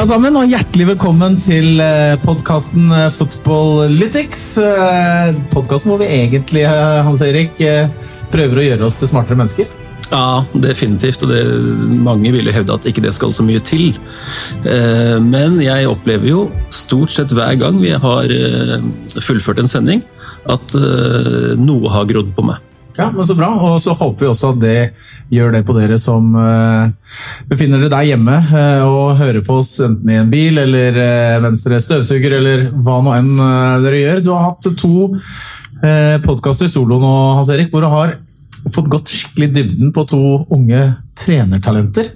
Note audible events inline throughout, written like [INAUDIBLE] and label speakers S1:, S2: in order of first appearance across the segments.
S1: alle sammen, og hjertelig velkommen til podkasten Footballytics. Podkasten hvor vi egentlig, Hans Erik, prøver å gjøre oss til smartere mennesker.
S2: Ja, definitivt. Og det, mange vil jo hevde at ikke det skal så mye til. Eh, men jeg opplever jo stort sett hver gang vi har eh, fullført en sending, at eh, noe har grodd på meg.
S1: Ja, men Så bra. Og så håper vi også at det gjør det på dere som befinner dere der hjemme og hører på oss enten i en bil eller venstre støvsuger eller hva nå enn dere gjør. Du har hatt to podkaster solo nå, Hans Erik, hvor du har fått gått skikkelig dybden på to unge trenertalenter.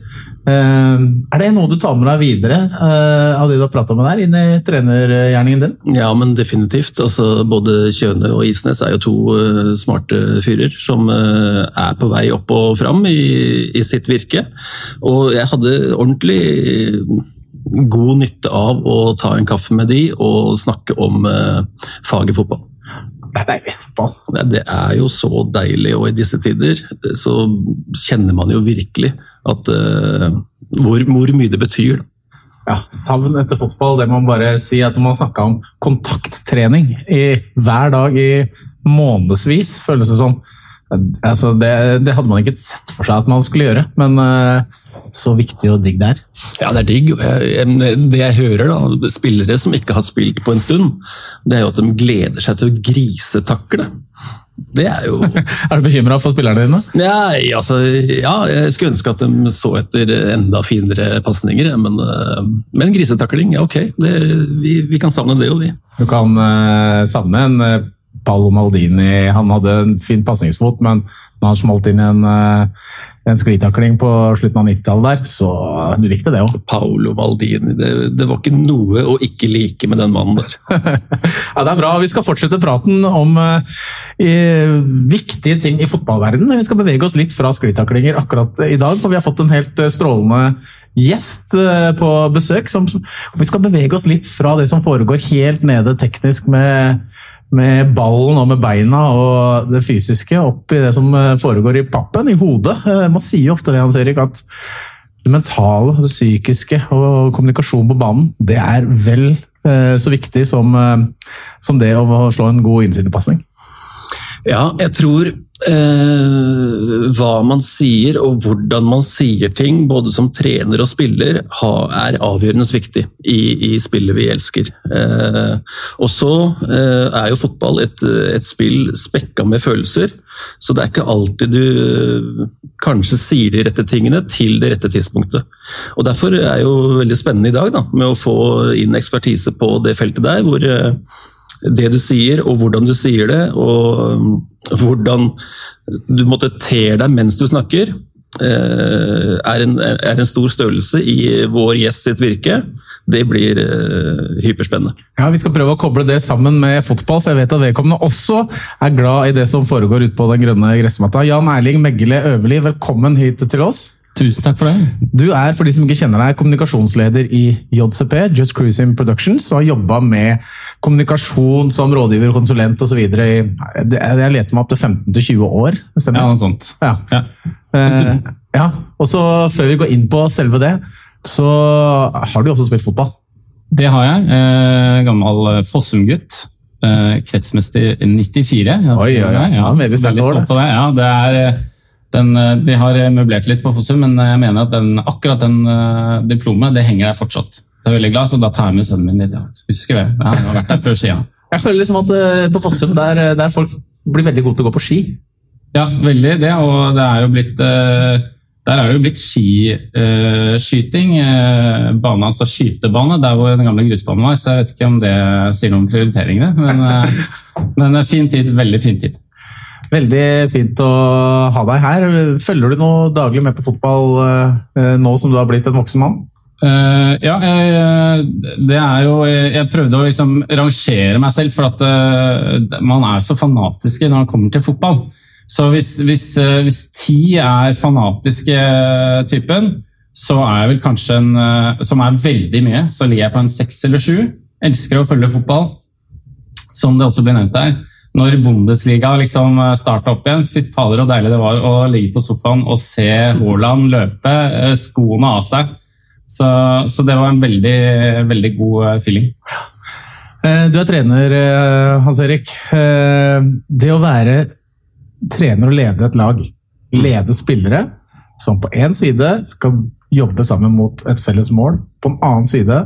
S1: Uh, er det noe du tar med deg videre uh, av det du har prata med der, inn i trenergjerningen din?
S2: Ja, men definitivt. Altså, både Kjøne og Isnes er jo to uh, smarte fyrer som er på vei opp og fram i, i, sitt virke. Og jeg hadde ordentlig god nytte av å ta en kaffe med de og snakke om faget fotball.
S1: Det er deilig.
S2: Det er jo så deilig, og i disse tider så kjenner man jo virkelig at uh, hvor, hvor, mye det betyr.
S1: Ja, Savn etter fotball, det må man bare si. at Når man snakka om kontakttrening i, hver dag i månedsvis, føles det som altså det, det, hadde man ikke sett for seg at man skulle gjøre. Men uh, så viktig og digg det er.
S2: Ja, det er digg. Det jeg hører, da, spillere som ikke har spilt på en stund, det er jo at de gleder seg til å grisetakle. Det er jo [LAUGHS]
S1: Er du bekymra for spillerne dine?
S2: Nei, altså, ja, jeg skulle ønske at de så etter enda finere pasninger. Men, eh, men grisetakling, ja ok. Det, vi, vi, kan savne det jo, vi.
S1: Du kan uh, savne en uh, Paolo Maldini. Han hadde en fin pasningsfot, men når han smalt inn en uh, en sklitakling på slutten av 90-tallet der, så du likte det òg. [LAUGHS]
S2: Paolo Maldini, det, det, var ikke noe å ikke like med den mannen der. [LAUGHS]
S1: ja, Det er bra. Vi skal fortsette praten om eh, viktige ting i fotballverdenen, men vi skal bevege oss litt fra sklitaklinger akkurat i dag, for vi har fått en helt uh, strålende gjest uh, på besøk. Som, vi skal bevege oss litt fra det som foregår helt nede teknisk med med ballen og med beina og det fysiske opp i det som eh, foregår i pappen, i hodet. Eh, man sier ofte det, Hans Erik, at det mentale, det psykiske og kommunikasjon på banen, det er vel eh, så viktig som, som det å slå en god innsidepasning.
S2: Ja, jeg tror eh, hva man sier og hvordan man sier ting, både som trener og spiller, ha, er avgjørende viktig i, i, spillet vi elsker. Eh, og så eh, er jo fotball et, et, spill spekka med følelser, så det er ikke alltid du eh, kanskje sier de rette tingene til det rette tidspunktet. Og Derfor er jo veldig spennende i dag da, med å få inn ekspertise på det feltet der, hvor eh, det du sier, og hvordan du sier det, og um, hvordan du måtte ter deg mens du snakker, eh, er en, er en stor størrelse i vår gjest sitt virke. Det blir uh, hyperspennende.
S1: Ja, Vi skal prøve å koble det sammen med fotball, for jeg vet at vedkommende også er glad i det som foregår ute på den grønne gressmatta. Jan Erling Meggele Øverli, velkommen hit til oss.
S3: Tusen takk for det.
S1: Du er for de som ikke kjenner deg, kommunikasjonsleder i JCP, Just Cruising Productions, og har jobba med kommunikasjon som rådgiver, konsulent osv. Jeg leste meg opp til 15-20 år.
S3: Stemmer? Ja, noe sånt.
S1: Ja. Ja. Eh, ja. Og så Før vi går inn på selve det, så har du også spilt fotball?
S3: Det har jeg. Eh, gammel Fossum-gutt. Eh, kretsmester 94.
S1: Oi, oi, oi. Ja,
S3: veldig stolt av det. Ja, det er eh, den, eh, de har møblert litt på Fossum, men jeg mener at den, akkurat den uh, diplomet det henger der fortsatt. Jeg er veldig glad, så Da tar jeg med sønnen min dit. Ja. Husker det. Jeg har vært der før skia. [LAUGHS]
S1: Jeg føler liksom at uh, på Fossum der, der, folk blir veldig gode til å gå på ski.
S3: Ja, veldig det. Og det er jo blitt uh, der er det jo blitt skiskyting. Uh, bane, altså skytebane, der hvor den gamle grusbanen var. Så jeg vet ikke om det sier noe om prioriteringene. Men, [LAUGHS] men fin tid. Veldig fin tid.
S1: Veldig fint å ha deg her. Følger du noe daglig med på fotball uh, nå som du har blitt en voksen mann?
S3: Uh, ja, jeg, det er jo Jeg prøvde å liksom rangere meg selv, for at uh, man er så fanatiske når man kommer til fotball. Så hvis, hvis, hvis ti er fanatiske typen, så er jeg vel kanskje en Som er veldig mye, så ligger jeg på en seks eller sju. Elsker å følge fotball, som det også ble nevnt der når Bundesliga liksom eh, starta opp igjen, fy fader så deilig det var å ligge på sofaen og se [LAUGHS] Haaland løpe, eh, skoene av seg. Så, så det var en veldig, veldig god feeling.
S1: Du er trener, Hans Erik. Det å være trener og lede et lag, lede spillere som på én side skal jobbe sammen mot et felles mål, på en annen side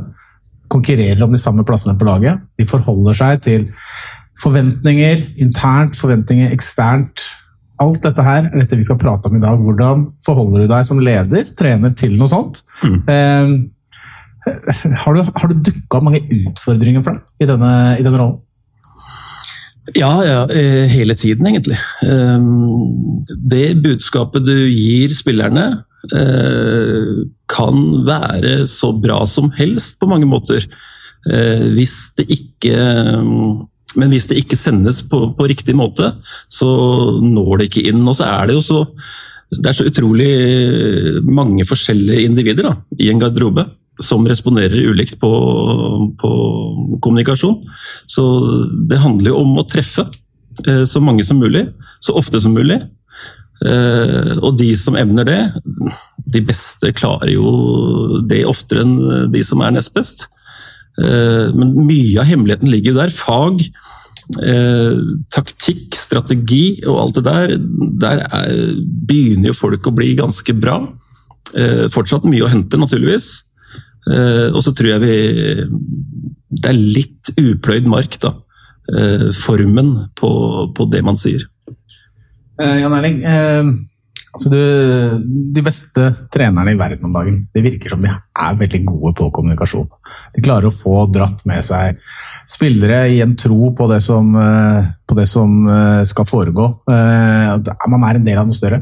S1: konkurrerer om de samme plassene på laget. De forholder seg til forventninger internt, forventninger eksternt. Alt dette her er dette vi skal prate om i dag. Hvordan forholder du deg som leder, trener, til noe sånt? Mm. Eh, har du, har du dukka mange utfordringer for deg i denne, i denne rollen?
S2: Ja, ja, eh, hele tiden egentlig. Eh, det budskapet du gir spillerne, eh, kan være så bra som helst på mange måter. Hvis det ikke men hvis det ikke sendes på, på, riktig måte, så når det ikke inn. Og så er det jo så Det er så utrolig mange forskjellige individer da, i en garderobe som responderer ulikt på, på, kommunikasjon. Så det handler jo om å treffe eh, så mange som mulig, så ofte som mulig. Eh, og de som evner det, de beste klarer jo det oftere enn de som er nest best. Eh, men mye av hemmeligheten ligger der. Fag, eh, taktikk, strategi og alt det der. Der er, begynner jo folk å bli ganske bra. Eh, fortsatt mye å hente, naturligvis. Og så tror jeg vi Det er litt upløyd mark, da. Formen på, på det man sier.
S1: Jan Erling, Altså du, de beste trenerne i verden om dagen det virker som de er veldig gode på kommunikasjon. De klarer å få dratt med seg spillere i en tro på det som, eh, på det som eh, skal foregå. Eh, man er en del av noe større.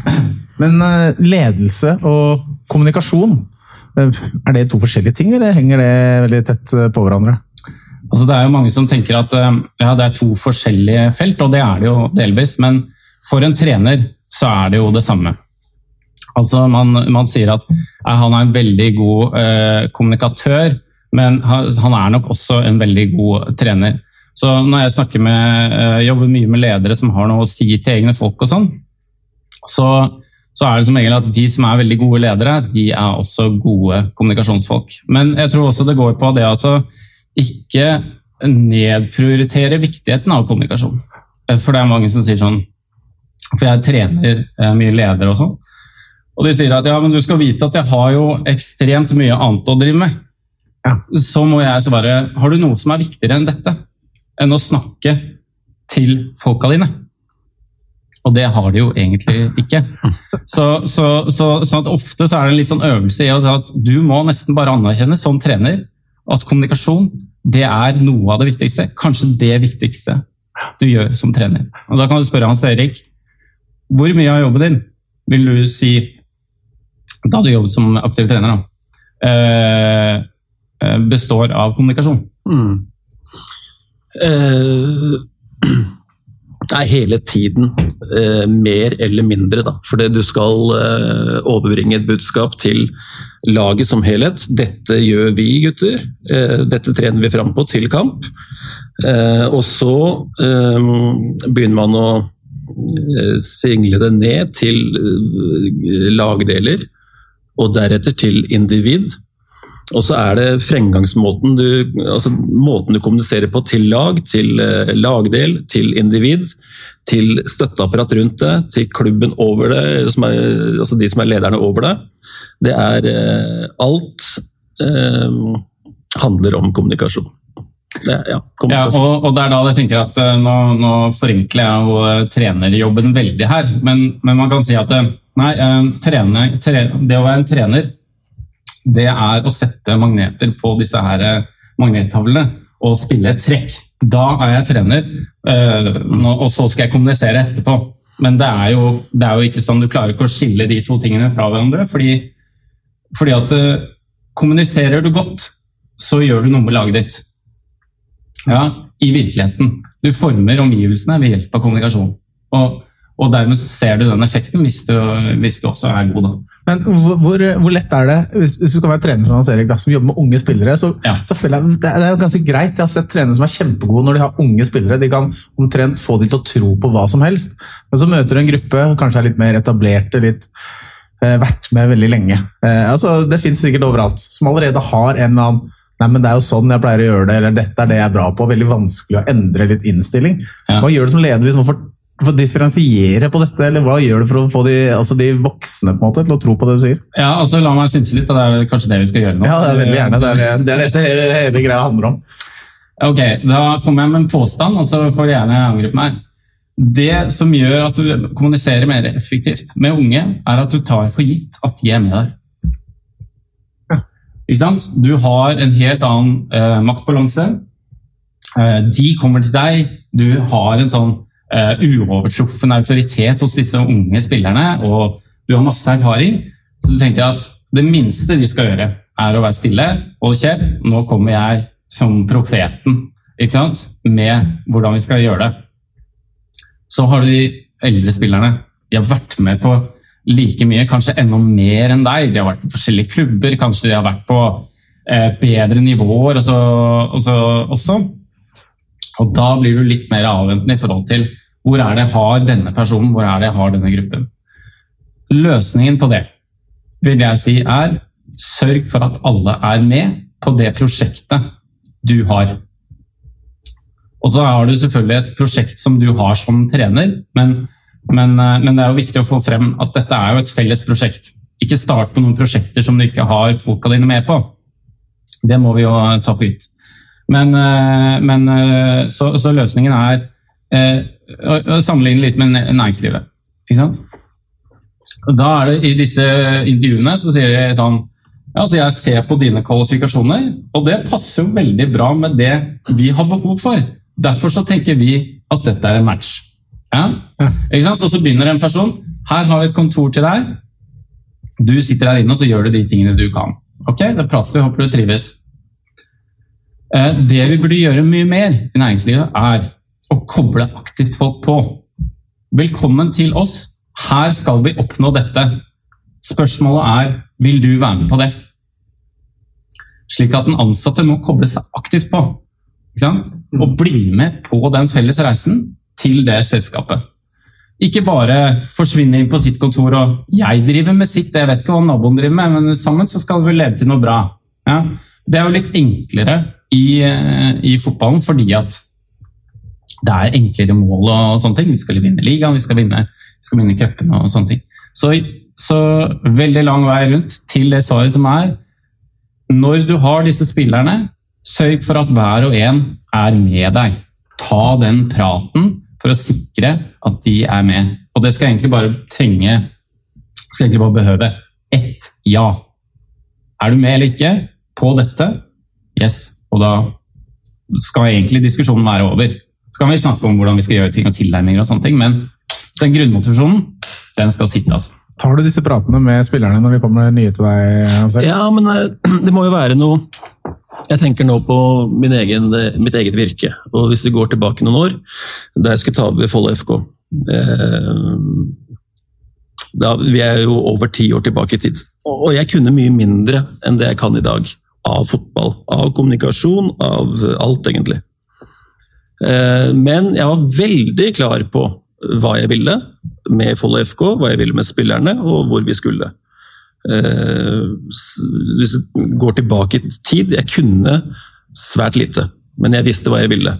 S1: [CLEARS THROAT] Men ledelse og kommunikasjon, er det to forskjellige ting, eller henger det veldig tett på hverandre?
S3: Altså, det er jo mange som tenker at ja, det er to forskjellige felt, og det er det jo delvis. Men for en trener så er det jo det samme. Altså man, man sier at eh, han er en veldig god eh, kommunikatør, men han, han, er nok også en veldig god trener. Så når jeg snakker med, eh, jobber mye med ledere som har noe å si til egne folk, og sånn, så, så, er det som regel at de som er veldig gode ledere, de er også gode kommunikasjonsfolk. Men jeg tror også det går på det at å ikke nedprioritere viktigheten av kommunikasjon. Eh, for det er mange som sier sånn for jeg trener eh, mye ledere og sånn. Og de sier at ja, men du skal vite at jeg har jo ekstremt mye annet å drive med. Ja. Så må jeg svare har du noe som er viktigere enn dette? Enn å snakke til folka dine? Og det har de jo egentlig ikke. Så, så, så, så ofte så er det en litt sånn øvelse i at du må nesten bare anerkjenne som trener at kommunikasjon det er noe av det viktigste. Kanskje det viktigste du gjør som trener. Og Da kan du spørre Hans Erik hvor mye av jobben din vil du si, da du jobbet som aktiv trener, da, eh, eh, består av kommunikasjon? Mm. [CLEARS THROAT]
S2: Uh, er hele tiden. Uh, mer eller mindre, da. Fordi du skal uh, overbringe et budskap til laget som helhet. Dette gjør vi, gutter. dette trener vi fram på til kamp. og så begynner man å Eh, single det ned til eh, lagdeler, og deretter til individ. Og så er det fremgangsmåten du, altså måten du kommuniserer på til lag, til eh, lagdel, til individ, til støtteapparat rundt det, til klubben over det, er, altså de som er lederne over det. Det er Alt eh, handler om kommunikasjon.
S3: Det, ja, ja og, og, det er da jeg tenker at uh, nå, nå, forenkler jeg jo uh, trenerjobben veldig her, men, men, man kan si at uh, nei, trene, tre, det å være en trener, det er å sette magneter på disse her magnettavlene og spille et trekk. Da er jeg trener, og så skal jeg kommunisere etterpå. Men det er, jo, det er jo ikke sånn, du klarer ikke å skille de to tingene fra hverandre. Fordi, fordi at kommuniserer du godt, så gjør du noe med laget ditt. Ja, i virkeligheten. Du former omgivelsene ved hjelp av kommunikasjon. Og, og dermed ser du den effekten hvis du, hvis du også er god. da.
S1: Men hvor, hvor, lett er det, hvis, du skal være trener Hans Erik, da, som jobber med unge spillere, så, ja. så føler jeg det er, er ganske greit. Jeg har sett trenere som er kjempegode når de har unge spillere. De kan omtrent få dem til å tro på hva som helst. Men så møter du en gruppe, kanskje er litt mer etablerte, litt eh, vært med veldig lenge. Eh, altså, det fins sikkert overalt. Som allerede har en eller annen Nei, men det er jo sånn jeg pleier å gjøre det, eller dette er det jeg er bra på. Veldig vanskelig å endre litt innstilling.
S3: Ja.
S1: Hva gjør du som leder liksom, for, for å differensiere på dette, eller hva gjør du for å få de, altså de voksne måte, til å tro på det du sier?
S3: Ja, altså La meg synse litt, og det er kanskje det vi skal gjøre nå.
S1: Ja, det er veldig gjerne. Det er det, det, er dette hele, hele greia handler om.
S3: Ok, Da kommer jeg med en påstand, og så får du gjerne angripe meg. Det som gjør at du kommuniserer mer effektivt med unge, er at du tar for gitt at de er med deg. Ikke sant? Du har en helt annen eh, maktbalanse. Eh, de kommer til deg. Du har en sånn eh, uovertruffen autoritet hos disse unge spillerne, og du har masse erfaring. Så du tenker at det minste de skal gjøre, er å være stille og kjepp. Nå kommer jeg som profeten ikke sant? med hvordan vi skal gjøre det. Så har du de eldre spillerne. De har vært med på like mye, kanskje enda mer enn deg. De har vært på forskjellige klubber, kanskje de har vært på eh, bedre nivåer og så, og så, også. Og da blir du litt mer avventende i forhold til hvor er det jeg har denne personen, hvor er det jeg har denne gruppen. Løsningen på det vil jeg si er sørg for at alle er med på det prosjektet du har. Og så har du selvfølgelig et prosjekt som du har som trener, men, men, eh, men det er jo viktig å få frem at dette er jo et felles prosjekt. Ikke start på noen prosjekter som du ikke har folka dine med på. Det må vi jo ta for gitt. Men, eh, men eh, så, så, løsningen er eh, å sammenligne litt med næringslivet. Ikke sant? Da er det I disse intervjuene så sier de sånn ja, altså Jeg ser på dine kvalifikasjoner, og det passer jo veldig bra med det vi har behov for. Derfor så tenker vi at dette er en match. Ja? Og så begynner en person. Her har vi et kontor til deg. Du sitter her inne og så gjør du de tingene du kan. Ok, Da prates vi, håper du trives. Eh, Det vi burde gjøre mye mer i næringslivet, er å koble aktivt folk på. Velkommen til oss. Her skal vi oppnå dette. Spørsmålet er vil du være med på det. Slik at den ansatte må koble seg aktivt på. Og bli med på den felles reisen til det selskapet. Ikke bare forsvinne inn på sitt kontor og 'jeg driver med sitt', jeg vet ikke hva naboen driver med, men sammen så skal vi lede til noe bra. Ja? Det er jo litt enklere i, i fotballen fordi at det er enklere mål og sånne ting. Vi skal vinne ligaen, vi skal vinne, vi vinne cupene og sånne ting. Så, så veldig lang vei rundt til det svaret som er Når du har disse spillerne, sørg for at hver og en er med deg. Ta den praten for å sikre at de er med. Og det skal egentlig bare trenge Skal egentlig bare behøve ett ja. Er du med eller ikke på dette? Yes. Og da skal egentlig diskusjonen være over. Så kan vi snakke om hvordan vi skal gjøre ting og tilnærminger, og sånne ting, men den grunnmotivasjonen den skal sitte. altså.
S1: Tar du disse pratene med spillerne når de kommer nye til deg? Ansel?
S2: Ja, men eh, [CLEARS THROAT] det må jo være noe Jeg tenker nå på egen, mitt eget virke. Og hvis vi går tilbake noen år, da jeg skulle ta over Follo FK eh, da, Vi er jo over ti år tilbake i tid. Og jeg kunne mye mindre enn det jeg kan i dag. Av fotball, av kommunikasjon, av alt, egentlig. Eh, men jeg var veldig klar på hva jeg ville med Follo FK, hva jeg ville med spillerne, og hvor vi skulle. Eh, hvis jeg går tilbake i tid Jeg kunne svært lite, men jeg visste hva jeg ville.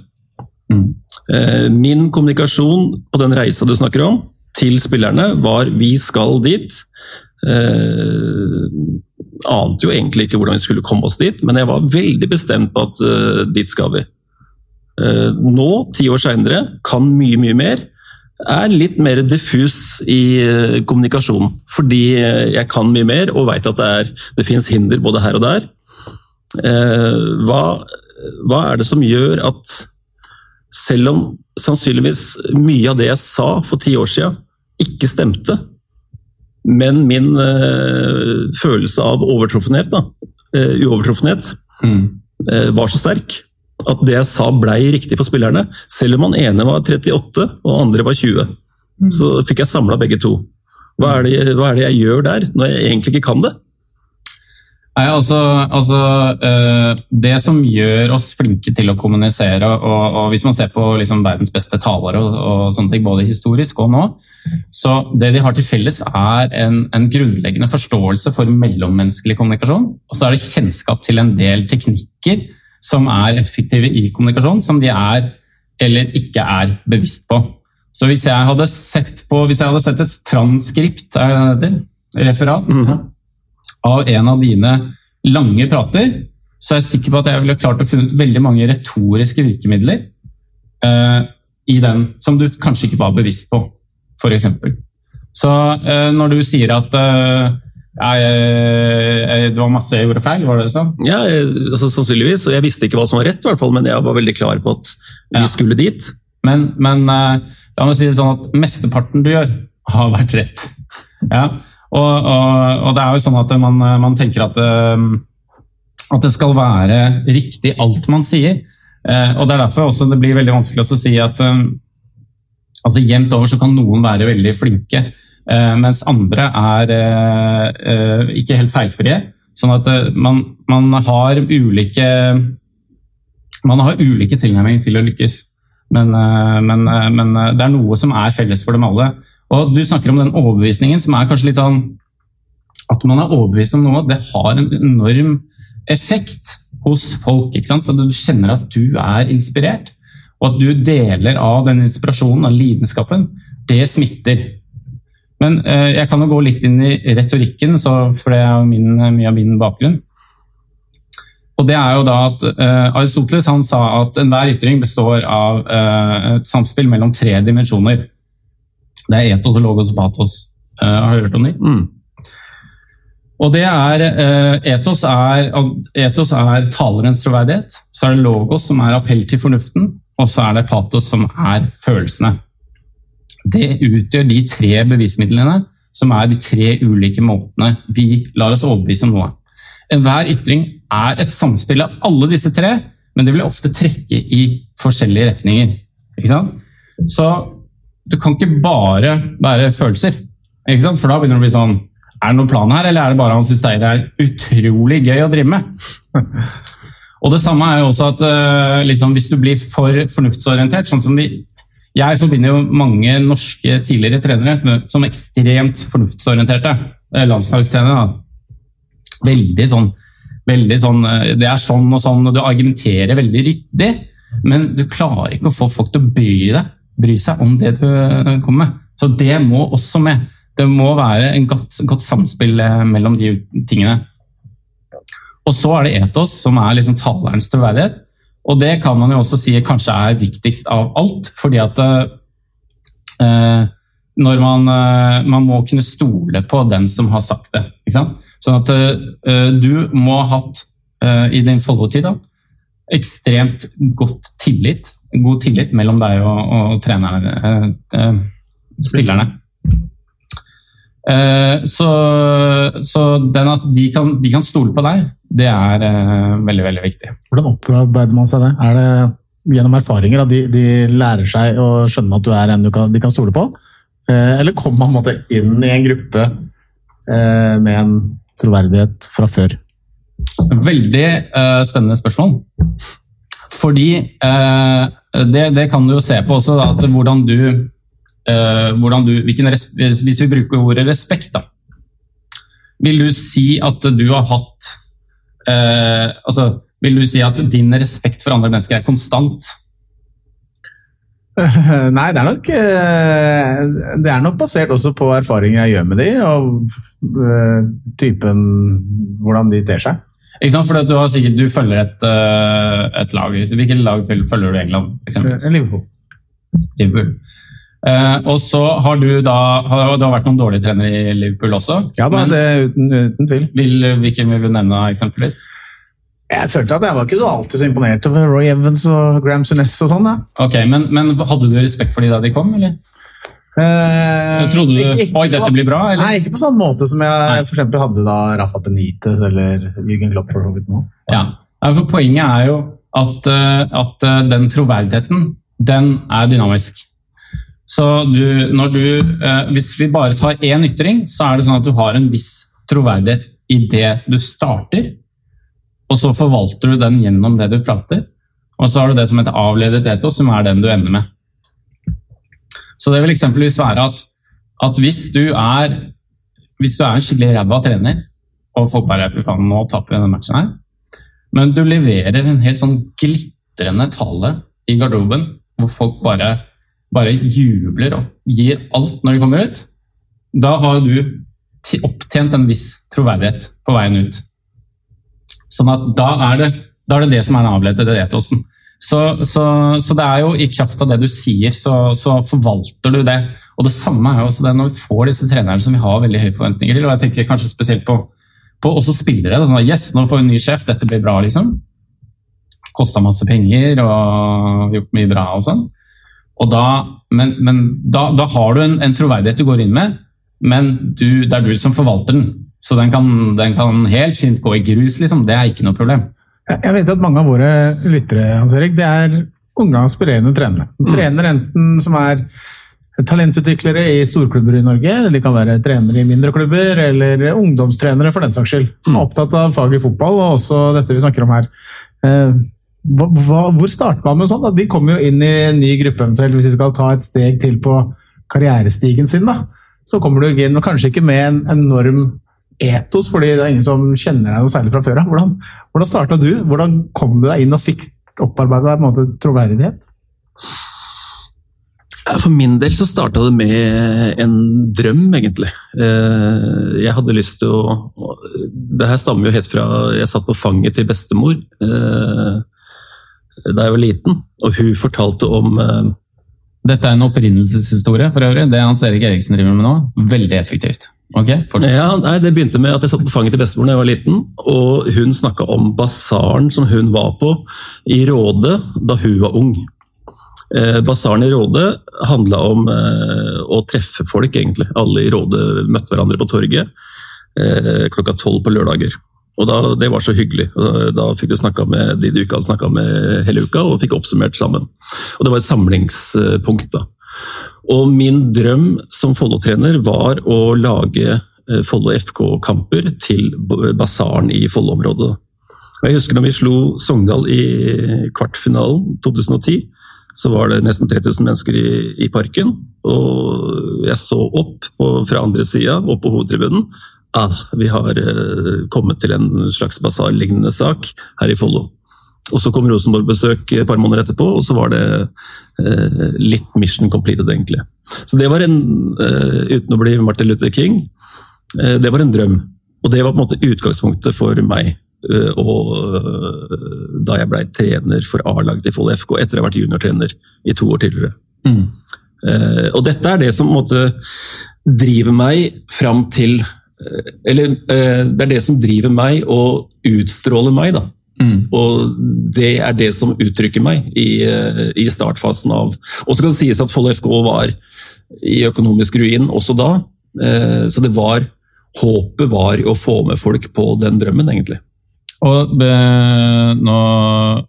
S3: Mm.
S2: Eh, min kommunikasjon på den reisa du snakker om, til spillerne, var 'vi skal dit'. Eh, ante jo egentlig ikke hvordan vi skulle komme oss dit, men jeg var veldig bestemt på at eh, dit skal vi. Eh, nå, ti år seinere, kan mye, mye mer. Er litt mer diffus i eh, kommunikasjonen, fordi eh, jeg kan mye mer og veit at det, er, det fins hinder både her og der. Eh, hva, hva er det som gjør at selv om sannsynligvis mye av det jeg sa for ti år siden, ikke stemte, men min følelse av overtruffenhet, da, uovertruffenhet,
S3: Mm.
S2: var så sterk at det jeg sa blei riktig for spillerne. Selv om han ene var 38 og andre var 20, så fikk jeg samla begge to. Hva er, det, hva er det jeg gjør der, når jeg egentlig ikke kan det?
S3: Nei, altså, altså øh, Det som gjør oss flinke til å kommunisere, og, og hvis man ser på liksom verdens beste talere, og, og, sånne ting, både historisk og nå, så det de har til felles, er en, en, grunnleggende forståelse for mellommenneskelig kommunikasjon. Og så er det kjennskap til en del teknikker som er effektive i kommunikasjon, som de er eller ikke er bevisst på. Så hvis jeg hadde sett, på, hvis jeg hadde sett et transkript, er heter? Referat? Mm -hmm av en av dine lange prater, så er jeg sikker på at jeg ville klart å finne ut veldig mange retoriske virkemidler eh, i den som du kanskje ikke var bevisst på, f.eks. Så eh, når du sier at uh, jeg, det var masse jeg gjorde feil, var det sånn?
S2: Ja, altså, sannsynligvis. Og jeg visste ikke hva som var rett, i hvert fall, men jeg var veldig klar på at vi ja. skulle dit.
S3: Men, men la meg si det sånn at mesteparten du gjør, har vært rett. Ja. Og, og, og, det er jo sånn at man, man tenker at, eh, at, det skal være riktig alt man sier. Eh, og Det er derfor også det blir veldig vanskelig å si at eh, altså jevnt over så kan noen være veldig flinke, mens andre er ikke helt feilfrie. Sånn at man, man har ulike man har ulike tilnærminger til å lykkes. Men, men, men, det er noe som er felles for dem alle. Og Du snakker om den overbevisningen, som er kanskje litt sånn At man er overbevist om noe, det har en enorm effekt hos folk. ikke sant? At du kjenner at du er inspirert, og at du deler av den inspirasjonen, av lidenskapen. Det smitter. Men eh, jeg kan jo gå litt inn i retorikken, for det er min, mye av min bakgrunn. Og det er jo da at uh, Aristoteles han sa at enhver ytring består av uh, et samspill mellom tre dimensjoner. Det er etos logos og patos. Uh, har du hørt om det? Mm. Og det er, etos, er, etos er talerens troverdighet. Så er det logos, som er appell til fornuften. Og så er det patos, som er følelsene. Det utgjør de tre bevismidlene som er de tre ulike måtene vi lar oss overbevise om noe. Enhver ytring er et samspill av alle disse tre, men det vil ofte trekke i forskjellige retninger. Ikke sant? Så du kan ikke bare være følelser. Ikke sant? For da begynner det å bli sånn Er det noen plan her, eller er det bare han syns det er utrolig gøy å drive med? [LAUGHS] Og det samme er jo også at uh, liksom, hvis du blir for fornuftsorientert, sånn som vi Jeg forbinder jo mange norske tidligere trenere som ekstremt fornuftsorienterte eh, landslagstrenere. Veldig sånn, veldig sånn eh, Det er sånn og sånn, og du argumenterer veldig ryddig, men du klarer ikke å få folk til å bry deg bry seg om det du eh, kommer med. Så det må også med. Det må være en godt, godt samspill mellom de tingene. Og så er det etos, som er liksom talerens troverdighet. Og det kan man jo også si kanskje er viktigst av alt, fordi at eh, når man, eh, man, må kunne stole på den som har sagt det. Ikke sant? Sånn at eh, du må ha hatt eh, i din Follo-tid, ekstremt godt tillit god tillit mellom deg og, og trenerne, eh, eh, spillerne. Eh, så, så den at de kan, de kan, stole på deg, det er eh, veldig veldig viktig.
S1: Hvordan opparbeider man seg det? Er det gjennom erfaringer at de, de lærer seg å skjønne at du er en kan, de kan stole på? Eh, eller kommer man inn i en gruppe med en troverdighet fra før?
S3: Veldig spennende spørsmål. Fordi uh, det, det, kan du jo se på også, da, at hvordan du, eh, hvordan du Hvis vi bruker ordet respekt, da. Vil du si at du har hatt eh, altså, Vil du si at din respekt for andre mennesker er konstant? [LAUGHS]
S1: Nei, det er, nok, eh, det er nok basert også på erfaringer jeg gjør med de, og eh, typen hvordan de ter seg.
S3: Ikke sant? For du, har sikkert, du følger et, et lag. Hvilket lag følger du i England?
S1: Liverpool.
S3: Liverpool. Uh, og så har du da har, Det har vært noen dårlige trenere i Liverpool også?
S1: Ja, da, det uten, uten tvil.
S3: Vil, hvilken vil du nevne, eksempelvis?
S1: Jeg følte at jeg var ikke så alltid så imponert over Roy Evans og Graham Sunes og sånn.
S3: Ok, men, men, hadde du respekt for de da de kom, eller? Uh, Trodde du ikke, oi, dette blir bra?
S1: Eller? Nei, ikke på sånn måte som jeg for hadde da Rafa Benitez eller Jürgen Klopp. for nå.
S3: Ja, for Poenget er jo at, eh, at, den troverdigheten, den er dynamisk. Så du, når du, Hvis vi bare tar én ytring, så er det sånn at du har en viss troverdighet i det du starter, og så forvalter du den gjennom det du prater. Og så har du det som heter avledet etos, som er den du ender med. Så det vil eksempelvis være at, at hvis, du er, hvis du er en skikkelig ræva trener, og folk bare Fy faen, nå taper vi denne matchen her. Men du leverer en helt sånn glitrende tale i garderoben, hvor folk bare, bare jubler og gir alt når de kommer ut. Da har du opptjent en viss troverdighet på veien ut. Sånn at da er det da er det det som er den avledede etosen. Så, så, så, det er jo i kraft av det du sier, så, så, forvalter du det. Og det samme er jo også det når vi får disse trenerne som vi har veldig høye forventninger til. og jeg tenker kanskje spesielt på, på også spillere. Sånn, at, yes, nå får vi en ny sjef, dette blir bra, liksom. Kosta masse penger og gjort mye bra og sånn. Da, men, men da, da, har du en, en, troverdighet du går inn med, men du, det er du som forvalter den. Så den kan, den kan helt fint gå i grus, liksom. Det er ikke noe problem.
S1: Jeg vet at mange av våre lyttere Hans Erik, det er unge aspirerende trenere. Trenere Trener enten som er talentutviklere i storklubber i Norge, eller de kan være trenere i mindre klubber, eller ungdomstrenere for den saks skyld, som er mm. opptatt av faget fotball, og også dette vi snakker om her. Hva, hvor starter man med sånt? De kommer jo inn i en ny gruppe eventuelt, hvis de skal ta et steg til på karrierestigen sin. da. Så kommer du inn, og kanskje ikke med en enorm etos, fordi det er ingen som kjenner deg noe særlig fra før av. Hvordan, hvordan starta du? Hvordan kom du deg inn og fikk opparbeida troverdighet?
S2: For min del så starta det med en drøm, egentlig. Eh, jeg hadde lyst til å Det her stammer jo helt fra jeg satt på fanget til bestemor eh, da jeg var liten, og hun fortalte om eh,
S3: Dette er en opprinnelseshistorie for øvrig. Det Hans Erik Eriksen driver med nå, veldig effektivt. Ok,
S2: ja, nei, Det begynte med at jeg satt på fanget til bestemor da jeg var liten. og Hun snakka om basaren som hun var på i Råde da hun var ung. Eh, basaren i Råde handla om eh, å treffe folk, egentlig. Alle i Råde møtte hverandre på torget eh, klokka tolv på lørdager. Og da, Det var så hyggelig. Da, da fikk du snakka med de du ikke hadde snakka med hele uka, og fikk oppsummert sammen. Og Det var et samlingspunkt. da. Og min drøm som Follo-trener var å lage eh, Follo FK-kamper til basaren i Follo-området. Jeg husker når vi slo Sogndal i kvartfinalen 2010. Så var det nesten 3000 mennesker i, i parken. Og jeg så opp på, fra andre sida, opp på hovedtribunen. Ah, vi har eh, kommet til en slags basarlignende sak her i Follo. Og Så kom Rosenborg-besøk et par måneder etterpå, og så var det eh, litt mission completed, egentlig. Så det var en, eh, uten å bli Martin Luther King, eh, det var en drøm. Og det var på en måte utgangspunktet for meg. Eh, og eh, da jeg blei trener for A-laget til Follo FK etter å ha vært juniortrener i to år tidligere. Mm. Og dette er det som på en måte driver meg fram til Eller det er det som driver meg og utstråler meg, da. Mm. Og det er det som uttrykker meg i, eh, i startfasen av Og så kan det sies at Follo FK var i økonomisk ruin også da. Eh, så det var Håpet var å få med folk på den drømmen, egentlig.
S3: Og be, nå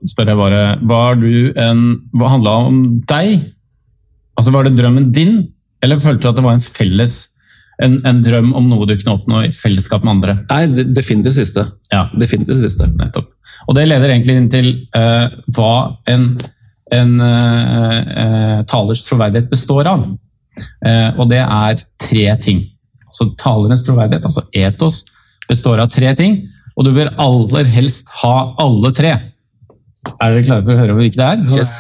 S3: spør jeg bare Var du en Hva handla om deg? Altså Var det drømmen din, eller følte du at det var en felles en, en, drøm om noe du kunne oppnå i fellesskap med andre?
S2: Nei, definitivt det siste.
S3: Ja.
S2: Definitivt det siste.
S3: Nettopp. Og Det leder egentlig inn til uh, hva en, en uh, talers troverdighet består av. Uh, og det er tre ting. Altså Talerens troverdighet, altså etos, består av tre ting. Og du bør aller helst ha alle tre. Er dere klare for å høre hvilke det er?
S2: Yes.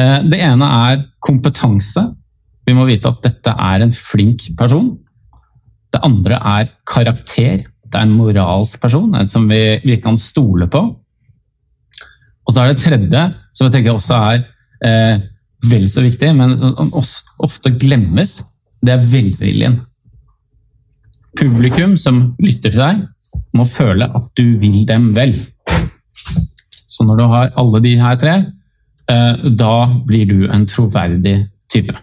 S3: Det ene er kompetanse. Vi må vite at dette er en flink person. Det andre er karakter. Det er en moralsk person, en som vi, virkelig kan stole på. Og så er det tredje, som jeg tenker også er eh, vel så viktig, men som ofte glemmes, det er velviljen. Publikum som lytter til deg, må føle at du vil dem vel. Så når du har alle de her tre, eh, da blir du en troverdig type.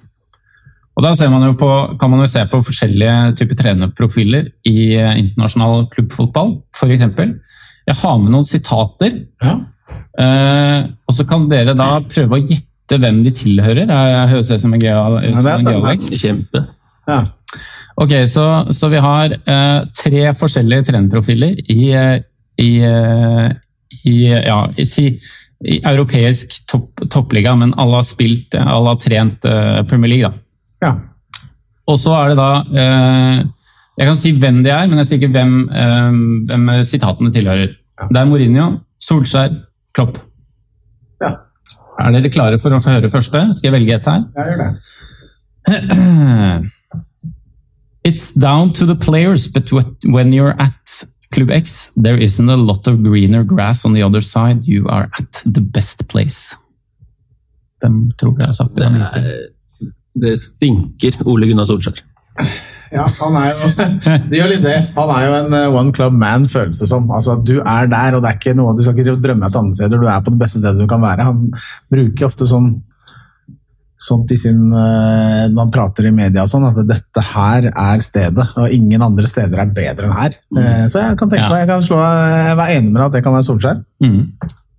S3: Og Da man på, kan man jo se på forskjellige typer trenerprofiler i eh, internasjonal klubbfotball. F.eks. Jeg har med noen sitater. Ja. Eh, og så kan dere da prøve å gjette hvem de tilhører. Jeg høres det som en geolek.
S2: Kjempe. Ja.
S3: Ok, så, så vi har eh, tre forskjellige trenerprofiler i, eh, i, eh, i, ja, i, si, i europeisk topp, toppliga, men alle har spilt, alle har trent eh, Premier League. da.
S1: Ja.
S3: Og så er det da eh, Jeg kan si hvem de er, men jeg sier ikke hvem, eh, hvem sitatene tilhører. Det er Mourinho, Solskjær, Klopp.
S1: Ja.
S3: Er dere klare for å få høre første? Skal jeg velge et her?
S1: Ja, gjør det. [CLEARS THROAT]
S3: It's down to the players, but when you're at Club X, there isn't a lot of greener grass on the other side. You are at the best place. Hvem tror dere har sagt det?
S2: Det, stinker Ole Gunnar Solskjær.
S1: Ja, han er jo [LAUGHS] Det gjør litt det. Han er jo en eh, one club man, føles det som. Altså, du er der, og det er ikke noe, du skal ikke drømme et annet sted. Du er på det beste stedet du kan være. Han bruker ofte sånn sånt i sin eh, Når han prater i media og sånn, at dette her er stedet, og ingen andre steder er bedre enn her. Mm. Så jeg kan tenke meg, jeg kan slå, jeg være enig med deg at det kan være Solskjær.
S3: Mm.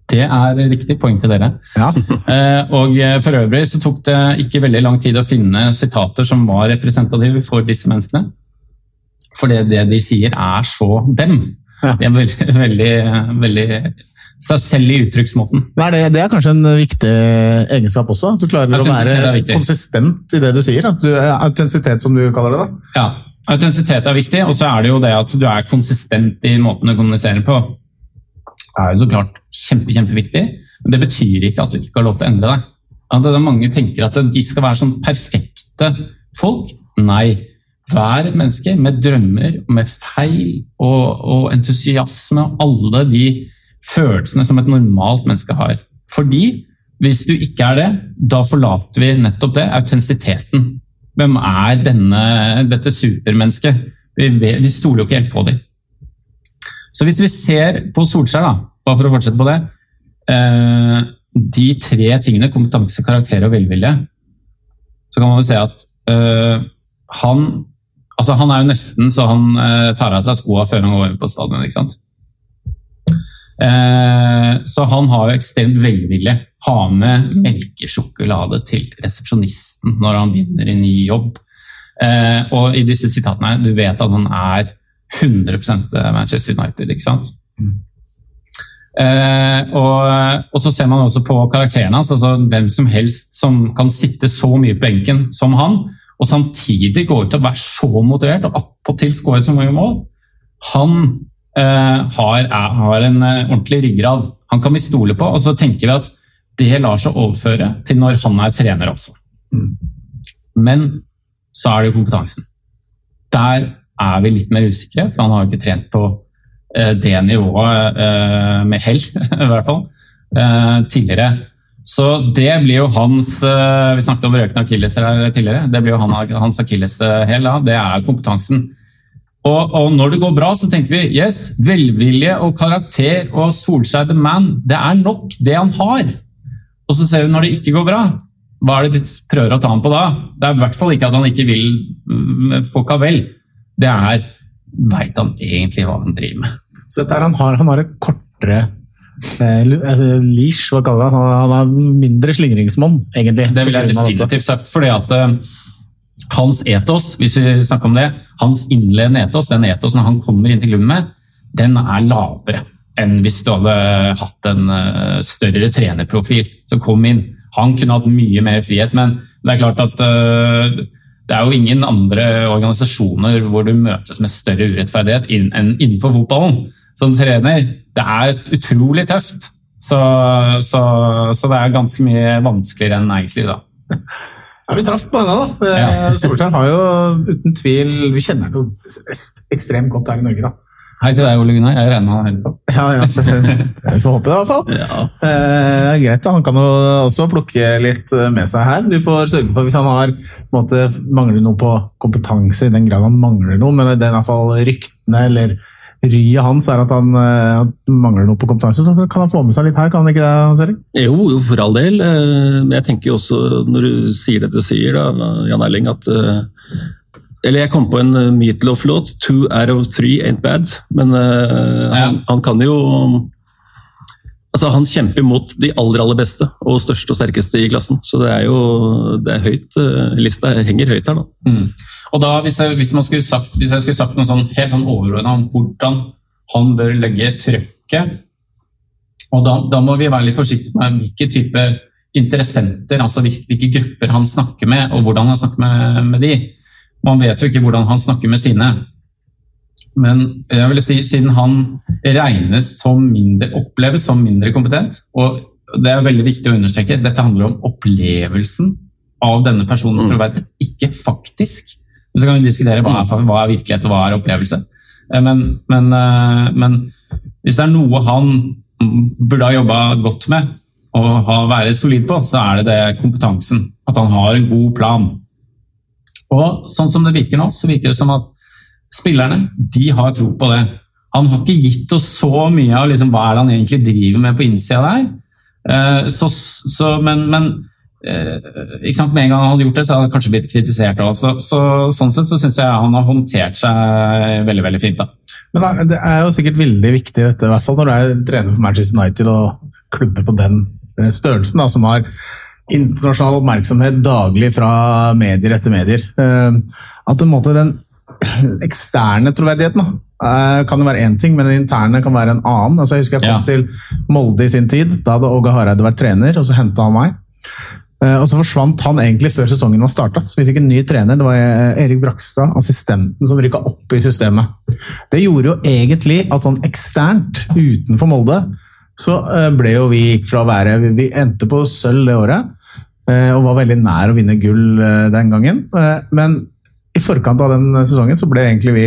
S3: Det er riktig poeng til dere.
S1: Ja. [LAUGHS]
S3: Eh, og eh, For øvrig så tok det ikke veldig lang tid å finne sitater som var representative for disse menneskene. For det, det de sier, er så dem.
S1: Ja.
S3: De er veldig, veldig, veldig seg selv i uttrykksmåten.
S1: Det, det er kanskje en viktig egenskap også? At du klarer å være konsistent i det du sier? At du, autentisitet, som du kaller det? da?
S3: Ja, Autentisitet er viktig, og så er det jo det at du er konsistent i måten du kommuniserer på. Er jo så klart kjempe, kjempeviktig, men det betyr ikke at du ikke har lov til å endre deg. At det er mange tenker at de skal være sånn perfekte folk. Nei. Hver menneske med drømmer, med feil og, og entusiasme alle de følelsene som et normalt menneske har. Fordi hvis du ikke er det, da forlater vi nettopp det, autentisiteten. Hvem er denne, dette supermennesket? Vi, vi stoler jo ikke helt på dem. Så hvis vi ser på Solskjær, da, bare for å fortsette på det eh, De tre tingene, kompetanse, karakter og velvilje, så kan man jo se at eh, han Altså, han er jo nesten så han eh, tar av seg skoa før han går over på stadion, ikke sant? Så han har jo ekstremt velvilje. Ha med melkesjokolade til resepsjonisten når han begynner i ny jobb. Og i disse sitatene her, du vet at han er 100% Manchester United, ikke sant? Eh, og, og så ser man også på karakterene hans, altså hvem som helst som kan sitte så mye på benken som han, og samtidig gå ut og være så motivert og attpåtil skåre så mange mål. Han eh, har, er, har en eh, ordentlig ryggrad. Han kan vi stole på, og så tenker vi at det lar seg overføre til når han er trener også. Men så er det jo kompetansen. Der er vi litt mer usikre, for han har jo ikke trent på eh, det nivået eh, med hell, [LAUGHS] i hvert fall, eh, tidligere. Så det blir jo hans Vi snakket om røkende akilleser her tidligere. Det blir jo han, hans akilleshæl, da. Det er kompetansen. Og, og når det går bra, så tenker vi yes, velvilje og karakter og Solskjær the man, det er nok det han har. Og så ser vi når det ikke går bra, hva er det de prøver å ta ham på da? Det er i hvert fall ikke at han ikke vil få folka vel. Det er veit han egentlig hva han driver med.
S1: Så dette er, han, har, han har et kortere eh, altså, leash, hva kaller? Han, han er mindre slingringsmonn, egentlig.
S3: Det vil jeg definitivt sagt. fordi at eh, hans etos, hvis vi snakker om det, hans innledende etos, den etosen han kommer inn i klubben med, den er lavere enn hvis du hadde hatt en eh, større trenerprofil som kom inn. Han kunne hatt mye mer frihet, men det er klart at eh, det er jo ingen andre organisasjoner hvor du møtes med større urettferdighet enn innenfor fotballen som trener. Det er utrolig tøft. Så, så, så det er ganske mye vanskeligere enn næringsliv, da.
S1: Ja, Vi traff på denne, da. Eh,
S3: Ja.
S1: Solskjær har jo uten tvil Vi kjenner ham jo ekstremt godt her i Norge, da.
S3: Hei til deg, Ole Gunnar. Jeg regner med han hører på.
S1: Ja, ja, [LAUGHS] Vi får håpe det, i hvert fall.
S2: Ja.
S1: Eh, greit. Han kan jo også plukke litt eh, med seg her. Du får sørge for Hvis han har måte, mangler noe på kompetanse, i den grad han mangler noe, men det er i hvert fall ryktene eller ryet hans er at han eh, at mangler noe på kompetanse, så kan han få med seg litt her, kan han ikke det, Hans Erik?
S2: Jo, jo, for all del. eh, Men jeg tenker jo også, når du sier det du sier, da, Jan Erling, at Eller jeg kom på en eh, Meatloaf-låt, 'Two out of three ain't bad', men eh, han, han kan jo Altså, Han kjemper mot de aller aller beste og største og sterkeste i klassen, så det er jo det er høyt, eh, lista henger høyt her. da.
S3: Mm. Og da, hvis jeg, hvis, skulle sagt, hvis jeg skulle sagt noe sånn helt sånn overordna om hvordan han bør legge trøkket og da, da, må vi være litt forsiktige med hvilke type interessenter, altså hvilke grupper han snakker med, og hvordan han snakker med, med de. Man vet jo ikke hvordan han snakker med sine. Men jeg vil si, siden han regnes som mindre, oppleves som mindre kompetent, og det er veldig viktig å understreke, dette handler om opplevelsen av denne personens mm. troverdighet, ikke faktisk. Så kan vi diskutere hva er, hva er virkelighet og hva er opplevelse. Eh, men, men, eh, men, hvis det er noe han burde ha jobba godt med og ha, være solid på, så er det, det kompetansen. At han har en god plan. Og sånn som det virker nå, så virker det som at spillerne de har tro på det. Han har ikke gitt oss så mye av liksom, hva er det han egentlig driver med på innsida der. Eh, så, så, men, men Eh, ikke sant? Med en gang han hadde gjort det, så hadde han kanskje blitt kritisert òg. Så, så, sånn sett så syns jeg han har håndtert seg veldig veldig fint. da.
S1: Men Det er jo sikkert veldig viktig, dette, i hvert fall når du er trener for Manchester United og klubber på den eh, størrelsen, da, som har internasjonal oppmerksomhet daglig fra medier etter medier. Eh, at måte den [CLEARS THROAT] eksterne troverdigheten da, kan jo være én ting, men den interne kan være en annen. Altså, jeg husker jeg kom ja. til Molde i sin tid. Da hadde Åge Hareide vært trener, og så henta han meg. Eh, og Så forsvant han egentlig før sesongen var starta, så vi fikk en ny trener. Det var eh, Erik Brakstad, assistenten, som rykka opp i systemet. Det gjorde jo egentlig at sånn eksternt, utenfor Molde, så eh, ble jo vi fra å være Vi endte på sølv det året, og var veldig nær å vinne gull den gangen. Men i forkant av den sesongen så ble egentlig vi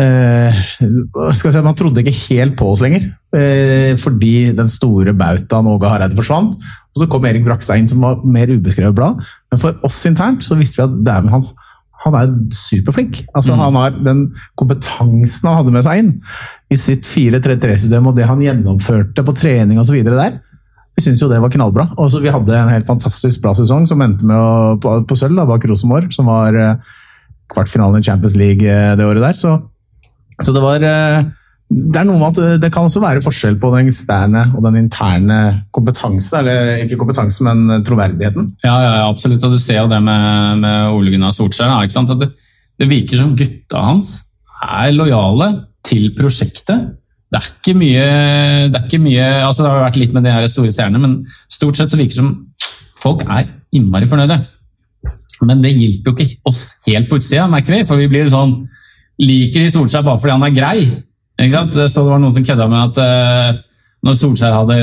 S1: Eh, si, man trodde ikke helt på oss lenger, eh, fordi den store bautaen Åge Hareide forsvant. Og Så kom Erik Brakstad inn, som var mer ubeskrevet blad. Men for oss internt så visste vi at det, han, han, er superflink. Altså, mm. Han har den kompetansen han hadde med seg inn i sitt 4-3-3-system, og det han gjennomførte på trening osv. der. Vi syntes jo det var knallbra. Og så Vi hadde en helt fantastisk bra sesong som endte med å, på, på sølv bak Rosenborg, som var eh, kvartfinalen i Champions League det året der. Så så det var eh, det er noe med at det kan også være forskjell på den eksterne og den interne kompetansen. Eller ikke kompetansen, men troverdigheten.
S3: Ja, ja absolutt. Og du ser jo det med, med Ole Gunnar Solskjær. Det, det, virker som gutta hans er lojale til prosjektet. Det er ikke mye Det, er ikke mye, altså det har vært litt med de her store stjernene, men stort sett så virker det som folk er innmari fornøyde. Men det hjelper jo ikke oss helt på utsida, merker vi. For vi blir sånn liker de Solskjær bare fordi han er grei. Så det var noen som kødda med at uh, når Solskjær hadde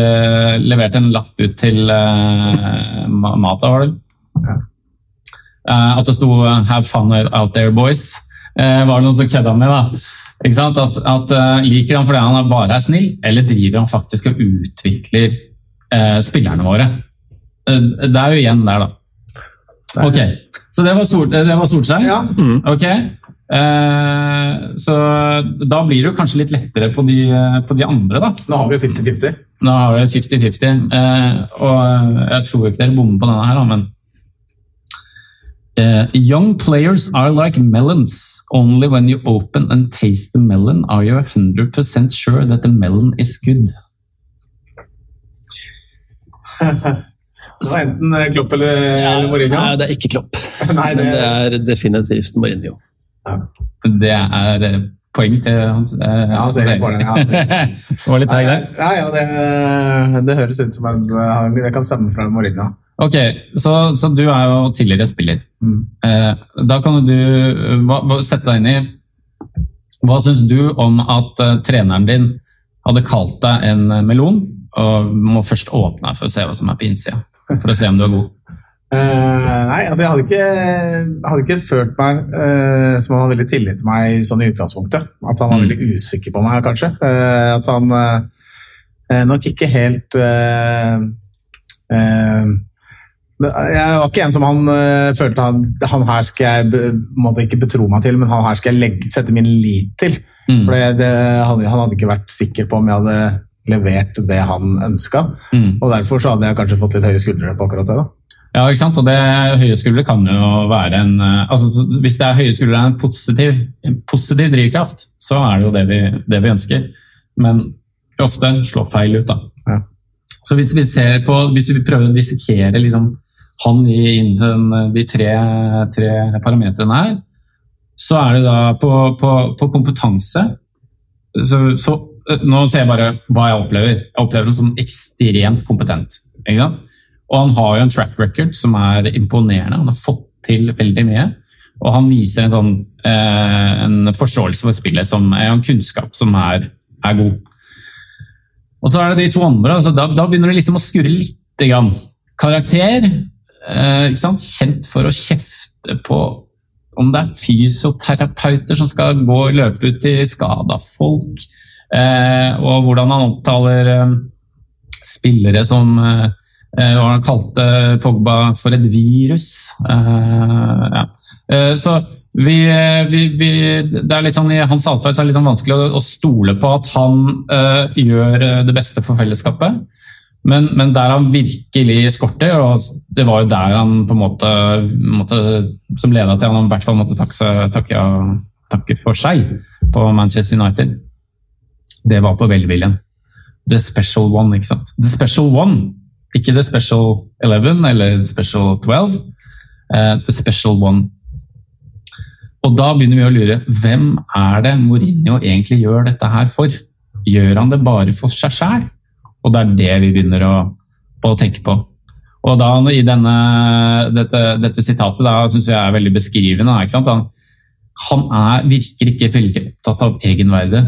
S3: levert en lapp ut til uh, Mata, var det uh, At det sto 'Have fun out there, boys', var det noen som kødda med. da. At, at Liker han fordi han bare er snill, eller driver han faktisk og utvikler spillerne våre? det er jo igjen der, da. Ok, Så det var, Sol, det var Solskjær?
S1: Ja.
S3: Mm. Ok, Eh, så da blir det jo kanskje litt lettere på de, på de andre, da.
S1: Nå har vi jo 50-50.
S3: Nå har vi 50-50. Eh, og jeg tror ikke dere bommer på denne her, da, men uh, Young players are like melons. Only when you open and taste the melon are you 100% sure that the melon is good.
S1: Det [LAUGHS] var enten Klopp eller, ja, Mourinho?
S2: Nei, det er ikke Klopp. [LAUGHS] Nei, det... Men det er definitivt Mourinho.
S3: Det er eh, poeng til hans
S1: eh, Ja, han ser poeng. det. Ja. [LAUGHS]
S3: det var litt teit der.
S1: Ja, ja, det, det, høres ut som en, det kan stemme fra Mourinho.
S3: Ok, så, så, du er jo tidligere spiller. Mm. Eh, da kan du hva, sette deg inn i Hva syns du om at uh, treneren din hadde kalt deg en melon, og må først åpne deg for å se hva som er på innsida? For å se om du er god.
S1: Uh, [LAUGHS] nei, altså jeg hadde ikke, hadde ikke følt meg uh, som han hadde veldig tillit til meg sånn i utgangspunktet. At han var mm. veldig usikker på meg, kanskje. At han nok ikke helt Jeg var ikke en som han følte han, han her skal jeg måtte ikke betro meg til, men han her skal jeg legge, sette min lit til. Mm. For det, det, han, han, hadde ikke vært sikker på om jeg hadde levert det han ønska. Mm. Og derfor så hadde jeg kanskje fått litt høye skuldre på akkurat det. da.
S3: Ja, ikke sant? og det, høye skuldre kan jo være en eh, altså Hvis det er høye skuldre er en positiv, en positiv drivkraft, så er det jo det vi, det vi ønsker. Men ofte slår feil ut, da. Ja. Så hvis vi ser på, hvis vi prøver å dissekere liksom, han innen de tre, tre parametrene her, så er det da på, på, på kompetanse så, så, eh, Nå ser jeg bare hva jeg opplever. Jeg opplever ham som ekstremt kompetent. Og han har jo en track record som er imponerende. Han har fått til veldig mye. Og han viser en, sånn, eh, en forståelse for spillet, som er en kunnskap som er, er god. Og så er det de to andre. Altså, da, da, begynner det liksom å skurre lite grann. Karakter. Eh, Kjent for å kjefte på om det er fysioterapeuter som skal gå og løpe ut til skada folk. Eh, og hvordan han omtaler eh, spillere som Hva han kalte Pogba for et virus. Ja. så vi, vi, vi, det er litt sånn, I hans atferd er det litt sånn vanskelig å, å, stole på at han gjør det beste for fellesskapet. Men, men, der han virkelig skorter, og det var jo der han på en måte, måte som leda til han i hvert fall måtte takke, takke, takke, for seg på Manchester United, det var på velviljen. The special one, ikke sant. The special one, ikke the special eleven eller the special twelve. Uh, the special one. Og da begynner vi å lure hvem er det Mourinho egentlig gjør dette her for? Gjør han det bare for seg sjæl? Og det er det vi begynner å, å tenke på. Og da i denne, dette, dette sitatet da, synes jeg er veldig beskrivende. Han, han er, virker ikke veldig opptatt av egenverdet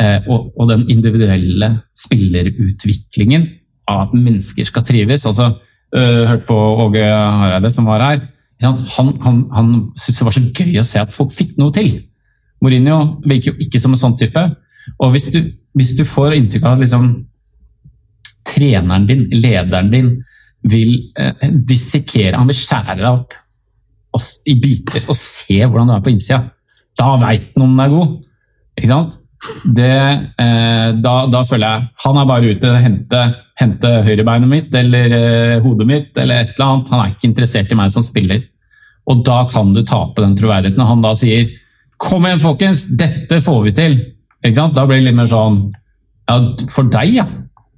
S3: eh, og, og, den individuelle spillerutviklingen av at mennesker skal trives. Altså, øh, Hørte på Åge Hareide som var her. Han, han, han syntes det var så gøy å se at folk fikk noe til. Mourinho virker jo ikke som en sånn type. Og hvis du, hvis du får inntrykk av at liksom, treneren din, lederen din, vil eh, dissekere Han vil skjære deg opp og, i biter og se hvordan du er på innsida. Da veit han om den er god. Ikke sant? Det, eh, da, da, føler jeg Han er bare ute og hente, hente høyrebeinet mitt eller eh, hodet mitt eller et eller annet. Han er ikke interessert i meg som spiller. Og da kan du tape den troverdigheten. Og han da sier 'Kom igjen, folkens! Dette får vi til!' Ikke sant? Da blir det litt mer sånn Ja, for deg, ja.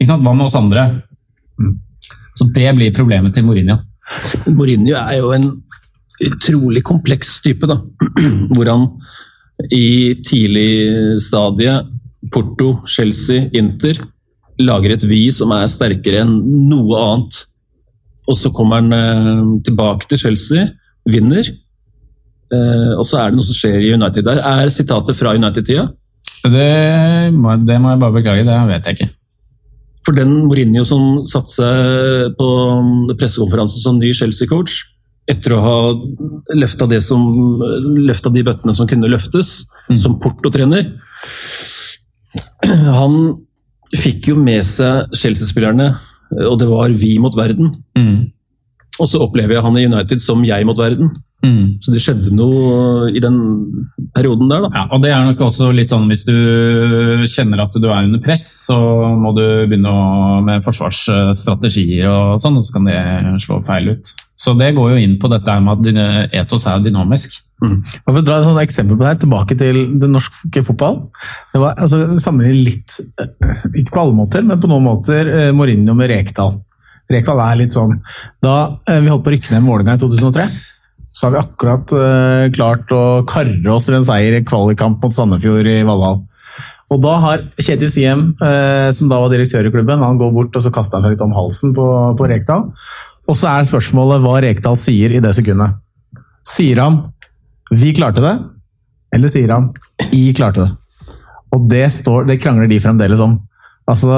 S3: Hva med oss andre? Mm. Så det blir problemet til Mourinho.
S2: Mourinho er jo en utrolig kompleks type, da. [CLEARS THROAT] Hvor han i tidlig stadie, Porto, Chelsea, Inter, lager et vi som er sterkere enn noe annet. Og så kommer han eh, tilbake til Chelsea, vinner. Eh, og så er det noe som skjer i United der. Er sitatet fra United-tida?
S3: Det, det, må jeg bare beklage, det vet jeg ikke.
S2: For den Mourinho som satte seg på pressekonferansen som ny Chelsea-coach, etter å ha løfta som løfta de bøttene som kunne løftes, mm. som Porto-trener Han fikk jo med seg Chelsea-spillerne, og det var vi mot verden. Mm. Og så opplever jeg han i United som jeg mot verden. Mm. Så det skjedde noe i den perioden der, da.
S3: Ja, og det er nok også litt sånn hvis du kjenner at du er under press, så må du begynne å, med forsvarsstrategier og sånn, og så kan det slå feil ut. Så det går jo inn på dette med at etos er dynamisk.
S1: Mm. For å dra et eksempel på det, tilbake til den norske fotball. Det var altså, Sammenlignet litt, eh, ikke på alle måter, men på noen måter, eh, Mourinho med Rekdal. Rekdal er litt sånn Da eh, vi holdt på å rykke ned Vålerenga i 2003 så har vi akkurat uh, klart å karre oss til en seier i kvalikkamp mot Sandefjord i Valhall. Og da har Kjetil Siem, uh, som da var direktør i klubben, han går bort og så kaster han seg litt om halsen på, på Rekdal. Og så er spørsmålet hva Rekdal sier i det sekundet. Sier han 'vi klarte det', eller sier han 'i klarte det'? Og det, står, det krangler de fremdeles om. Altså,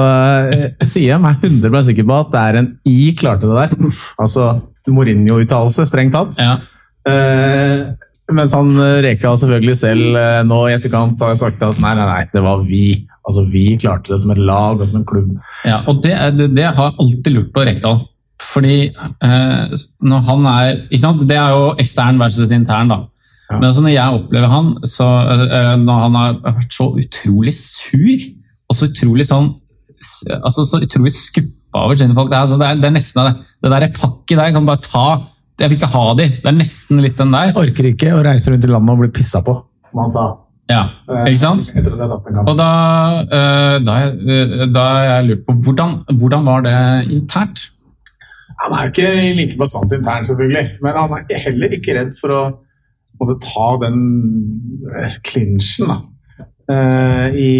S1: eh, Siem er 100 sikker på at det er en 'i klarte det' der. Altså Mourinho-uttalelse, strengt tatt. Ja. Uh, mens han eh, Reka selvfølgelig selv uh, nå i etterkant har sagt at nei, nei, nei, det var vi. Altså Vi klarte det som et lag og som en klubb.
S3: Ja, og Det, det, har alltid lurt på Rekdal. Fordi eh, når han er ikke sant? Det er jo ekstern versus intern, da. Ja. Men altså når jeg opplever han, så når han har vært så utrolig sur og så utrolig sånn altså så utrolig skuffa over folk. Det altså, det er, det er nesten det, det der pakket der kan bare ta jeg vil ikke ha de. Det er nesten litt den der.
S1: Orker ikke å reise rundt i landet og bli pissa på, som han sa.
S3: Ja, ikke sant? Og da, eh, da, eh, da jeg lurt på hvordan, hvordan var det internt?
S1: Han er jo ikke like bastant internt, selvfølgelig. Men han er heller ikke redd for å måtte ta den klinsjen. da, eh, i,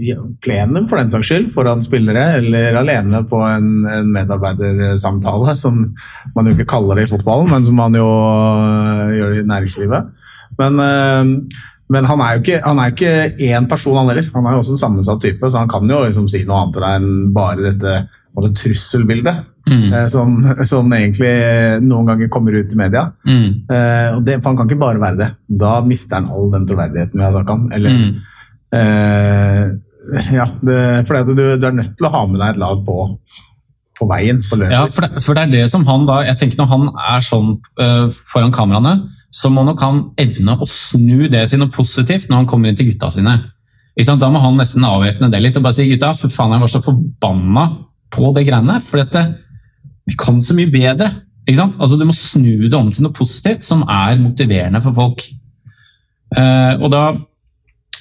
S1: i plenum, for den saks skyld, foran spillere, eller alene på en, en medarbeidersamtale, som man jo ikke kaller det i fotballen, men som man jo øh, gjør det i næringslivet. Men, øh, men han er jo ikke, han er ikke én person, han heller. Han er jo også en sammensatt type, så han kan jo liksom si noe annet til deg enn bare dette det trusselbildet. Mm. Eh, som, som, egentlig noen ganger kommer ut i media. Mm. Eh, og det, for han kan ikke bare være det. Da mister han all den troverdigheten vi har snakka om. Eller, mm. eh, ja, det, fordi at du, du, er nødt til å ha med deg et lag på, på veien. På
S3: ja, for det, for det, er det som han da Jeg tenker Når han er sånn uh, foran kameraene, så må nok han evne å snu det til noe positivt når han kommer inn til gutta sine. Da må han nesten avvæpne det litt og bare si gutta, for faen jeg var så forbanna på det greiene. For dette, vi kan så mye bedre. Ikke sant? Altså, du må snu det om til noe positivt som er motiverende for folk. Uh, og da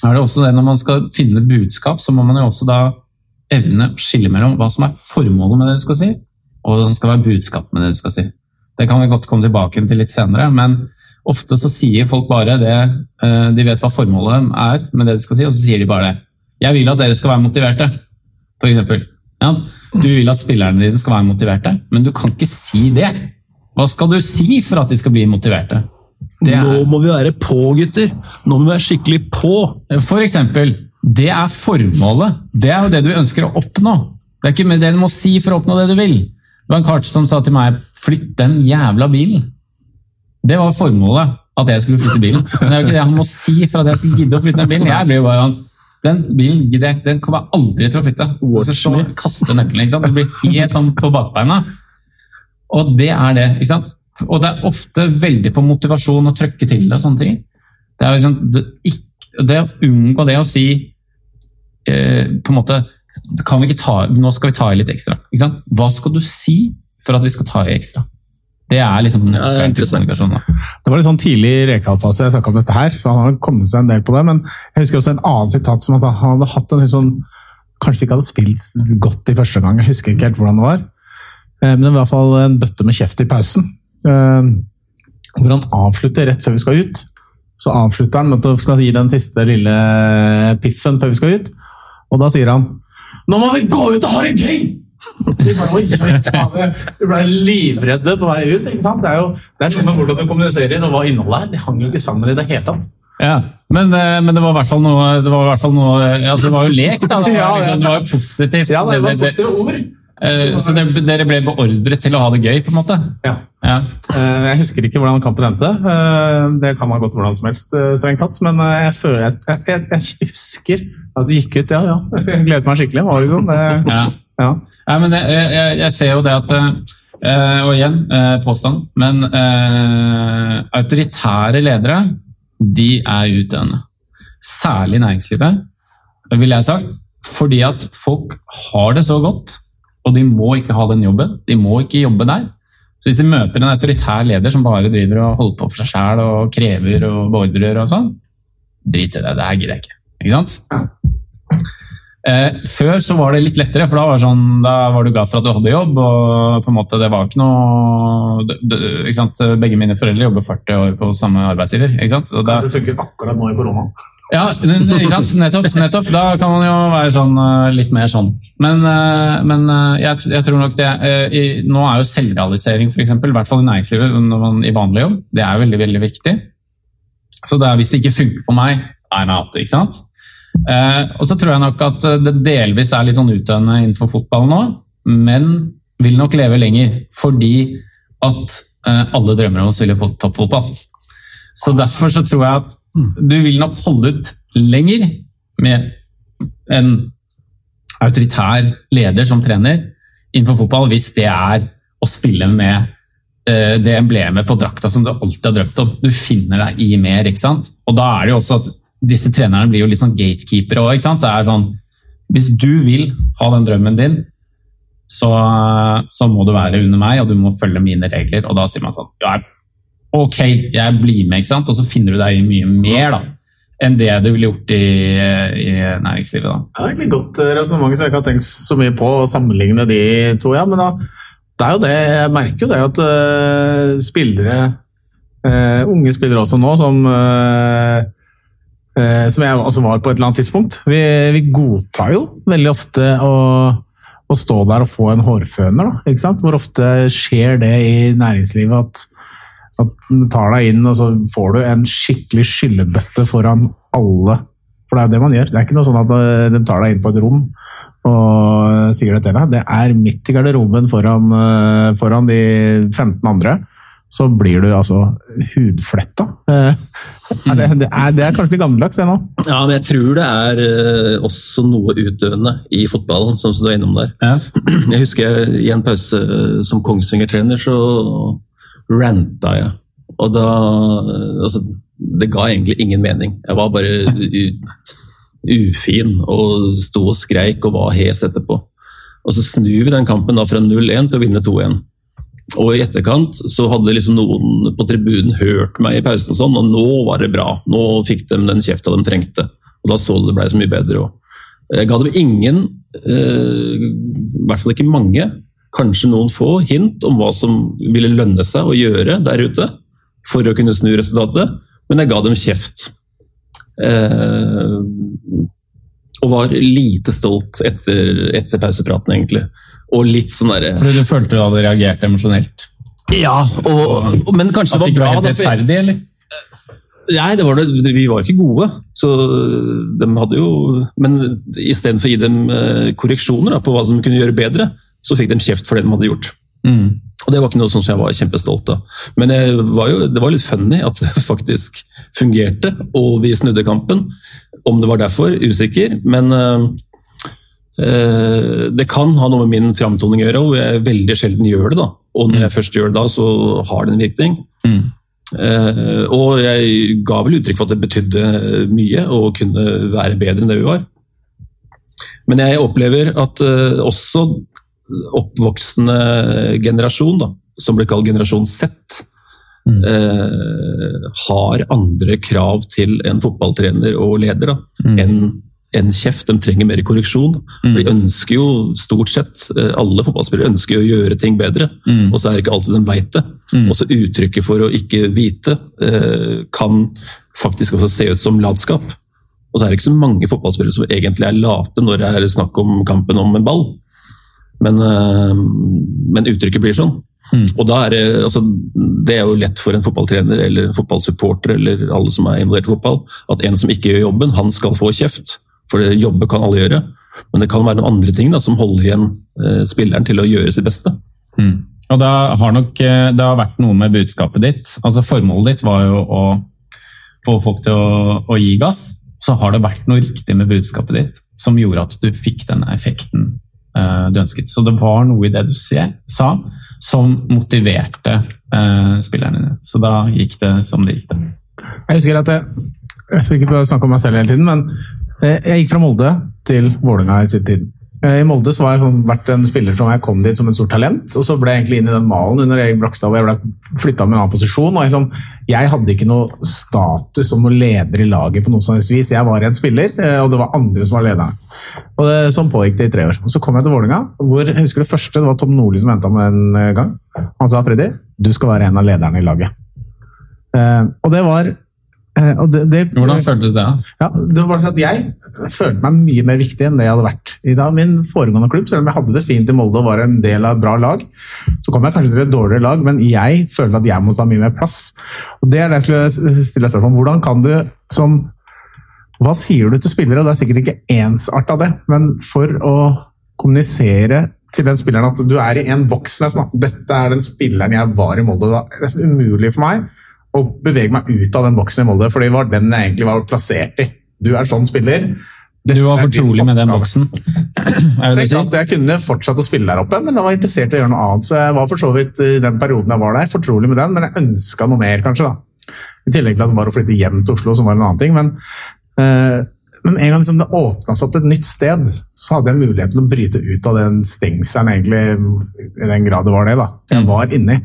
S3: er det også det når man skal finne budskap, så må man jo også da evne å skille mellom hva som er formålet med det du skal si, og hva som skal være budskapet med det du skal si. Det kan vi godt komme tilbake til litt senere, men ofte så sier folk bare det uh, De vet hva formålet er med det de skal si, og så sier de bare det. Jeg vil at dere skal være motiverte, f.eks. Ja, du vil at spillerne dine skal være motiverte, men du kan ikke si det. Hva skal du si for at de skal bli motiverte?
S2: Er... Nå må vi være på, gutter! Nå må vi være skikkelig på!
S3: For eksempel, det er formålet. Det er jo det du ønsker å oppnå. Det er ikke det du må si for å oppnå det du vil. Det var en kart som sa til meg 'flytt den jævla bilen'. Det var formålet, at jeg skulle flytte bilen. Men det er jo ikke det han må si for at jeg skal gidde å flytte den bilen. Jeg blir jo bare den bilen den kommer jeg aldri til å flytte. Og så kaster kaste nøkkelen. ikke sant? Det blir helt sånn på bakbeina. Og det er det. ikke sant? Og det er ofte veldig på motivasjon å trykke til og sånne ting. Det er liksom, det, det å unngå det å si eh, på en måte kan vi ikke ta, Nå skal vi ta i litt ekstra. ikke sant? Hva skal du si for at vi skal ta i ekstra? Det er liksom ja, det, er
S1: det var litt sånn tidlig i Rekdal-fase jeg snakka om dette her, så han har kommet seg en del på det. Men jeg husker også en annen sitat som at han hadde hatt en litt sånn Kanskje ikke hadde spilt godt i første gang, jeg husker ikke helt hvordan det var. Eh, men det var i hvert fall en bøtte med kjeft i pausen. Eh, hvor han avslutter rett før vi skal ut. Så avslutter han med å skal gi den siste lille piffen før vi skal ut. Og da sier han Nå må vi gå ut og ha det gøy! De ble livredde på vei ut. ikke sant? Det er jo det er noe med hvordan du kommuniserer og hva innholdet er. Det hang jo ikke sammen i det hele tatt.
S3: Ja, men, eh, men, det var i hvert fall noe Det var, noe, altså det var jo lek, da. Det [LAUGHS] var, liksom, det var jo positivt.
S1: Ja, det var positive ord.
S3: Eh, så det, dere ble beordret til å ha det gøy, på en måte?
S1: Ja. ja. Eh, jeg husker ikke hvordan kampen endte. Det kan ha gått hvordan som helst, strengt tatt. Men jeg, føler, jeg, jeg, jeg, husker at det gikk ut. Ja, ja. Jeg gledet meg skikkelig. Var det sånn? Det, ja.
S3: ja. Ja, men jeg, jeg, jeg, ser jo det at uh, Og igjen, uh, påstand, men uh, autoritære ledere, de er utdøende. Særlig næringslivet, ville jeg sagt. Fordi at folk har det så godt, og de må ikke ha den jobben. De må ikke jobbe der. Så hvis de møter en autoritær leder som bare driver og holder på for seg sjæl og krever og beordrer og sånn, drit i det. Det her gidder jeg ikke. Ikke sant? Eh, før så var det litt lettere, for da var, sånn, da var, du glad for at du hadde jobb. og på en måte Det var ikke noe ikke sant? Begge mine foreldre jobber 40 år på samme arbeidsgiver. ikke sant?
S1: Og da, det funker akkurat nå i koronaen.
S3: Ja, ikke sant? Nettopp, nettopp. Da kan man jo være sånn, eh, litt mer sånn. Men, eh, men eh, jeg, jeg, tror nok det i, Nå er jo selvrealisering, f.eks., i hvert fall i næringslivet, når man, i vanlig jobb, det er veldig veldig viktig. Så det er, hvis det ikke funker for meg, I'm out. ikke sant? Eh, og så tror jeg nok at det delvis er litt sånn utdøende innenfor fotball nå, men vil nok leve lenger fordi at eh, alle drømmer om å spille toppfotball. Så derfor så tror jeg at du vil nok holde ut lenger med en autoritær leder som trener innenfor fotball, hvis det er å spille med eh, det emblemet på drakta som du alltid har drømt om. Du finner deg i mer. ikke sant? Og da er det jo også at disse trenerne blir jo litt sånn gatekeepere òg. Sånn, hvis du vil ha den drømmen din, så, så, må du være under meg, og du må følge mine regler. Og da sier man sånn ja, Ok, jeg blir med, ikke sant? og så finner du deg i mye mer da, enn det du ville gjort i, i næringslivet. da.
S1: Det er egentlig godt eh, resonnement som jeg ikke har tenkt så mye på å sammenligne de to. ja, men da, det er jo det, Jeg merker jo det at uh, spillere uh, unge spillere også nå, som eh, som jeg også var på et eller annet tidspunkt. Vi, vi godtar jo veldig ofte å, å, stå der og få en hårføner. Da, ikke sant? Hvor ofte skjer det i næringslivet at, du tar deg inn og så får du en skikkelig skyllebøtte foran alle. For det er det man gjør. Det er ikke noe sånn at eh, de tar deg inn på et rom og sier det til deg. Det er midt i garderoben foran, eh, foran de 15 andre så blir du altså hudfletta. Eh, [LAUGHS] er det, det, er, det, er, kanskje litt gammeldags, det nå?
S2: Ja, men jeg tror det er uh, også noe utdøende i fotballen, som du er innom der. Ja. [CLEARS THROAT] Jeg husker i en pause som Kongsvinger-trener, så ranta jeg. Og da Altså, det ga egentlig ingen mening. Jeg var bare ufin og sto og skreik og var hes etterpå. Og så snur vi den kampen da fra 0-1 til å vinne 2-1. Og i etterkant så hadde liksom noen på tribunen hørt meg i pausen og sånn, og nå var det bra. Nå fikk de den kjefta de trengte. Og da så det ble så mye bedre òg. Jeg ga dem ingen, eh, i hvert fall ikke mange, kanskje noen få hint om hva som ville lønne seg å gjøre der ute for å kunne snu resultatet, men jeg ga dem kjeft. Eh, og var lite stolt etter, etter pausepraten, egentlig. Og litt sånn derre
S3: Fordi du følte du hadde reagert emosjonelt?
S2: Ja, og, og, men kanskje det var bra.
S3: At det var helt rettferdig, eller?
S2: Nei, det var det. vi var ikke gode. Så de hadde jo Men istedenfor å gi dem eh, korreksjoner da, på hva som kunne gjøre bedre, så fikk de kjeft for det de hadde gjort. Mm. Og Det var ikke noe som jeg var kjempestolt av. Men var jo, det var litt funny at det [LAUGHS] faktisk fungerte, og vi snudde kampen. Om det var derfor, usikker. Men Eh, det kan ha noe med min framtoning å gjøre, og jeg veldig sjelden gjør det. da. Og når jeg mm. først gjør det da, så har det en virkning. Mm. Uh, og jeg ga vel uttrykk for at det betydde mye og kunne være bedre enn det vi var. Men jeg opplever at uh, også oppvoksende generasjon, da, som blir kalt generasjon Z, mm. uh, har andre krav til en fotballtrener og leder da, mm. enn en kjeft, de trenger mer korreksjon. For De mm. ønsker jo stort sett, eh, alle fotballspillere ønsker jo å gjøre ting bedre, mm. og så er det ikke alltid de veit det. Mm. Også uttrykket for å ikke vite eh, kan faktisk også se ut som latskap. Og så er det ikke så mange fotballspillere som egentlig er late når det er snakk om kampen om en ball. Men, eh, men uttrykket blir sånn. Mm. Og da er det, altså, det er jo lett for en fotballtrener eller en fotballsupporter eller alle som er involvert i fotball, at en som ikke gjør jobben, han skal få kjeft. For jobbe kan alle gjøre, men det kan være noen andre ting da, som holder igjen eh, spilleren til å gjøre sitt beste.
S3: Mm. Og det har nok eh, det har vært noe med budskapet ditt. Altså Formålet ditt var jo å få folk til å, å gi gass. Så har det vært noe riktig med budskapet ditt som gjorde at du fikk den effekten eh, du ønsket. Så det var noe i det du ser, sa som motiverte eh, spillerne dine. Så da gikk det som det gikk. det.
S1: Jeg husker at jeg, jeg skal ikke snakke om meg selv hele tiden, men jeg gikk fra Molde til Vålerenga i sin tid. Eh, I Molde så var jeg sånn, vært en spiller som jeg kom dit som en stort talent, og så ble jeg egentlig inn i den malen under Erik Blakstad, hvor jeg ble flytta med en annen posisjon. og sånn, jeg, hadde ikke noe status som noen leder i laget på noe helst vis. Jeg var en spiller, eh, og det var andre som var lederen. Og det, Sånn pågikk det i tre år. Og Så kom jeg til Vålerenga, hvor jeg husker det første det var Tom Nordli som henta meg en gang. Han sa Freddy, du skal være en av lederne i laget. og det var
S3: Eh, det, det, Hvordan føltes det?
S1: Ja, det var at Jeg følte meg mye mer viktig enn det jeg hadde vært i da. min foregående klubb. Selv om jeg hadde det fint i Molde og var en del av et bra lag, så kom jeg kanskje til et dårligere lag, men jeg følte at jeg måtte ha mye mer plass. Og Det er det jeg skulle stille spørsmål om. Hvordan kan du som Hva sier du til spillere? Og det er sikkert ikke ensarta, det, men for å kommunisere til den spilleren at du er i en boks. Dette er den spilleren jeg var i Molde. Det er nesten umulig for meg å bevege meg ut av den boksen i Molde, for det var den jeg egentlig var plassert i. Du er sånn spiller.
S3: Dette du var fortrolig med den boksen? [CLEARS THROAT]
S1: jeg kunne fortsatt å spille der oppe, men jeg var interessert i å gjøre noe annet. Så jeg var for så vidt i den perioden jeg var der, fortrolig med den, men jeg ønska noe mer, kanskje. da. I tillegg til at det var å flytte hjem til Oslo, som var en annen ting. Men, uh, men en gang liksom det åpna seg opp et nytt sted, så hadde jeg mulighet til å bryte ut av den stengselen, egentlig, i den grad det var det. da. Jeg mm. var inni.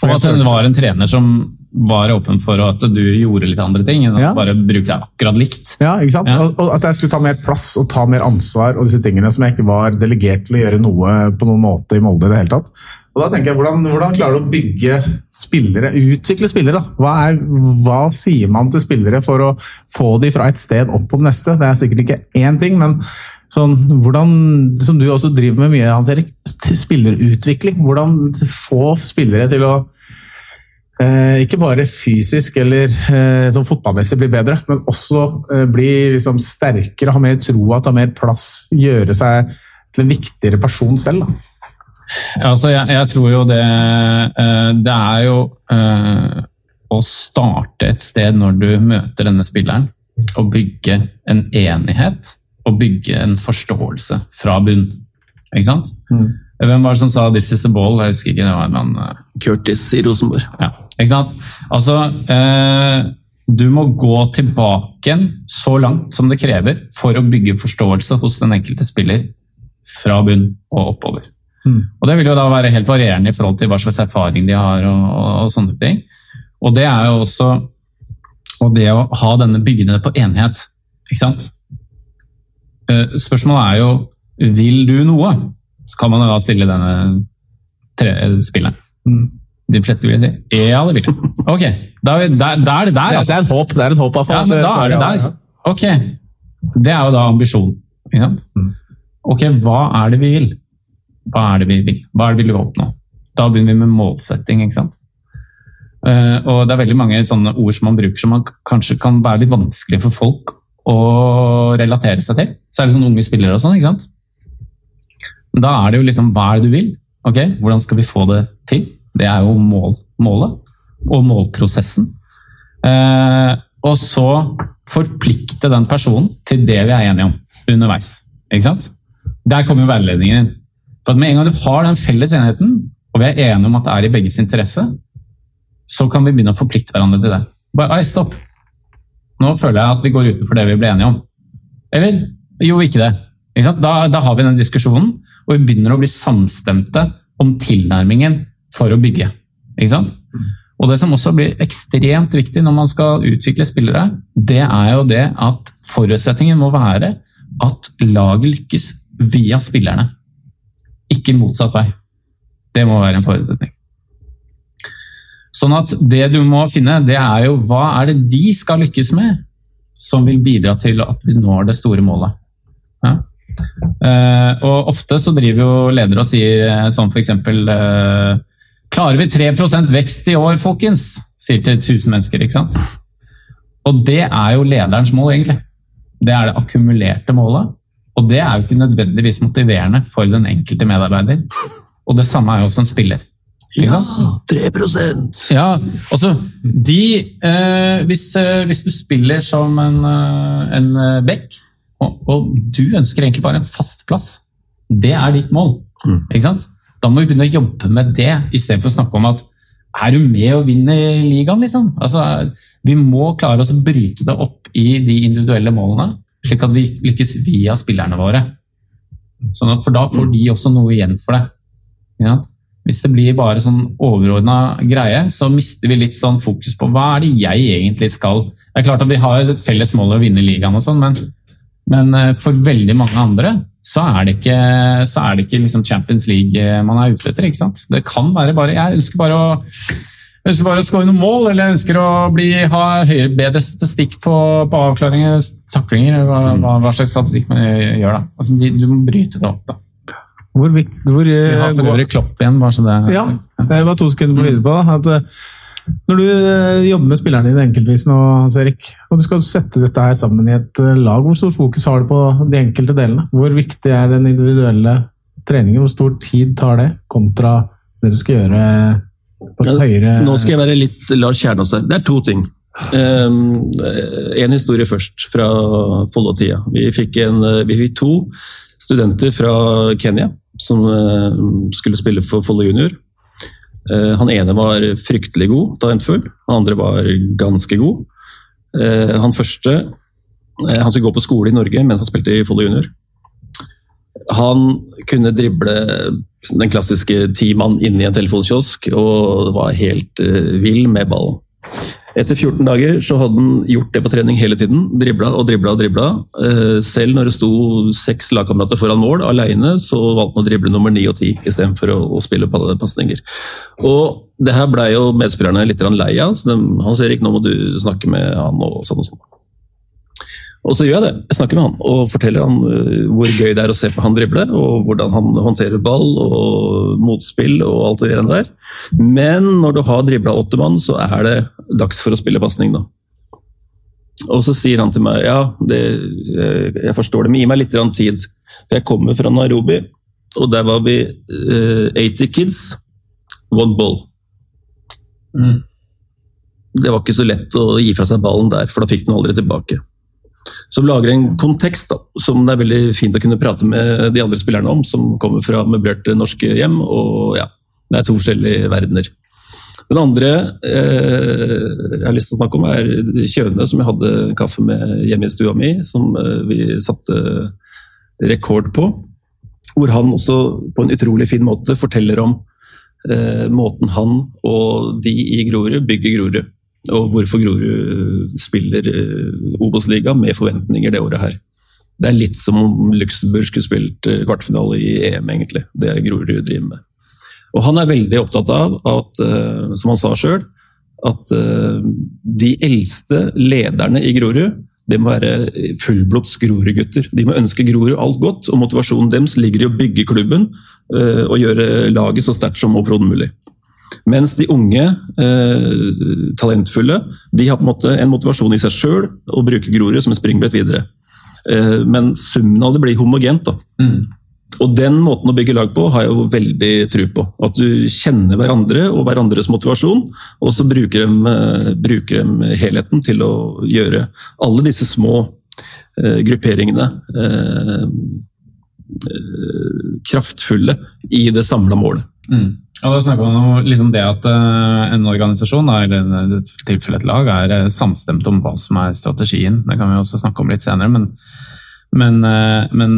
S3: Og at det var en trener som var åpen for at du gjorde litt andre ting enn ja. bare bruke deg akkurat likt.
S1: Ja, ikke sant? Ja. Og, At jeg skulle ta mer plass og ta mer ansvar og disse tingene som jeg ikke var delegert til å gjøre noe på noen måte i Molde i det hele tatt. Og da tenker jeg, hvordan, hvordan, klarer du å bygge spillere, utvikle spillere? da? Hva, er, hva, sier man til spillere for å få de fra et sted opp på det neste? Det er sikkert ikke én ting, men sånn, hvordan, som du også driver med mye, Hans Erik, spillerutvikling. Hvordan få spillere til å ikke bare fysisk eller eh, sånn fotballmessig bli bedre, men også eh, bli liksom, sterkere, ha mer troa, ta mer plass, gjøre seg til en viktigere person selv. da.
S3: Altså, jeg, jeg, tror jo det Det er jo å starte et sted når du møter denne spilleren, og bygge en enighet og bygge en forståelse fra bunn. Ikke sant? Mm. Hvem var det som sa 'this is a ball'? Jeg husker ikke. det var en
S2: Curtis i Rosenborg.
S3: Ja, ikke sant? Altså, du må gå tilbake så langt som det krever for å bygge forståelse hos den enkelte spiller fra bunn og oppover. Mm. Og Det vil jo da være helt varierende i forhold til hva slags erfaring de har. og, og, og sånne ting. Og det er jo også og det å ha denne byggende på enighet. ikke sant? Eh, spørsmålet er jo vil du noe? Så kan man da stille denne tre, spillet. Mm. De fleste vil si ja, det vil jeg. Ok, da er, da, der er det der.
S1: Altså. Det er et håp. Det er et håp
S3: ja, men da er det der. Ok, Det er jo da ambisjonen. Ikke sant? Mm. Ok, hva er det vi vil? Hva er det vi vil? Hva er det vi vil oppnå? Da begynner vi med målsetting. ikke sant? Uh, og Det er veldig mange sånne ord som man bruker som man kanskje kan være litt vanskelig for folk å relatere seg til. Særlig sånne unge spillere og sånn. ikke sant? Men da er det jo liksom hva er det du vil? Ok, Hvordan skal vi få det til? Det er jo mål, målet og målprosessen. Eh, og så forplikte den personen til det vi er enige om underveis. Ikke sant? Der kommer jo veiledningen inn. For Med en gang du har den felles enheten, og vi er enige om at det er i begges interesse, så kan vi begynne å forplikte hverandre til det. Bare, Ei, stopp! Nå føler jeg at vi går utenfor det vi ble enige om. Eller jo, ikke det. Ikke da, da, har vi den diskusjonen, og vi begynner å bli samstemte om tilnærmingen for å bygge. Ikke sant? Og Det som også blir ekstremt viktig når man skal utvikle spillere, det er jo det at forutsetningen må være at laget lykkes via spillerne. Ikke motsatt vei. Det må være en forutsetning. Sånn at det du må finne, det er jo hva er det de skal lykkes med, som vil bidra til at vi når det store målet. Ja? Uh, og ofte så driver jo ledere og sier sånn f.eks. Uh, eh, Klarer vi 3% vekst i år, folkens? Sier til 1000 mennesker, ikke sant? Og det er jo lederens mål, egentlig. Det er det akkumulerte målet. Og det er jo ikke nødvendigvis motiverende for den enkelte medarbeider. Og det samme er jo også en spiller.
S2: Ja, 3%
S3: Ja, altså, de, eh, hvis, eh, hvis, du spiller som en, eh, en eh, back, og, og, du ønsker egentlig bare en fast plass, det er ditt mål. Mm. ikke sant? Da må vi begynne å jobbe med det, istedenfor å snakke om at er du med og vinner ligaen, liksom? Altså, vi må klare oss å bryte det opp i de individuelle målene slik at vi lykkes via spillerne våre. Sånn at, for da får de også noe igjen for det. Ja? Hvis det blir bare sånn overordna greie, så mister vi litt sånn fokus på hva er det jeg egentlig skal Det er klart at vi har et felles mål å vinne ligaen, og sånn, men, men, eh, for veldig mange andre så er det ikke, er det ikke liksom Champions League man er ute etter. ikke sant? Det kan være bare Jeg ønsker bare å jeg ønsker bare å skåre noen mål, eller jeg ønsker å bli, ha høyere, bedre statistikk på, på avklaringer, taklinger, hva, hva, hva, slags statistikk man gjør. da. Altså, du må bryte det opp. da.
S1: Hvor, hvor, Vi
S3: har for øvrig Klopp igjen, bare så det er
S1: Ja, det var to sekunder på videre på. At, eh, når du eh, jobber med spillerne dine enkeltvis nå, Hans Erik, og du skal sette dette her sammen i et eh, lag, hvor stor fokus har du på de enkelte delene? Hvor viktig er den individuelle treningen? Hvor stor tid tar det, kontra det du skal gjøre
S2: på et høyere nå skal jeg være litt Lars Kjernås der. Det er to ting. Um, en historie først, fra Follo-tida. Vi, vi fikk to studenter fra Kenya som skulle spille for Follo junior. Uh, han ene var fryktelig god, talentfull. Han andre var ganske god. Uh, han første han skulle gå på skole i Norge mens han spilte i Follo junior. Han kunne drible den klassiske ti mann inn i en telefonkiosk og var helt vill med ballen. Etter 14 dager så hadde han gjort det på trening hele tiden. Dribla og dribla og dribla. Eh, selv når det sto seks lagkamerater foran mål alene, så valgte han å drible nummer ni og ti istedenfor å, å spille pasninger. Og det her blei jo medspillerne litt lei av. så de, sier ikke, nå må du snakke med han og sånn og sånn. Og så gjør jeg det. Jeg snakker med han og forteller han uh, hvor gøy det er å se på han drible, og hvordan han håndterer ball og motspill og alt det der. Men når du har dribla åtte mann, så er det dags for å spille pasning, da. Og så sier han til meg ja, det, jeg forstår det, men gi meg litt tid. Jeg kommer fra Nairobi, og der var vi uh, 80 kids, one ball. Mm. Det var ikke så lett å gi fra seg ballen der, for da fikk den aldri tilbake som lager en kontekst da, som det er veldig fint å kunne prate med de andre spillerne om, som kommer fra møblerte norske hjem. og ja, Det er to forskjellige verdener. Den andre eh, jeg har lyst til å snakke om, er Kjøne, som jeg hadde kaffe med hjemme i stua mi, som eh, vi satte rekord på. Hvor han også på en utrolig fin måte forteller om eh, måten han og de i Grorud bygger Grorud og hvorfor Grorud spiller eh, Obos-liga med forventninger det året her. Det er litt som om Luxembourg skulle spilt eh, kvartfinale i EM, egentlig. Det Grorud driver med. Og han er veldig opptatt av at, eh, som han sa sjøl, at de eldste lederne i Grorud det må være fullblods Grorud-gutter. De må ønske Grorud alt godt, og motivasjonen deres ligger i å bygge klubben og gjøre laget så sterkt som overhodet mulig. Mens de unge, eh, talentfulle, de har på en måte en motivasjon i seg sjøl å bruke Grorud som et springbrett videre. Eh, men summen av det blir homogent. da. Mm. Og den måten å bygge lag på har jeg jo veldig tro på. At du kjenner hverandre og hverandres motivasjon, og så bruker de, eh, bruker de helheten til å gjøre alle disse små eh, grupperingene eh, eh kraftfulle i det samla målet. Mm.
S3: Og da snakker man om liksom det at uh, en organisasjon, eller i tilfelle et lag, er uh, samstemt om hva som er strategien. Det kan vi også snakke om litt senere. Men, men, uh, men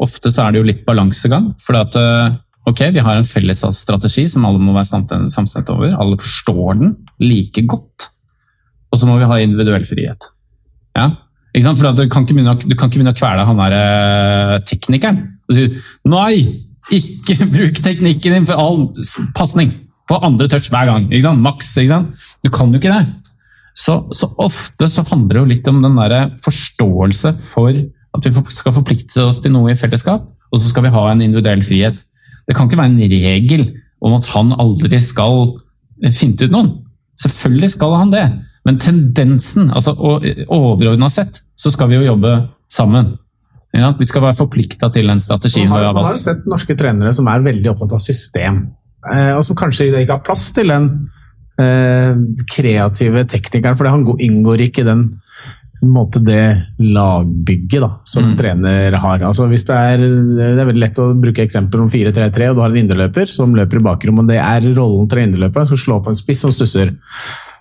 S3: ofte så er det jo litt balansegang. For at ok, vi har en felles strategi som alle må være samstemt over. Alle forstår den like godt. Og så må vi ha individuell frihet. Ja? For du kan, ikke begynne, du kan ikke begynne å kvele han der teknikeren og si nei! Ikke [LAUGHS] bruk teknikken din for all pasning på andre touch hver gang. Ikke sant? Maks. Ikke sant? Du kan jo ikke det. Så, så, ofte så handler det jo litt om den der forståelse for at vi skal forplikte oss til noe i fellesskap, og så skal vi ha en individuell frihet. Det kan ikke være en regel om at han aldri skal finte ut noen. Selvfølgelig skal han det, men tendensen, altså overordna sett, så skal vi jo jobbe sammen. Ja, vi skal være forplikta til den strategien
S1: man har. Man har sett norske trenere som er veldig opptatt av system, eh, og som kanskje ikke har plass til den eh, kreative teknikeren, for han inngår ikke i den måte det lagbygget da, som mm. trener har. Altså hvis det, er, det er veldig lett å bruke eksempel om 4-3-3, og du har en indreløper som løper i bakrommet. Det er rollen til indreløperen, skal slå på en spiss som stusser.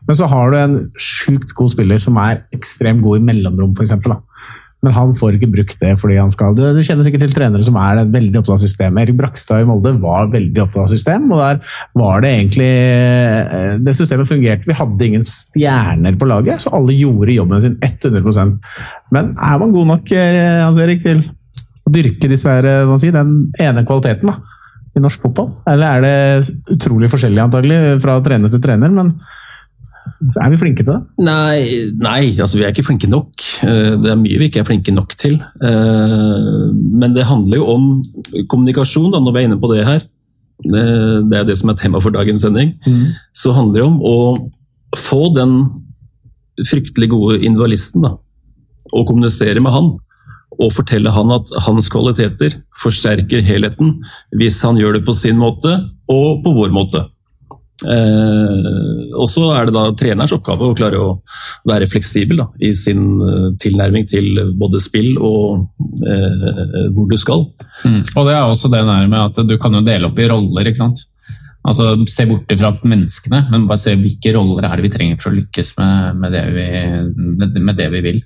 S1: Men så har du en sjukt god spiller som er ekstremt god i mellomrom, f.eks. Men han får ikke brukt det fordi han skal Du, du kjenner sikkert til trenere som er veldig opptatt av system. Erik Brakstad i Molde var veldig opptatt av system, og der var det egentlig eh, Det systemet fungerte. Vi hadde ingen stjerner på laget, så alle gjorde jobben sin 100% Men er man god nok eh, Hans Erik, til å dyrke disse her, eh, si, den ene kvaliteten da, i norsk fotball? Eller er det utrolig forskjellig antagelig fra trener til trener? men er vi flinke til det?
S2: Nei, nei, altså vi er ikke flinke nok. Eh, det er mye vi ikke er flinke nok til. Eh, men det handler jo om kommunikasjon, da, når vi er inne på det her. Det er det som er tema for dagens sending. Mm. Så handler det om å få den fryktelig gode individualisten da, og kommunisere med han. Og fortelle han at hans kvaliteter forsterker helheten hvis han gjør det på sin måte og på vår måte. Eh, og så er det da trenerens oppgave å klare å være fleksibel da, i sin uh, tilnærming til både spill og eh, hvor du skal.
S3: Mm. Og det er også det der med at du kan jo dele opp i roller. ikke sant? Altså Se bort fra menneskene, men bare se hvilke roller er det vi trenger for å lykkes med, med, det, vi, med, det, vi, vil.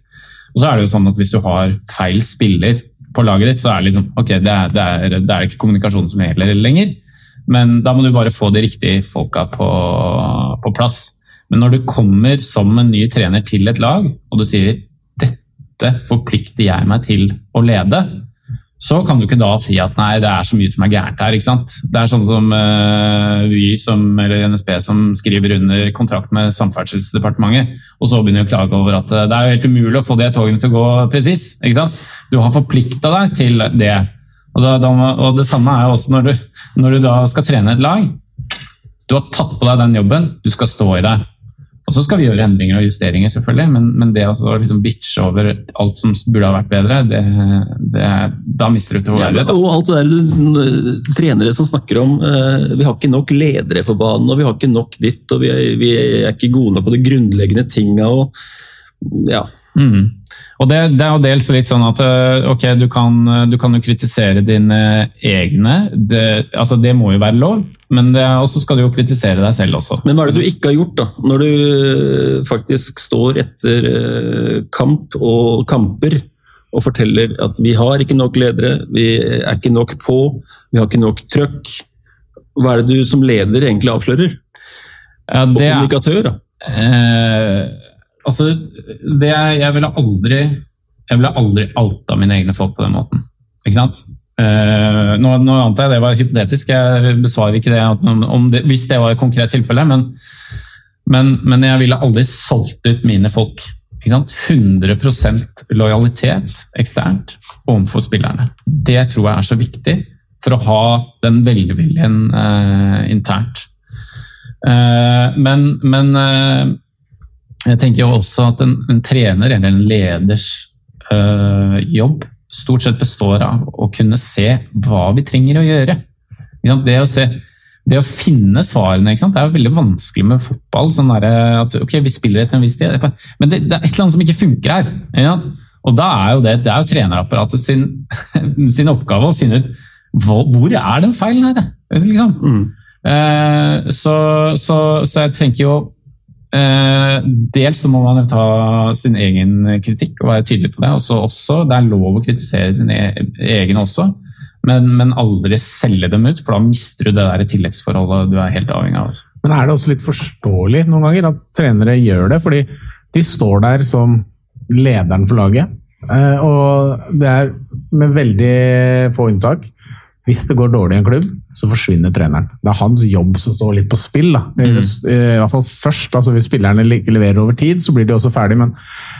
S3: Og så er det jo sånn at Hvis du har feil spiller på laget ditt, så er det liksom, ok, det er, det er, det er ikke kommunikasjonen som gjelder lenger. Men da må du bare få de riktige folka på, på plass. Men når du kommer som en ny trener til et lag, og du sier dette forplikter jeg meg til å lede, så kan du ikke da si at nei, det er så mye som er gærent her. ikke sant? Det er sånn som uh, Vy eller NSB som skriver under kontrakt med Samferdselsdepartementet, og så begynner å klage over at uh, det er jo helt umulig å få de togene til å gå presis. Du har forplikta deg til det. Og, da, da, og, Det samme er også når du, når du da skal trene et lag. Du har tatt på deg den jobben, du skal stå i det. Og så skal vi gjøre endringer og justeringer, selvfølgelig, men, men det å liksom bitche over alt som burde ha vært bedre, det, det, da mister du troverdighet.
S2: Ja, og alt det der trenere som snakker om uh, vi har ikke nok ledere på banen, og vi har ikke nok ditt, og vi er, vi er ikke gode nok på de grunnleggende tinga. Og, ja.
S3: Mm. Og det, det, er jo dels litt sånn at eh, ok, du kan, du kan jo kritisere dine egne. Det, altså det må jo være lov. Men så skal du jo kritisere deg selv også.
S2: Men hva er det du ikke har gjort, da? Når du eh, faktisk står etter eh, kamp og kamper og forteller at vi har ikke nok ledere, vi er ikke nok på, vi har ikke nok trøkk. Hva er det du som leder egentlig avslører?
S3: Ja, det,
S2: og kommunikatør, da?
S3: Eh, altså, det Jeg ville aldri jeg ville aldri outa mine egne folk på den måten. Ikke sant? Uh, nå, nå, antar jeg det var hypotetisk, jeg besvarer ikke det, det hvis det var et konkret tilfelle. Men, men, men, jeg ville aldri solgt ut mine folk. 100% lojalitet eksternt overfor spillerne. Det tror jeg er så viktig for å ha den velviljen uh, internt. Uh, men, men jeg tenker jo også at en, en trener eller en leders jobb stort sett består av å kunne se hva vi trenger å gjøre. Det å, se, det å finne svarene det er jo veldig vanskelig med fotball. Sånn at ok, vi spiller etter en viss tid, men det, det, er et eller annet som ikke funker her. Og da er jo det, det er jo trenerapparatet sin, [LAUGHS] sin, oppgave å finne ut hvor, hvor er den feilen her. Liksom. Mm. Eh, så, så, så jeg tenker jo dels så må man jo ta sin egen kritikk og være tydelig på det. Også, også, det er lov å kritisere sin e egen også, men, men, aldri selge dem ut, for da mister du det der tilleggsforholdet du er helt avhengig av. Også.
S1: Men er det også litt forståelig noen ganger at trenere gjør det? Fordi de står der som lederen for laget, eh, og det er med veldig få unntak hvis det går dårlig i en klubb, så forsvinner treneren. Det er hans jobb som står litt på spill. Da. Mm. I hvert fall først, altså Hvis spillerne leverer over tid, så blir de også ferdig, men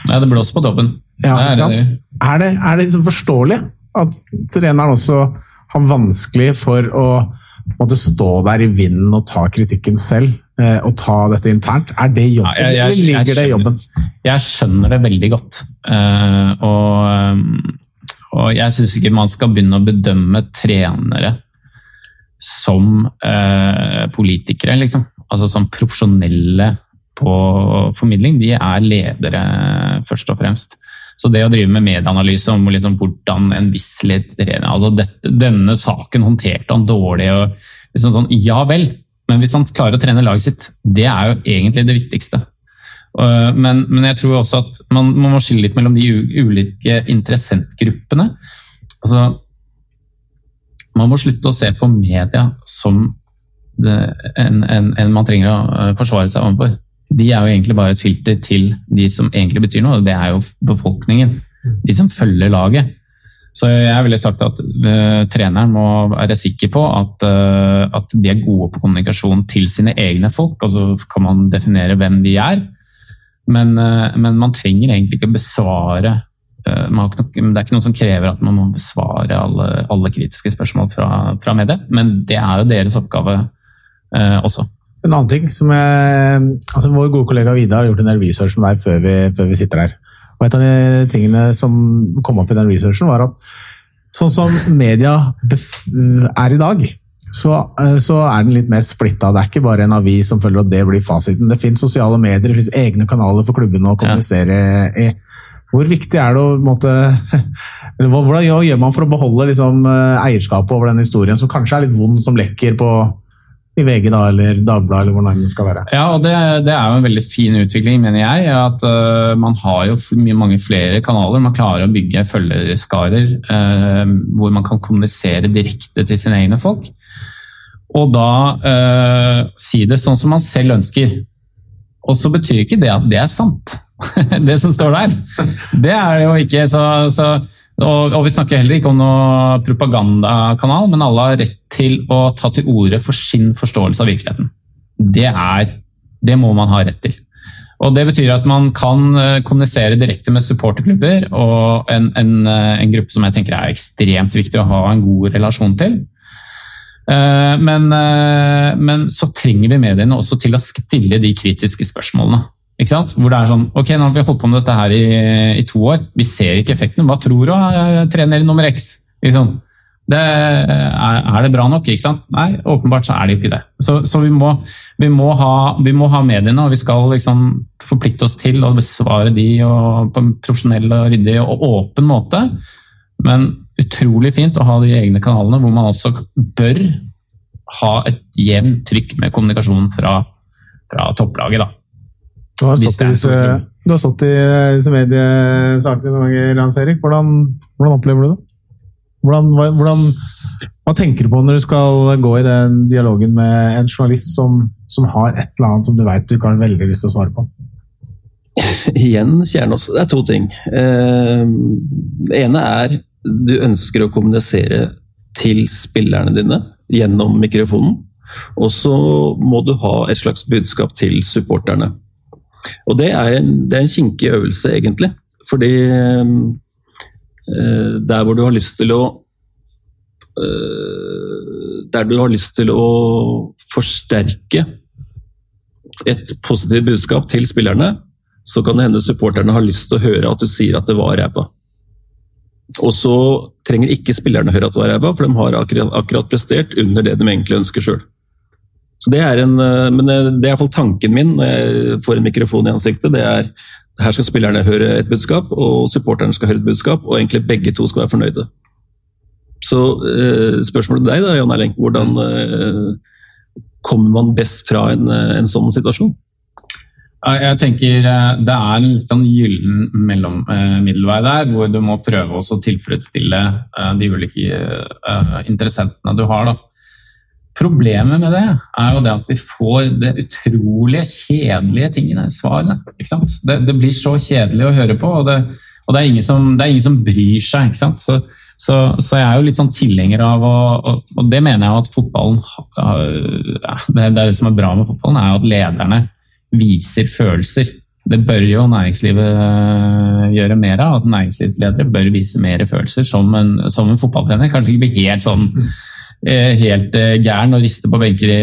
S3: Nei, det blåser på toppen.
S1: Ja, er, det. er, det, er det liksom forståelig at treneren også har vanskelig for å måtte stå der i vinden og ta kritikken selv? å og ta dette internt? Er det jobben, ja, jeg, jeg, jeg, ligger det?
S3: Jeg skjønner det veldig godt. Uh, og og jeg syns ikke man skal begynne å bedømme trenere som eh, politikere, liksom. Altså som profesjonelle på formidling. De er ledere, først og fremst. Så det å drive med medieanalyse om liksom hvordan en viss leder altså dette, Denne saken håndterte han dårlig og liksom sånn, Ja vel, men hvis han klarer å trene laget sitt, det er jo egentlig det viktigste. Eh, men, men, jeg tror også at man, man, må skille litt mellom de ulike interessentgruppene. Altså, man må slutte å se på media som det, en, en, en, man trenger å eh, forsvare seg overfor. De er jo egentlig bare et filter til de som egentlig betyr noe, og det er jo befolkningen. De som følger laget. Så jeg ville sagt at uh, treneren må være sikker på at, uh, at, de er gode på kommunikasjon til sine egne folk, og så kan man definere hvem de er. Men, eh, men, man trenger egentlig ikke besvare eh, noe, Det er ikke noe som krever at man må besvare alle, alle kritiske spørsmål fra, fra mediet, men det er jo deres oppgave eh, også.
S1: En annen ting som jeg, altså Vår gode kollega Vidar har gjort en del research med deg før vi, før vi sitter her. Og Et av de tingene som kom opp i den researchen, var at sånn som media er i dag, så, eh, så, er den litt mer splitta. Det er ikke bare en avis som følger at det blir fasiten. Det finnes sosiale medier, det finnes egne kanaler for klubbene å kommunisere i. Hvor viktig er det å måtte, [LAUGHS] Hvordan gjør man for å beholde liksom, eh, eierskapet over den historien, som kanskje er litt vond, som lekker på i VG da, eller Dagbladet, eller hvordan det skal være.
S3: Ja, og det, det, er jo en veldig fin utvikling, mener jeg. At uh, man har jo mange flere kanaler. Man klarer å bygge følgeskarer uh, hvor man kan kommunisere direkte til sine egne folk. Og da uh, si det sånn som man selv ønsker. Og så betyr ikke det at det er sant, [LAUGHS] det som står der. Det er jo ikke så, så og, og, vi snakker heller ikke om noe propagandakanal, men alle har rett til å ta til orde for sin forståelse av virkeligheten. Det, er, det må man ha rett til. Og Det betyr at man kan eh, kommunisere direkte med supporterklubber og en, en, eh, en gruppe som jeg tenker er ekstremt viktig å ha en god relasjon til. Eh, men, men så trenger vi mediene også til å stille de kritiske spørsmålene. Ikke sant? Hvor det er sånn Ok, nå har vi holdt på med dette her i, i to år. Vi ser ikke effekten. Hva tror du, trener nummer X? Liksom. Det, er, er, det bra nok? ikke sant? Nei, åpenbart så er det jo ikke det. Så, så vi, må, vi, må ha, vi, må, ha, mediene, og vi skal liksom forplikte oss til å besvare de på en profesjonell, og ryddig og åpen måte. Men utrolig fint å ha de egne kanalene hvor man også bør ha et jevnt trykk med kommunikasjon fra, fra topplaget. da.
S1: Du har stått i disse, du har stått i disse mediesakene noen ganger, Hans Erik. Hvordan, hvordan opplever du det? Hvordan, hvordan, hva tenker du på når du skal gå i den dialogen med en journalist som, som har et eller annet som du vet du ikke har veldig lyst til å svare på? [LAUGHS]
S2: Igjen, Kjernås, det er to ting. Eh, det ene er du ønsker å kommunisere til spillerne dine gjennom mikrofonen. Og så må du ha et slags budskap til supporterne. Og det er en, det en kinkig øvelse, egentlig. Fordi Eh, der hvor du har lyst til å eh, Der du har lyst til å forsterke et positivt budskap til spillerne, så kan det hende supporterne har lyst til å høre at du sier at det var ræva. Og så trenger ikke spillerne høre at det var ræva, for de har akkurat, akkurat prestert under det de egentlig ønsker sjøl. Så det er en, eh, men det er iallfall tanken min når jeg får en mikrofon i ansiktet. det er her skal spillerne høre et budskap, og supporterne skal høre et budskap, og egentlig begge to skal være fornøyde. Så eh, spørsmålet til deg, da, Jan Erling. Hvordan eh, kommer man best fra en, eh, en sånn situasjon?
S3: Jeg tenker eh, Det er en litt sånn gyllen mellom-middelvei der, hvor du må prøve å tilfredsstille de ulike interessentene du har. da. Problemet med det er jo det at vi får det utrolige kjedelige tingene, svarene. Det, det, blir så kjedelig å høre på, og det, og det, er, ingen som, det er ingen som bryr seg. Så, så, så, jeg er jo litt sånn tilhenger av å, og, og, det mener jeg at fotballen det, er det som er bra med fotballen, er at lederne viser følelser. Det bør jo næringslivet øh, gjøre mer av. altså Næringslivsledere bør vise mer følelser som en, som en fotballtrener. Kanskje ikke bli helt sånn Eh, helt eh, gæren og rister på benker i,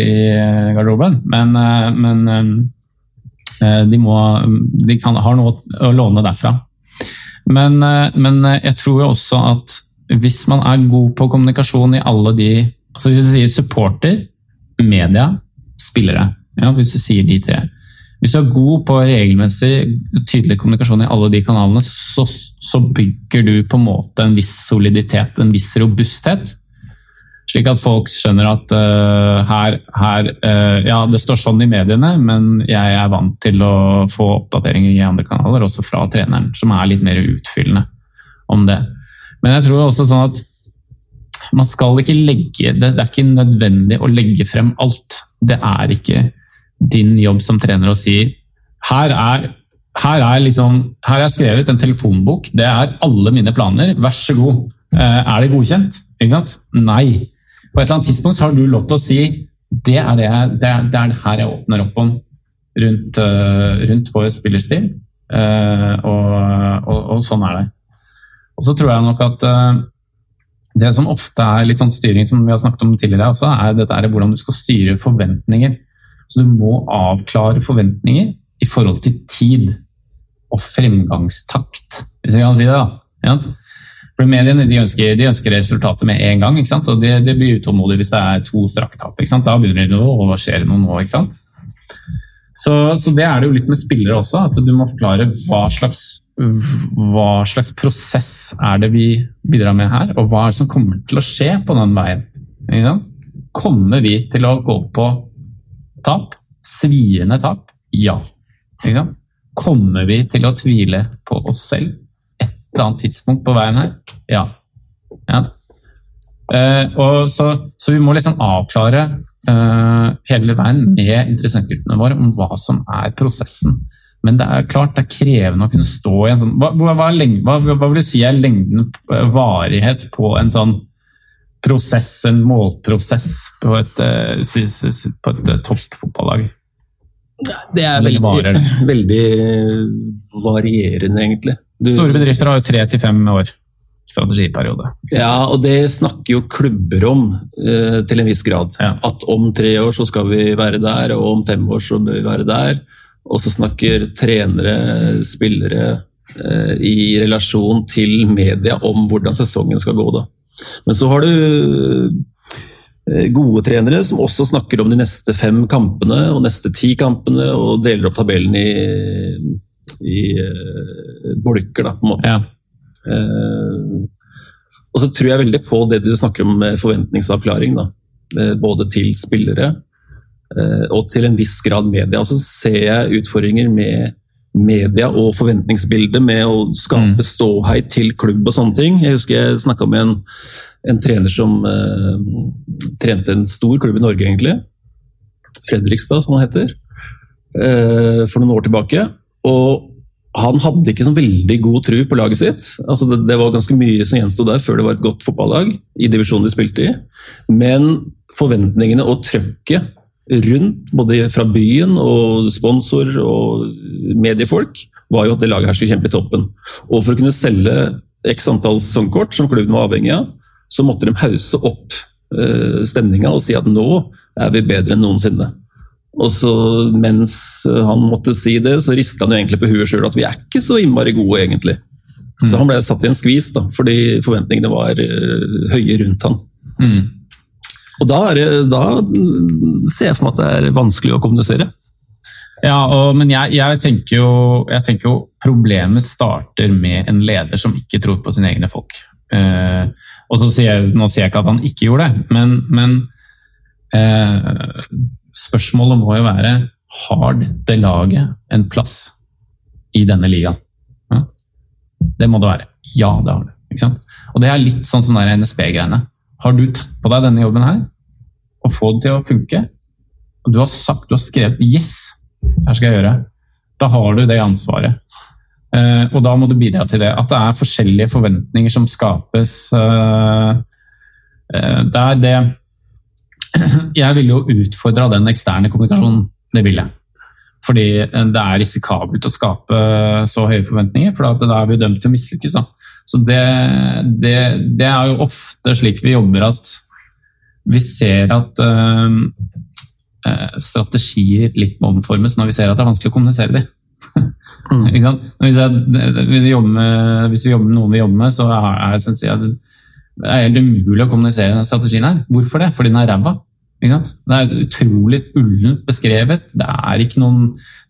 S3: i garderoben. Men, eh, men de, må, de kan, har noe å låne derfra. Men, men, jeg tror jo også at hvis man er god på kommunikasjon i alle de altså Hvis du sier supporter, media, spillere. Ja, hvis du sier de tre. Hvis du er god på regelmessig tydelig kommunikasjon i alle de kanalene, så, så bygger du på en måte en viss soliditet, en viss robusthet. Slik at folk skjønner at uh, her, her uh, Ja, det står sånn i mediene, men jeg er vant til å få oppdateringer i andre kanaler, også fra treneren, som er litt mer utfyllende om det. Men jeg tror også sånn at man skal ikke legge det, det er ikke nødvendig å legge frem alt. Det er ikke din jobb som trener å si her er, her er, liksom, her er skrevet en telefonbok, det er alle mine planer, vær så god. Uh, er det godkjent? Ikke sant? Nei. På et eller annet tidspunkt har du lov til å si det er det, det, er, det, er her jeg åpner opp om rundt, uh, rundt vår spillerstil. Uh, og, og, og, sånn er det. Og så tror jeg nok at uh, det som ofte er litt sånn styring, som vi har snakket om tidligere, også, er dette er hvordan du skal styre forventninger. Så du må avklare forventninger i forhold til tid og fremgangstakt, hvis jeg kan si det. da. Ja? For Mediene de ønsker, de ønsker resultatet med en gang, og det, det blir utålmodig hvis det er to strakktap. Da begynner det å hva noe nå. ikke sant? Så, så, det er det jo litt med spillere også, at du må forklare hva slags, hva slags prosess er det vi bidrar med her, og hva er det som kommer til å skje på den veien. Kommer vi til å gå på tap? Sviende tap? Ja. Kommer vi til å tvile på oss selv? Et annet tidspunkt på veien her? Ja. ja. Uh, så, så, vi må liksom avklare uh, hele veien med interessentgruppene våre om hva som er prosessen. Men det er klart det er krevende å kunne stå i en sånn Hva, hva, hva, hva, vil du si er lengden, varighet, på en sånn prosess, en målprosess på et, på et toppfotballag?
S2: Det er veldig, [CLEARS THROAT] veldig varierende, egentlig.
S3: Du, Store bedrifter har jo tre til fem år strategiperiode.
S2: Ja, og det snakker jo klubber om uh, til en viss grad. Ja. At om tre år så skal vi være der, og om fem år så bør vi være der. Og så snakker trenere, spillere uh, i relasjon til media om hvordan sesongen skal gå. da. Men så har du Eh, gode trenere som også snakker om de neste fem kampene og neste ti kampene, og deler opp tabellen i, i uh, bolker, da, på en måte. Ja. Uh, og så tror jeg veldig på det du snakker om med forventningsavklaring. Da. Uh, både til spillere og til en viss grad media. Og så ser jeg utfordringer med media og forventningsbildet med å skape mm. ståhei til klubb og sånne ting. Jeg husker jeg snakka med en en trener som trente en stor klubb i Norge, egentlig. Fredrikstad, som han heter. For noen år tilbake. Og han hadde ikke så veldig god tru på laget sitt. Altså det, det, var ganske mye som gjensto der før det var et godt fotballag i divisjonen de spilte i. Men forventningene og trøkket rundt, både fra byen og sponsor og mediefolk, var jo at det laget her skulle kjempe i toppen. Og for å kunne selge x antall sesongkort, som klubben var avhengig av, så måtte de hause opp uh, stemninga og si at nå er vi bedre enn noensinne. Og så Mens han måtte si det, så rista han jo egentlig på huet sjøl at vi er ikke så innmari gode, egentlig. Mm. Så han ble satt i en skvis, da, fordi forventningene var uh, høye rundt han. Mm. Og da, det, da, ser jeg for meg at det er vanskelig å kommunisere.
S3: Ja, og, men jeg, jeg, tenker jo, jeg, tenker jo, problemet starter med en leder som ikke tror på sine egne folk. Uh, og så sier Nå sier jeg ikke at han ikke gjorde det, men, men eh, spørsmålet må jo være har dette laget en plass i denne ligaen. Ja? Det må det være. Ja, det har det. Og det er litt sånn som NSB-greiene. Har du tatt på deg denne jobben her og få det til å funke? Og du har sagt, du har skrevet 'yes', her skal jeg gjøre. Da har du det ansvaret. Uh, og da må du bidra til det. At det er forskjellige forventninger som skapes. Uh, uh, det er det [CLEARS THROAT] Jeg vil jo utfordre den eksterne kommunikasjonen. Det vil jeg. Fordi det er risikabelt å skape så høye forventninger, for da er vi dømt til å mislykkes. Så det, det, det, er jo ofte slik vi jobber at vi ser at strategier litt må omformes når vi ser at det er vanskelig å kommunisere dem. Mm. Hvis, jeg, hvis, vi med, hvis, vi jobber med noen vi jobber med, så er, det, jeg, det er helt umulig å kommunisere den strategien her. Hvorfor det? Fordi den er ræva. Det er utrolig ullent beskrevet. Det er ikke noen,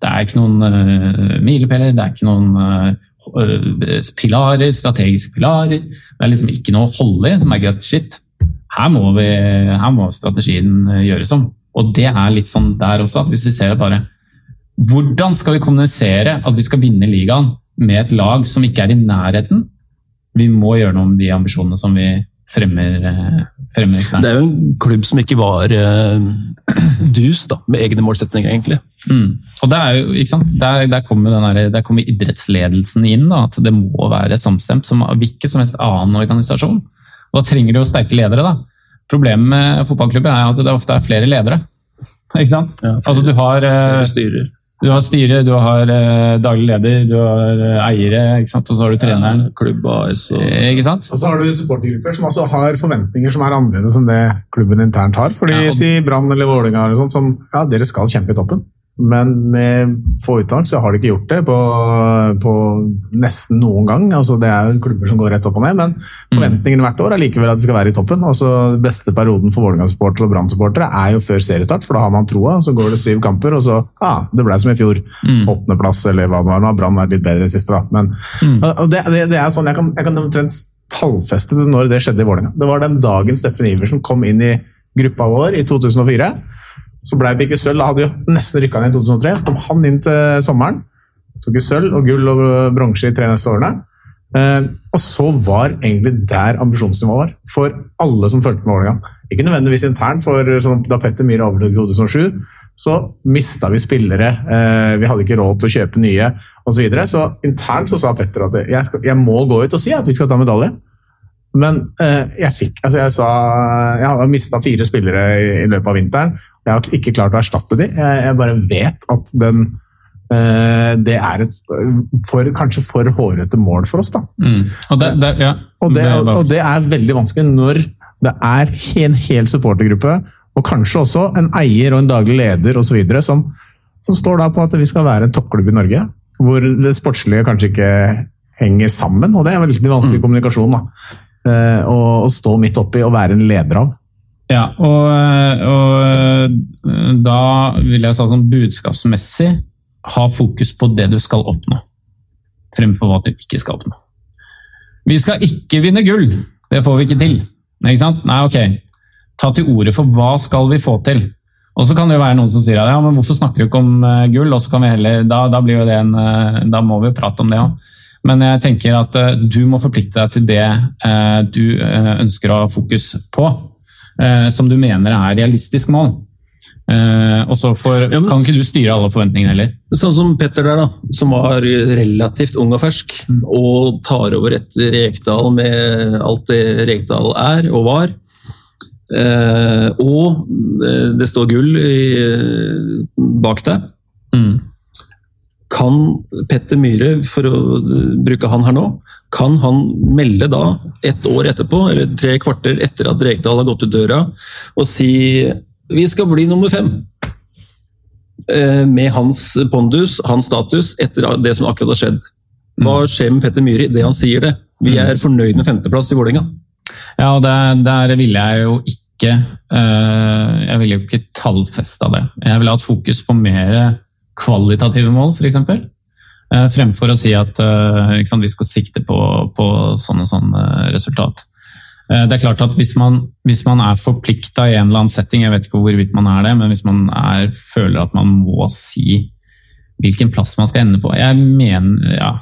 S3: er noen uh, milepæler, det er ikke noen uh, pilarer, strategiske pilarer. Det er liksom ikke noe å holde i som er good shit. Her må, vi, her må strategien gjøres om. Og det er litt sånn der også, at hvis vi ser bare hvordan skal vi kommunisere at vi skal vinne ligaen med et lag som ikke er i nærheten? Vi må gjøre noe med de ambisjonene som vi fremmer, eh, fremmer eksternt.
S2: Det er jo en klubb som ikke var uh, [CLEARS THROAT] dus da, med egne målsetninger, egentlig.
S3: Mm. Og det jo? Der, der, kommer der, der, kommer idrettsledelsen inn. Da, at det må være samstemt som hvilken som helst annen organisasjon. Og da trenger du jo sterke ledere. da. Problemet med fotballklubber er at det ofte er flere ledere. Ikke sant? Ja, flere, altså du har, flere styrer. Du har styre, du har eh, daglig leder, du har eh, eiere, og så har du treneren.
S2: Ja, klubb AS og
S3: eh, Ikke sant?
S1: Og så har du supportergrupper som også har forventninger som er annerledes enn det klubben internt har. Fordi ja, og... si Brann eller Vålerenga eller sånt, som ja, dere skal kjempe i toppen. Men med få uttak så har de ikke gjort det på, på nesten noen gang. Altså, det er klubber som går rett opp og ned, men mm. forventningene hvert år er likevel at de skal være i toppen. Altså, beste perioden for Vålerenga-supportere og Brann-supportere er jo før seriestart, for da har man troa. Så går det syv kamper, og så ah, det ble som i fjor. Mm. Åttendeplass eller hva det var. Nå har Brann vært litt bedre i siste, da. Men mm. det, det, det, er sånn, jeg kan, jeg kan omtrent tallfeste når det skjedde i Vålerenga. Det var den dagen Steffen Iversen kom inn i gruppa vår i 2004. Så ble det ikke sølv. Da hadde vi nesten rykka ned i 2003. Så kom han inn til sommeren. Tok jo sølv og gull og bronse i tre neste årene. Eh, og så var egentlig der ambisjonsnivået var, for alle som fulgte med Vålerenga. Ikke nødvendigvis internt, for sånn, da Petter Myhre overtok i 2007, så mista vi spillere. Eh, vi hadde ikke råd til å kjøpe nye osv. Så, videre. så internt så sa Petter at jeg, skal, jeg, må gå ut og si at vi skal ta medalje. Men eh, jeg fikk altså Jeg sa jeg har mista fire spillere i, i, løpet av vinteren. Jeg har ikke klart å erstatte dem. Jeg, jeg bare vet at den eh, det er et for, kanskje for hårete mål for oss, da.
S3: Mm. Og, det, det, ja.
S1: og, det, og, det, er veldig vanskelig når det er en hel supportergruppe og kanskje også en eier og en daglig leder osv. Som, som står da på at vi skal være en toppklubb i Norge. Hvor det sportslige kanskje ikke henger sammen. Og det er veldig vanskelig mm. kommunikasjon. da. Eh, å, å stå midt oppi og være en leder av.
S3: Ja, og, og da vil jeg si sånn budskapsmessig ha fokus på det du skal oppnå, fremfor hva du ikke skal oppnå. Vi skal ikke vinne gull, det får vi ikke til. Ikke sant? Nei, ok, ta til orde for hva skal vi få til. Og så kan det jo være noen som sier ja, men hvorfor snakker du ikke om gull? og så kan vi heller, da, da, blir jo det en, da må vi prate om det òg. Men jeg tenker at uh, du må forplikte deg til det du ønsker å ha fokus på. som du mener er realistisk mål. og så ja, kan ikke du styre alle forventningene heller.
S2: Sånn som Petter der, da, som var relativt ung og fersk, mm. og tar over etter Rekdal med alt det Rekdal er og var. Eh, og eh, det står gull i, bak deg. Mm. Kan Petter Myhre, for å bruke han her nå, kan han melde da, ett år etterpå, eller tre kvarter etter at Rekdal har gått ut døra, og si vi skal bli nummer fem? Eh, med hans pondus, hans status, etter det som akkurat har skjedd. Hva mm. skjer med Petter Myhre idet han sier det? Vi mm. er fornøyd med femteplass i Vålerenga.
S3: Ja, og der, der ville jeg jo ikke ikke eh, Jeg ville jo ikke tallfesta det. Jeg ville hatt fokus på mer kvalitative mål, f.eks. Eh, fremfor å si at eh, sant, vi skal sikte på, på sånn og sånn resultat. Det er klart at Hvis man, hvis man er forplikta i en eller annen setting, jeg vet ikke hvorvidt man er det, men hvis man er, føler at man må si hvilken plass man skal ende på Jeg mener, ja,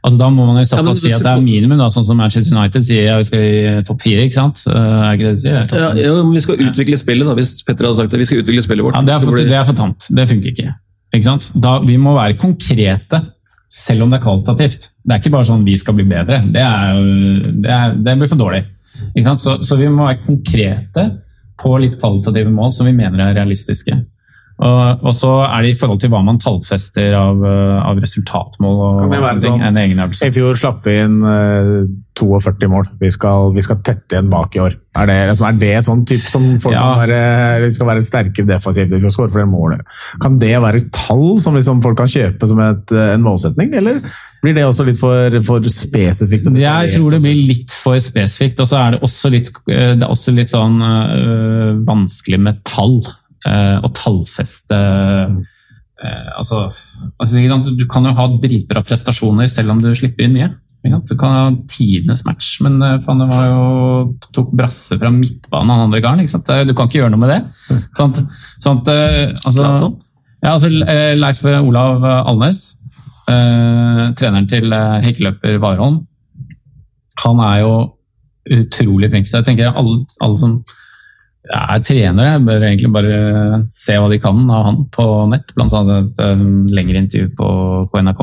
S3: Altså, da må man jo ja, si at det er minimum, da, sånn som Manchester United sier ja, vi skal i topp fire. ikke sant? Eh, er ikke det de sier?
S2: Ja, ja, men Vi skal utvikle spillet, da, hvis Petter hadde sagt det. Vi skal utvikle spillet vårt.
S3: Ja, Det er for, det er for tamt. Det funker ikke. Da, vi må være konkrete, selv om det er kvalitativt. Det er ikke bare sånn vi skal bli bedre. Det, er, det, er, det blir for dårlig. Så, så vi må være konkrete på litt kvalitative mål som vi mener er realistiske. Og, så er det i forhold til hva man tallfester av, eh, av resultatmål. og kan det være sånn, en egen øvelse.
S1: I fjor slapp vi inn uh, eh, 42 mål. Vi skal, vi skal, tette igjen bak i år. Er det, liksom, er det sånn type som folk ja. kan være, vi skal være sterkere defensivt? for å skåre flere mål. Kan det være tall som liksom folk kan kjøpe som et, eh, en målsetning, eller? Blir det også litt for, for spesifikt?
S3: Jeg tror det blir litt for spesifikt. Og så er det også litt, det er også litt sånn øh, vanskelig med tall å eh, tallfeste eh, altså, altså, Du kan jo ha dritbra prestasjoner selv om du slipper inn mye. Du kan ha tidenes match, men eh, faen, det var jo tok brasse fra midtbanen han andre karen. Du kan ikke gjøre noe med det. Sånn sånn altså, ja, altså, Leif Olav Alnes, eh, treneren til hekkeløper Warholm, han er jo utrolig flink. Så jeg tenker alle, alle som er trenere. Jeg bør egentlig bare se hva de kan av han på nett, bl.a. et um, lengre intervju på, på, NRK.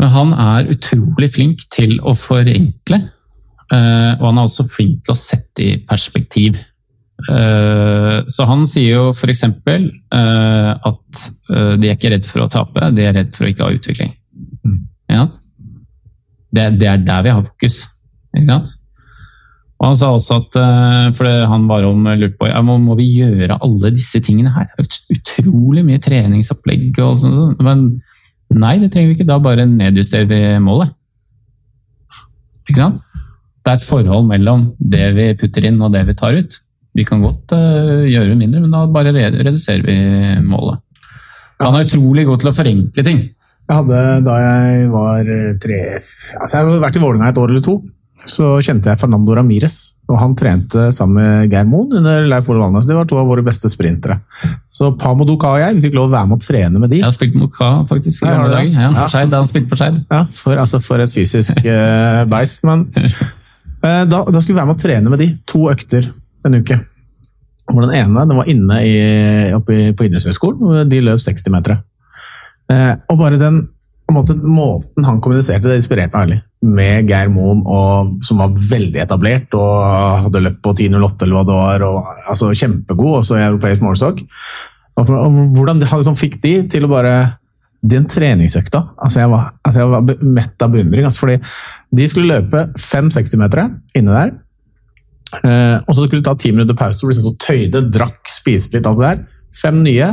S3: Men han er utrolig flink til å forenkle, uh, og han er også flink til å sette i perspektiv. Uh, så han sier jo f.eks. Uh, at uh, de er ikke redd for å tape, de er redd for å ikke ha utvikling. Mm. Ja? Det, det, er der vi har fokus. Ikke sant? Og Han sa også at eh, for han var om lurt på ja, må vi gjøre alle disse tingene her. Utrolig mye treningsopplegg og sånn. Men nei, det trenger vi ikke. Da bare nedjusterer vi målet. Ikke sant? Det er et forhold mellom det vi putter inn og det vi tar ut. Vi kan godt uh, gjøre mindre, men da bare reduserer vi målet. Han er utrolig god til å forenkle ting.
S1: Jeg hadde da jeg var tre Altså, jeg har vært i Vålerenga et år eller to. Så kjente jeg Fernando Ramires. Og han trente sammen med Geir Moen under Leif Ole Valnes. De var to av våre beste sprintere. Så Pamo Duka og jeg vi fikk lov å være med å trene med de.
S3: Jeg har spilt mot Ka, faktisk.
S1: Ja, har.
S3: Ja,
S1: Ja.
S3: da han spilte på Skeid.
S1: Ja, for, altså for et fysisk eh, beist. Men eh, da, da skulle vi være med å trene med de. To økter en uke. Hvor den ene den var inne i, oppe i, på idrettshøyskolen, de løp 60-metere. Eh, og bare den måten han kommuniserte, det inspirerte meg veldig. Med Geir Moen, og, som var veldig etablert og hadde løpt på 10.08 eller hva det var. Og, altså, kjempegod, også i europeisk målestokk. Hvordan han liksom fikk de til å bare Den treningsøkta altså jeg, var, altså jeg var mett av beundring. Altså fordi de skulle løpe fem 60-metere inne der. Eh, og så skulle de ta ti minutter pause hvor de liksom så tøyde, drakk, spiste litt, alt det der. Fem nye.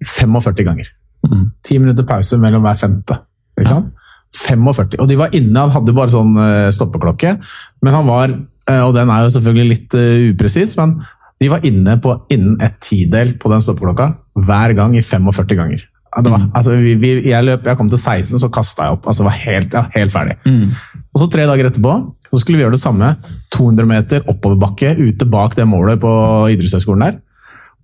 S1: 45 ganger.
S3: Mm.
S1: Ti minutter pause mellom hver femte. Ikke sant? 45. Og de var inne, han hadde bare sånn eh, stoppeklokke. Men han var, eh, og den er jo selvfølgelig litt uh, upresis, men de var inne på innen et tidel på den stoppeklokka hver gang i 45 ganger. Det var,
S3: Mm.
S1: altså, vi, vi, jeg, løp, jeg kom til 16, så kasta jeg opp. altså var helt, ja, helt ferdig.
S3: Mm.
S1: Og så tre dager etterpå så skulle vi gjøre det samme. 200 meter oppoverbakke ute bak det målet på idrettshøyskolen der.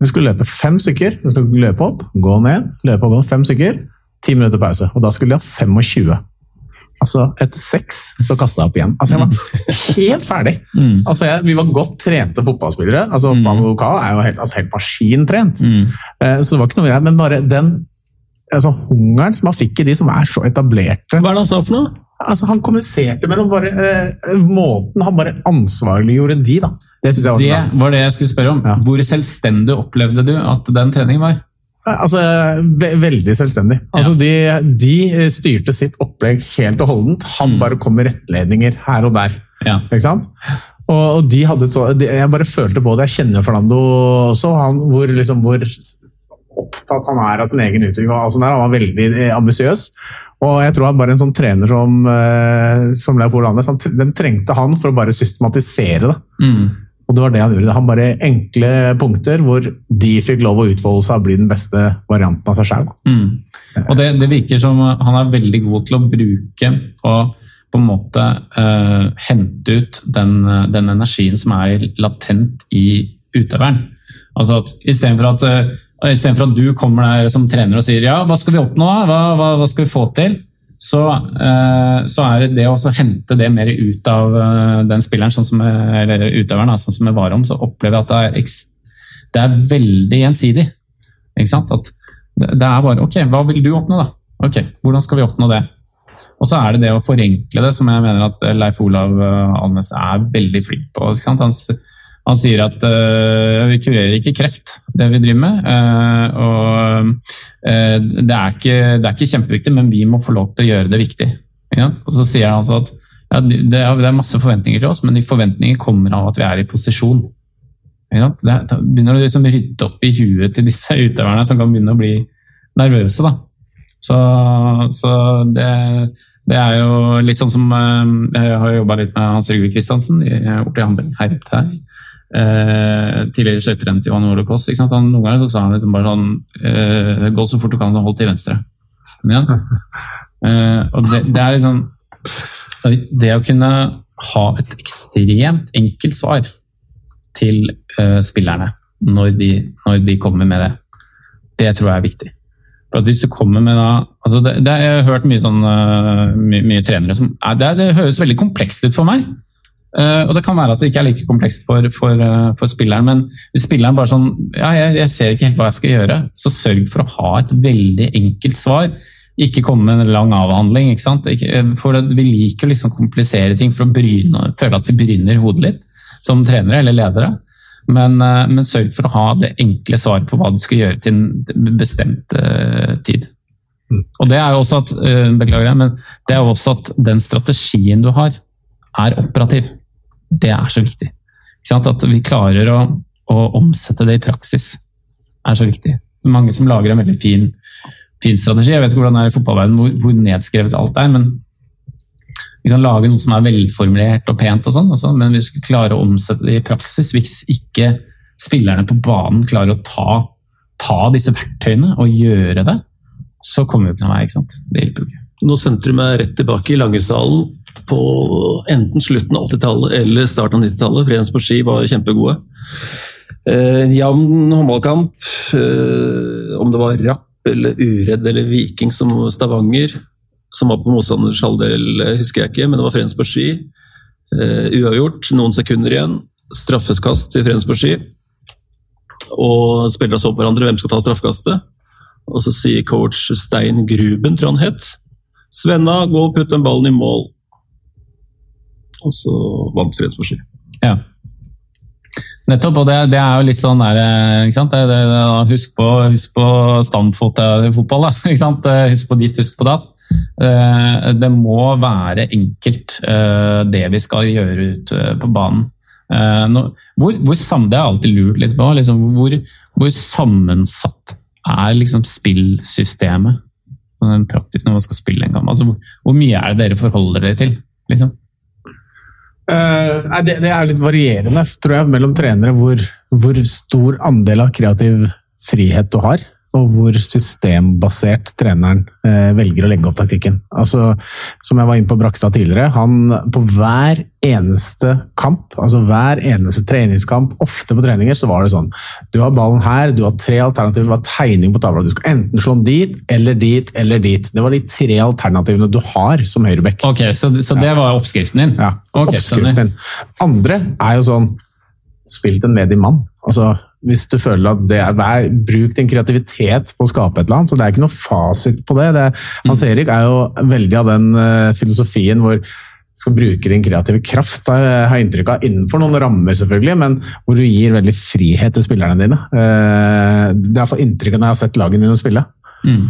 S1: Vi skulle løpe fem stykker. Vi skulle løpe opp, gå ned, løpe opp, gå fem stykker. Ti minutter pause. Og da skulle de ha 25. Altså, etter seks så kasta jeg opp igjen. Altså, jeg var helt ferdig. [LAUGHS]
S3: Mm.
S1: Altså, jeg, vi var godt trente fotballspillere. Altså,
S3: Mm.
S1: Ducal er jo helt, altså, helt maskintrent.
S3: Mm.
S1: Eh, Så det var ikke noe greit. Men bare den altså, hungeren som han fikk i de som er så etablerte
S2: Hva er det han sa for noe?
S1: Altså, han kommuniserte mellom bare eh, måten han bare ansvarliggjorde de, da. Det jeg var
S3: Det var det jeg skulle spørre om.
S1: Ja.
S3: Hvor selvstendig opplevde du at den treningen var?
S1: Eh, Altså, ve veldig selvstendig. Altså, de, de styrte sitt opplegg helt og holdent. Han
S3: Mm.
S1: bare kom med rettledninger her og der.
S3: Ja.
S1: Ikke sant? Og de hadde så, de, Jeg bare følte på det. Jeg kjenner Fernando også, han, hvor, liksom, hvor opptatt han er av sin egen utvikling. Altså, alt. Han var veldig eh, ambisiøs. Og jeg tror at bare en sånn trener som, eh, som Leif han, den trengte han for å bare systematisere det.
S3: Mm.
S1: Og det var det han gjorde. Han bare enkle punkter hvor de fikk lov å utfolde seg og bli den beste varianten av seg sjøl.
S3: Mm. Og det, det virker som han er veldig god til å bruke og på en måte uh, hente ut den, den energien som er latent i utøveren. Altså at Istedenfor at, uh, for at du kommer der som trener og sier ja, hva skal vi oppnå, hva, hva, hva skal vi få til, så, eh, så er det det å hente det mer ut av eh, den spilleren, sånn som, eller utøveren, sånn som jeg var om, så opplever jeg at det er, det er veldig gjensidig. Ikke sant? At det er bare ok, hva vil du oppnå, da? Ok, hvordan skal vi oppnå det? Og så er det det å forenkle det, som jeg mener at Leif Olav eh, Alnes er veldig flink på. Ikke sant? Han, s- han sier at uh, vi kurerer ikke kreft, det vi driver med. Uh, og uh, det, er ikke, det er ikke kjempeviktig, men vi må få lov til å gjøre det viktig. Og så sier han altså at ja, det, er, masse forventninger til oss, men de forventningene kommer av at vi er i posisjon. Det, begynner å liksom rydde opp i huet til disse utøverne som kan begynne å bli nervøse. da. Så, så det, det er jo litt sånn som Jeg har jobba litt med Hans Rygve Kristiansen i Orte Hamburg Herp her. Eh, tidligere skøyterenner til Johan Ole Kåss. Han, noen ganger så sa han liksom bare sånn eh, Gå så fort du kan, og hold til venstre. Ja. [LAUGHS] Eh, og det, det er liksom Det å kunne ha et ekstremt enkelt svar til eh, spillerne når de, når de kommer med det, det tror jeg er viktig. For at hvis du kommer med da, altså det, det, Jeg har hørt mye, sånn, eh, mye, mye trenere som er, det, det høres veldig komplekst ut for meg. Eh, og det kan være at det ikke er like komplekst for, for, uh, for spilleren, men hvis spilleren bare sånn Ja, jeg, jeg ser ikke helt hva jeg skal gjøre, så sørg for å ha et veldig enkelt svar. Ikke komme med en lang avhandling. ikke sant? Ikke, eh, for det, Vi liker å liksom komplisere ting for å bryne, føle at vi bryner hodet litt som trenere eller ledere. Men, uh, men sørg for å ha det enkle svaret på hva du skal gjøre til en bestemt tid.
S1: Mm.
S3: Og det er jo også at beklager jeg, men det er jo også at den strategien du har, er operativ. Det er så viktig. At vi klarer å, å omsette det i praksis, er så viktig. Mange som lager en veldig fin, fin strategi. Jeg vet ikke hvordan det er i fotballverdenen, hvor, hvor nedskrevet alt er. men vi kan lage noe som er velformulert og pent, og sånn, men vi skal klare å omsette det i praksis hvis ikke spillerne på banen klarer å ta, ta disse verktøyene og gjøre det, så kommer vi ikke noen vei. ikke sant? Det hjelper jo ikke.
S2: Nå sendte du meg rett tilbake i Langesalen på enten slutten av 80-tallet eller starten av 90-tallet. Frens på ski var kjempegode. Eh, en jevn håndballkamp, eh, om det var Rapp eller Uredd eller Viking som Stavanger, som var på motstanders halvdel, husker jeg ikke, men det var Frens på ski. Uh, uavgjort, noen sekunder igjen. Straffeskast til Frens på ski. Og spillerne så på hverandre, hvem skal ta straffekastet? Og så sier coach Stein Gruben, tror han het, Svenna, gå og putt den ballen i mål. Og så vant Freds.
S3: Ja. Nettopp, og det, det, er jo litt sånn der, ikke sant? Det, det, husk, på, husk på fotball, da. [LAUGHS] Ikke sant? Husk på ditt, husk på datt. Eh, det må være enkelt, eh, det vi skal gjøre ute på banen. Eh, hvor, hvor, det jeg alltid lurt litt på. Liksom, hvor, hvor, sammensatt er liksom spillsystemet praktisk når man skal spille en kamp? Altså, hvor, hvor, mye er det dere forholder dere til? Liksom?
S1: Uh, det, det, er litt varierende, tror jeg, mellom trenere hvor, hvor stor andel av kreativ frihet du har og hvor systembasert treneren eh, velger å legge opp taktikken. Altså, som jeg var inne på Brakstad tidligere, han på hver eneste kamp, altså hver eneste treningskamp, ofte på treninger, så var det sånn Du har ballen her, du har tre alternativer, du har tegning på tavla. Du skal enten slå den dit, eller dit, eller dit. Det var de tre alternativene du har som høyreback.
S3: Ok, så, så, det var oppskriften din?
S1: Ja, okay, oppskriften din. Andre er jo sånn Spilt en ledig mann. Altså, hvis du føler at det er vær, Bruk din kreativitet på å skape et eller annet. så Det er ikke noe fasit på det. det Hans mm. Erik er jo veldig av den uh, filosofien hvor du skal bruke din kreative kraft, har jeg inntrykk av, innenfor noen rammer, selvfølgelig, men hvor du gir veldig frihet til spillerne dine. Uh, det er iallfall inntrykket når jeg har sett lagene dine spille. Mm.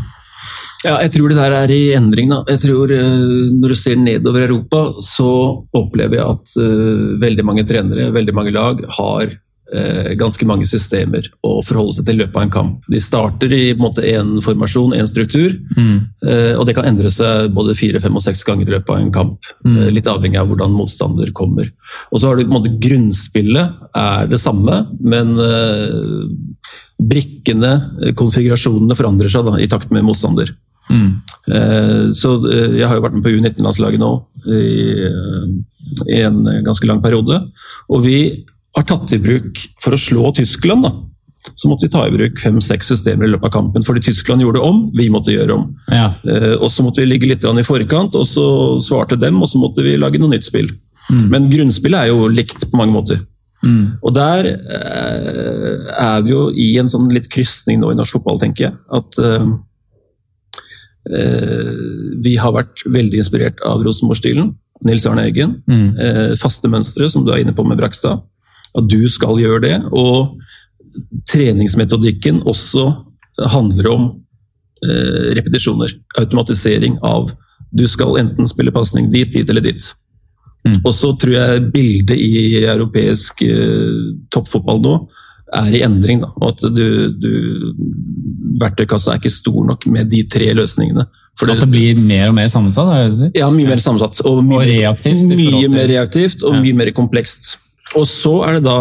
S2: Ja, jeg tror det der er i endring. da. Jeg tror uh, Når du ser nedover Europa, så opplever jeg at uh, veldig mange trenere, veldig mange lag, har uh, ganske mange systemer å forholde seg til i løpet av en kamp. De starter i én formasjon, én struktur, mm. Og det kan endre seg både fire, fem og seks ganger i løpet av en kamp. Mm. Litt avhengig av hvordan motstander kommer. Og så har du på en måte Grunnspillet er det samme, men brikkene, konfigurasjonene, forandrer seg da, i takt med motstander. Mm. Så jeg har jo vært med på U19-landslaget nå i, i en ganske lang periode. Og vi har tatt i bruk for å slå Tyskland, da, så måtte vi ta i bruk fem-seks systemer i løpet av kampen. Fordi Tyskland gjorde om, vi måtte gjøre om. Ja. Eh, og så måtte vi ligge litt i forkant, og så svarte dem, og så måtte vi lage noe nytt spill. Mm. Men grunnspillet er jo likt på mange måter. Mm. Og der eh, er vi jo i en sånn litt krysning nå i norsk fotball, tenker jeg. At eh, eh vi har vært veldig inspirert av Rosenborg-stilen. Nils Arne Eggen. Mm. Eh, faste mønstre, som du er inne på med Brakstad at du skal gjøre det. Og treningsmetodikken også handler om eh, repetisjoner. Automatisering av Du skal enten spille pasning dit, dit eller dit. Mm. Og så tror jeg bildet i europeisk eh, toppfotball nå er i endring. Da. Og at du, du, Verktøykassa er ikke stor nok med de tre løsningene.
S3: For at det blir mer og mer sammensatt? Er
S2: det ja, mye mer sammensatt. Og mye, og reaktivt, mye mer reaktivt og ja. mye mer komplekst. Og så er det da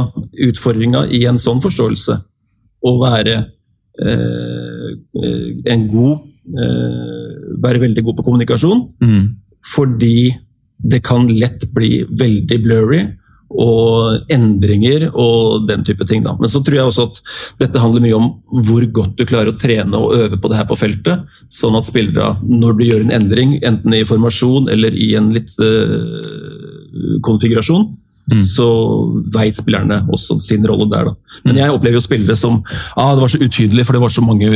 S2: utfordringa i en sånn forståelse å være eh, en god eh, Være veldig god på kommunikasjon. Mm. Fordi det kan lett bli veldig blurry og endringer og den type ting. Da. Men så tror jeg også at dette handler mye om hvor godt du klarer å trene og øve på det her på feltet. Sånn at spillere, når du gjør en endring, enten i formasjon eller i en litt uh, konfigurasjon, Mm. Så veit spillerne også sin rolle der. Da. Men mm. jeg opplever jo spillere som ah, det var så utydelig, for det var så mange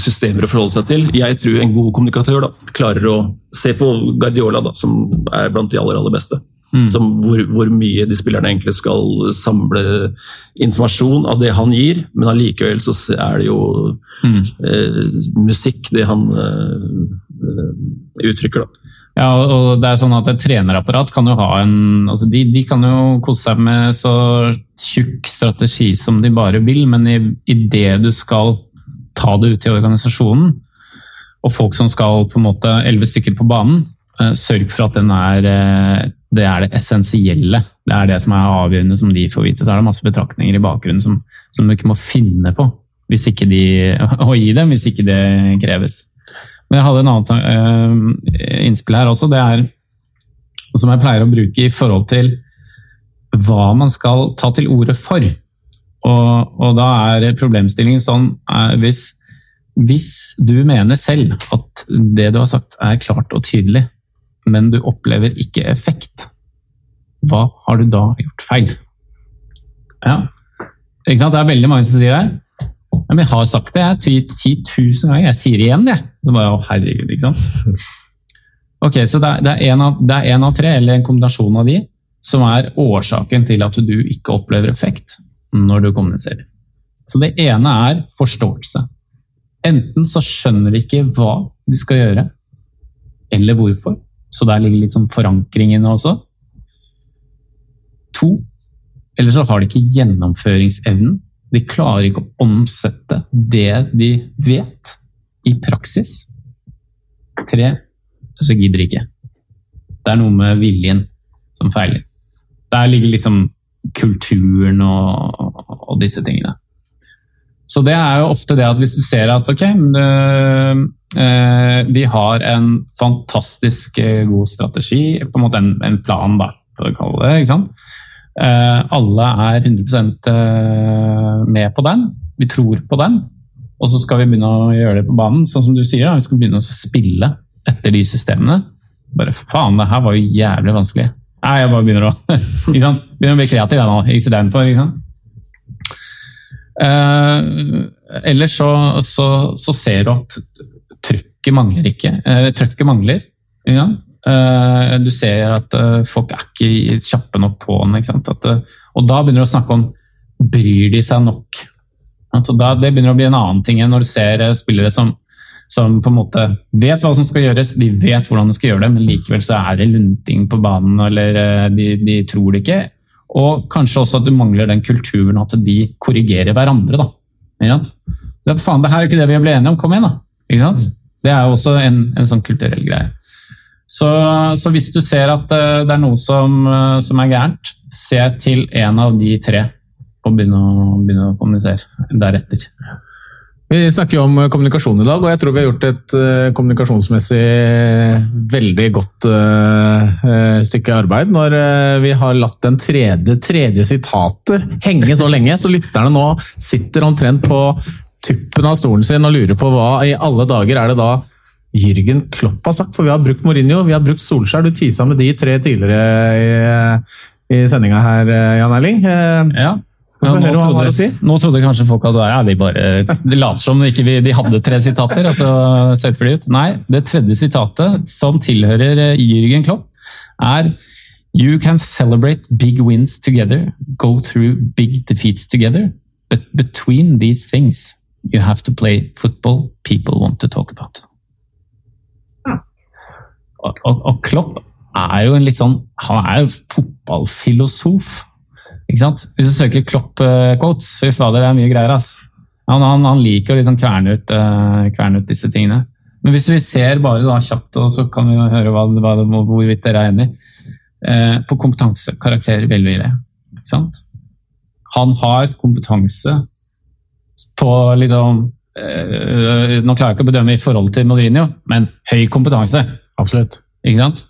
S2: systemer å forholde seg til. Jeg tror en god kommunikatør da, klarer å se på Guardiola, da, som er blant de aller, aller beste. Mm. Som hvor, hvor, mye de spillerne egentlig skal samle informasjon av det han gir, men allikevel så er det jo mm. eh, musikk, det han eh, uttrykker. da.
S3: Ja, og det er sånn at Et trenerapparat kan jo ha en altså de, de, kan jo kose seg med så tjukk strategi som de bare vil, men i, i det du skal ta det ut i organisasjonen, og folk som skal på en måte elleve stykker på banen, eh, sørg for at den er eh, det er det essensielle. Det er det som er avgjørende, som de får vite. Så er det masse betraktninger i bakgrunnen som, som du ikke må finne på hvis ikke de, [LAUGHS] å gi dem, hvis ikke det kreves. Men jeg hadde en annen uh, innspill her også. Det er som jeg pleier å bruke i forhold til hva man skal ta til orde for. Og, og da er problemstillingen sånn er hvis, hvis du mener selv at det du har sagt er klart og tydelig, men du opplever ikke effekt, hva har du da gjort feil? Ja. Ikke sant? Det er veldig mange som sier det. Men jeg har sagt det jeg 10 000 ganger. Jeg sier det igjen, jeg. Så bare, å herregud, ikke sant? [LAUGHS] Ok, Så det er, én av, en av tre, eller en kombinasjon av de, som er årsaken til at du ikke opplever effekt når du kommuniserer. Så det ene er forståelse. Enten så skjønner de ikke hva de skal gjøre, eller hvorfor. Så der ligger litt sånn forankringen også. To, eller så har de ikke gjennomføringsevnen. De klarer ikke å omsette det de vet, i praksis. Tre, så gidder de ikke. Det er noe med viljen som feiler. Der ligger liksom kulturen og, og, disse tingene. Så det er jo ofte det at hvis du ser at ok, øh, vi har en fantastisk eh, god strategi, på en måte en, en plan, da, for å kalle det. ikke sant? Alle er 100% med på den. Vi tror på den. Og så skal vi begynne å gjøre det på banen. Sånn som du sier, da, vi skal begynne å spille etter de systemene. Bare faen, det her var jo jævlig vanskelig. Nei, jeg bare begynner å, [LAUGHS] begynner å bli kreativ jeg nå, istedenfor. Uh, ellers så, så, så, ser du at trykket mangler ikke. trykket trøkket mangler. Ja. uh, du ser at folk er ikke kjappe nok på den. At, og da begynner du å snakke om bryr de seg nok. Det begynner å bli en annen ting enn når du ser spillere som som på en måte vet hva som skal gjøres, de vet hvordan de skal gjøre det, men likevel så er det lunting på banen, eller eh, de, de tror det ikke. Og kanskje også at du mangler den kulturen at de korrigerer hverandre. da. Det, faen, det her er ikke det vi ble enige om, kom igjen, da. Det er jo også en, en sånn kulturell greie. Så, så, hvis du ser at eh, det er noe som, eh, som, er gærent, se til en av de tre og begynne å, begynne å kommunisere deretter.
S1: Vi snakker jo om kommunikasjon i dag, og jeg tror vi har gjort et uh, kommunikasjonsmessig veldig godt stykke arbeid når vi har latt den tredje, tredje sitatet henge så lenge, så lytterne nå sitter omtrent på tuppen av stolen sin og lurer på hva i alle dager er det da Jürgen Klopp har sagt. For vi har brukt Mourinho, vi har brukt Solskjær. Du tisa med de tre tidligere i, i sendinga her, Jan Erling.
S3: Ja. Ja, nå, trodde, si. nå, trodde, kanskje folk at ja, vi bare de later som ikke de, de hadde tre sitater. og så selvfølgelig ut. Nei, det tredje sitatet, som tilhører eh, Jürgen Klopp, er You can celebrate big wins together, go through big defeats together, but between these things you have to play football people want to talk about. Ja. Og, og, og Klopp er jo en litt sånn Han er jo fotballfilosof. Hvis du søker Klopp-quotes, fy fader, det er mye greier. ass. Han, han, han liker å liksom kverne, ut, uh, kverne, ut, disse tingene. Men hvis vi ser bare da kjapt, og så kan vi høre hva, hva, hvorvidt dere er enig uh, på kompetanse, karakter, velvilje. Ikke sant? Han har kompetanse på liksom Nå klarer jeg ikke å bedømme i forhold til Mourinho, men høy kompetanse.
S1: Absolutt.
S3: Ikke sant?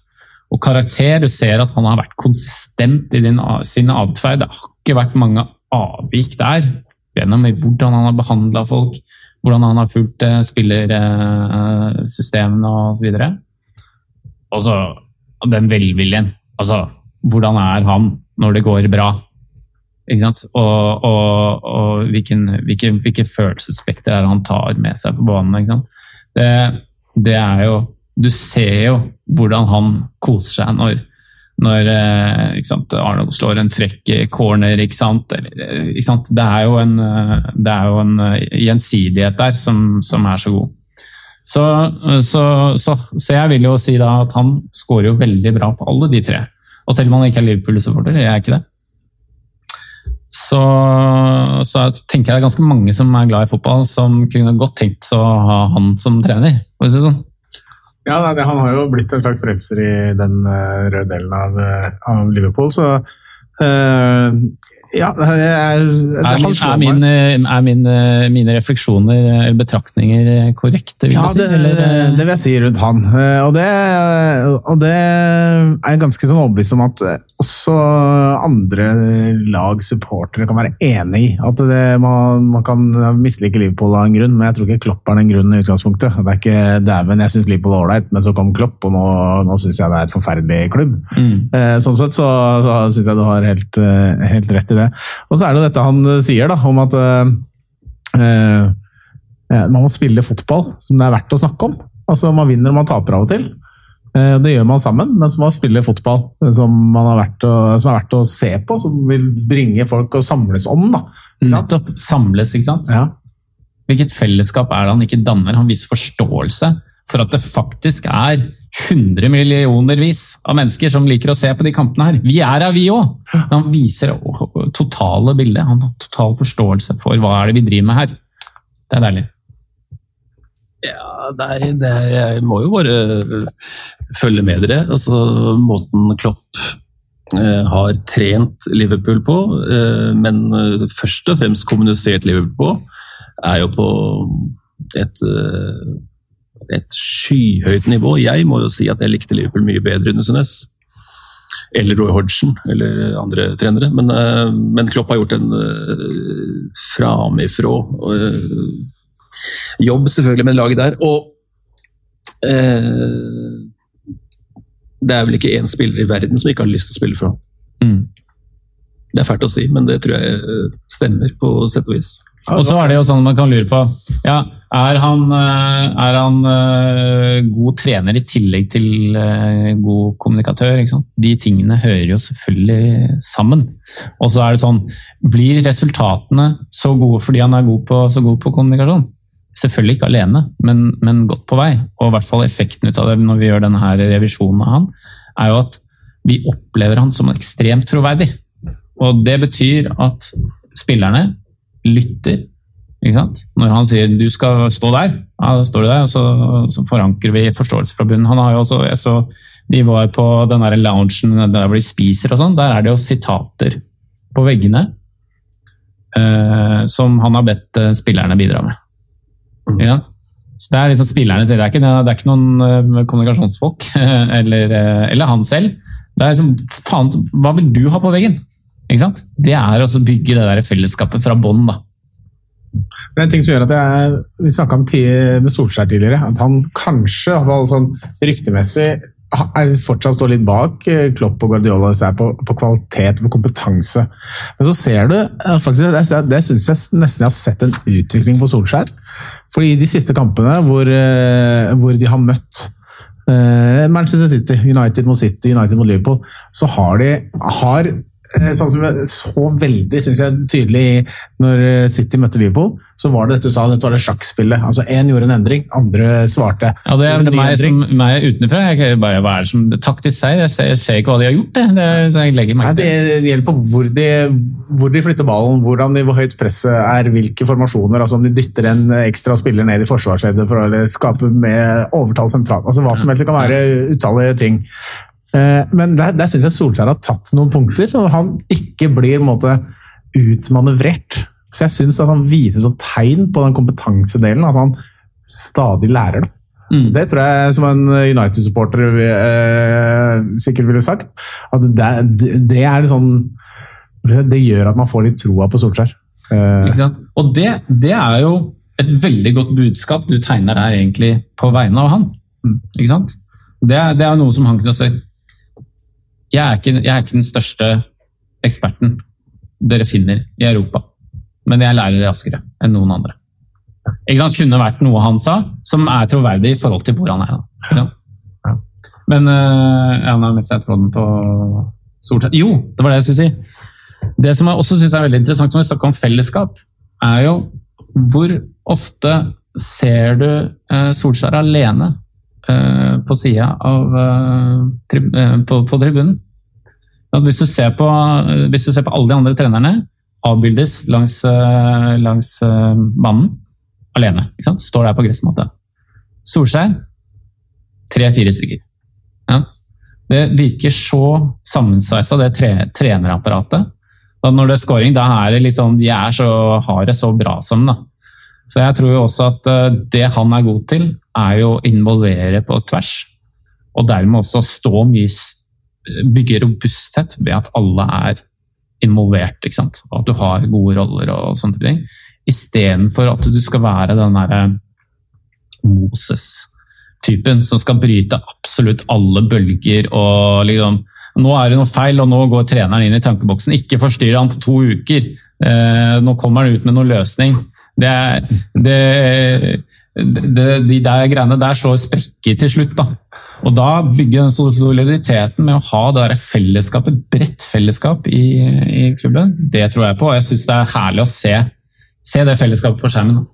S3: Og karakter, du ser at han har vært konsistent i din, sin atferd. Det har ikke vært mange avvik der. Gjennom hvordan han har behandla folk, hvordan han har fulgt eh, spillersystemene eh, osv. Og så den velviljen. Altså, hvordan er han når det går bra? Ikke sant? Og, og, og hvilken, hvilke, hvilke følelsesspekter er det han tar med seg på banen? Ikke sant? Det, det er jo du ser jo hvordan han koser seg når, når eh, sant, Arnold slår en frekk corner. Ikke sant? Eh, ikke sant? Det, er jo en, eh, det er jo en gjensidighet der som, som er så god. Så, så, så, så, jeg vil jo si da at han skårer jo veldig bra på alle de tre. Og selv om han ikke er Liverpool-supporter, jeg er ikke det. Så, så jeg tenker jeg det er ganske mange som er glad i fotball, som kunne godt tenkt å ha han som trener. For å si sånn.
S1: Ja, Han har jo blitt en slags frelser i den uh, røde delen av, uh, av, Liverpool, så uh, Ja, det er, det,
S3: Er, min, er,
S1: meg.
S3: min, eh, er min, eh, mine refleksjoner eller betraktninger eh, korrekte?
S1: Ja,
S3: jeg si,
S1: det,
S3: eller, eh,
S1: det vil jeg si rundt han. Eh, Og det, og det er jeg ganske sånn overbevist om at eh, også andre lag supportere kan være enig i. At det, man, man kan mislike Liverpool av en grunn, men jeg tror ikke Klopp er den grunnen i utgangspunktet. Det er ikke dæven, jeg syns Liverpool er ålreit, men så kom Klopp, og nå, nå syns jeg det er et forferdelig klubb.
S3: mm.
S1: Eh, Sånn sett så, så syns jeg du har helt, eh, helt rett i det. Og så er det dette han eh, sier, da, om at eh, eh, man må spille fotball som det er verdt å snakke om. Altså Man vinner og man taper av og til. Eh, Det gjør man sammen, men så må man spille fotball som, man har vært å, som er verdt å se på, som vil bringe folk og samles om. da.
S3: Nettopp. Samles, ikke sant?
S1: Ja.
S3: Hvilket fellesskap er det han ikke danner? Han viser forståelse for at det faktisk er 100 millionervis av mennesker som liker å se på de kampene her. Vi er her, vi òg! Han viser totale bildet. Han har total forståelse for hva er det vi driver med her. Det er deilig.
S2: Ja, nei, det er, jeg må jo bare følge med dere. Altså, måten Klopp eh, har trent Liverpool på, eh, men eh, først og fremst kommunisert Liverpool på, er jo på et, eh, et skyhøyt nivå. Jeg må jo si at jeg likte Liverpool mye bedre under Sunes. Eller Roy Hodgson, eller andre trenere. Men, eh, men Klopp har gjort en uh, framifrå eh, jobb selvfølgelig med laget der. Og eh, det er vel ikke én spiller i verden som ikke har lyst til å spille for ham.
S3: Mm.
S2: Det er fælt å si, men det tror jeg eh, stemmer på sett og vis.
S3: Og så er det jo sånn man kan lure på ja, Er han, eh, er han eh, god trener i tillegg til eh, god kommunikatør? De tingene hører jo selvfølgelig sammen. Og så er det sånn Blir resultatene så gode fordi han er god på, så god på kommunikasjon? Selvfølgelig ikke alene, men, men godt på vei. Og i hvert fall effekten ut av det når vi gjør denne her revisjonen av han, er jo at vi opplever han som ekstremt troverdig. Og det betyr at spillerne lytter. Ikke sant? Når han sier du skal stå der, ja, da står du der, og så, så forankrer vi forståelse fra bunnen. Han har jo også, jeg så De var på den der loungen der hvor de spiser og sånn. Der er det jo sitater på veggene eh, som han har bedt eh, spillerne bidra med. Sant? Så det er liksom spillerne sier, det er ikke, det er ikke noen eh, kommunikasjonsfolk, [LAUGHS] eller, eh, eller han selv. Det er liksom, faen, hva vil du ha på veggen? Ikke sant? Det er å bygge det der fellesskapet fra bånn.
S1: Det er en ting som gjør at jeg, Vi snakka med Solskjær tidligere, at han kanskje, sånn ryktemessig, fortsatt står litt bak eh, Klopp og Guardiola på, på kvalitet og kompetanse. Men så ser du eh, faktisk, Det, det syns jeg nesten jeg har sett en utvikling på Solskjær. Fordi de siste kampene hvor, eh, hvor de har møtt Manchester City, United mot City, United mot Liverpool, så har de har, sånn som jeg så veldig synes jeg, tydelig når eh, City møtte Liverpool, så var det dette du sa, dette var det sjakkspillet. Altså Én gjorde en endring, andre svarte.
S3: Ja, det er
S1: det
S3: meg, som, meg utenfra. Jeg bare, hva er det som taktisk seier? Jeg ser, jeg ser ikke hva de har gjort. Det. Det, jeg
S1: Nei, det det gjelder på hvor de, hvor de flytter ballen, hvordan de, hvor høyt presset er, hvilke formasjoner. altså Om de dytter en ekstra spiller ned i forsvarsleddet for å skape med overtall sentralt. altså Hva som helst. Det kan være utallige ting. Eh, Men der, der syns jeg Solskjær har tatt noen punkter, og han ikke blir måte utmanøvrert. Så jeg syns han viser sånn tegn på den kompetansedelen, at han stadig lærer det.
S3: Mm.
S1: Det tror jeg som en United-supporter eh, sikkert ville sagt. At det, det er sånn Det gjør at man får litt troa på Solskjær. Eh,
S3: Ikke sant? Og det, det er jo et veldig godt budskap du tegner der egentlig på vegne av han. Ikke sant? Det det er noe som han kunne si. Jeg er, ikke, jeg er ikke den største eksperten dere finner i Europa, men jeg lærer raskere enn noen andre. Ikke sant? Kunne vært noe han sa, som er troverdig i forhold til hvor han er. Da. Ikke? Men øh, ja, nå mistet jeg tråden på Solskjær. Jo, det var det jeg skulle si. Det som jeg også synes er veldig interessant når vi snakker om fellesskap, er jo hvor ofte ser du eh, Solskjær alene eh, på sida av eh, eh, på, på tribunen? Hvis, du på, hvis du ser på alle de andre trenerne, avbildes langs, eh, langs eh, banen alene. Står der på gressmatta. Solskjær tre-fire stykker. Ja. Det virker så sammensveisa, det tre trenerapparatet. Da når det er scoring, da er det liksom, de er så, har det så bra sammen. da. Så jeg tror jo også at eh, det han er god til, er jo å involvere på tvers. Og dermed også stå mye Bygge robusthet ved at alle er involvert. ikke sant? At du har gode roller og sånne ting. Istedenfor at du skal være den derre Moses-typen som skal bryte absolutt alle bølger og liksom Nå er det noe feil, og nå går treneren inn i tankeboksen. Ikke forstyrr han på to uker. Eh, nå kommer han ut med noen løsning. Det, det, det, de der greiene der slår sprekker til slutt. da. Og da bygger den soliditeten med å ha det der fellesskapet, bredt fellesskap i, i klubben, det tror jeg på. Og jeg syns det er herlig å se, se det fellesskapet på skjermen.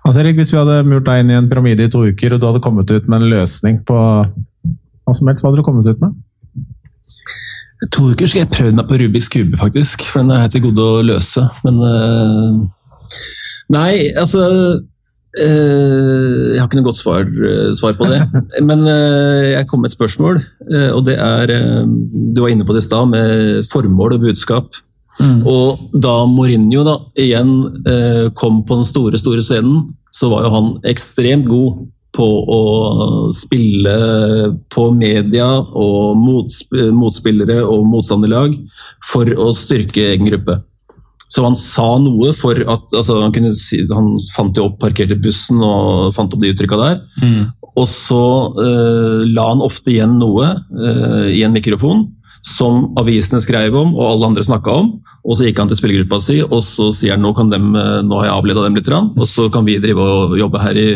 S1: Altså, Erik, hvis vi hadde murt deg inn i en pyramide i to uker, og du hadde kommet ut med en løsning på hva som helst, hva hadde du kommet ut med?
S2: To uker skal jeg prøve meg på Rubiks kube, faktisk. For den er helt til gode å løse. Men uh, Nei, altså Jeg har ikke noe godt svar, uh, svar på det. [LAUGHS] Men jeg kom med et spørsmål, og det er Du var inne på det i stad, med formål og budskap. Mm. Og da Mourinho da, igjen kom på den store, store scenen, så var jo han ekstremt god på å spille på media og motspillere og motstanderlag for å styrke egen gruppe. Så han sa noe for at altså han, si, han, fant jo opp parkerte bussen og fant opp de uttrykka der. Mm. Og så uh, la han ofte igjen noe uh, i en mikrofon som avisene skrev om og alle andre snakka om. Og så gikk han til spillergruppa si og så sier han nå, kan dem, nå har jeg avleda dem litt, og så kan vi drive og jobbe her i,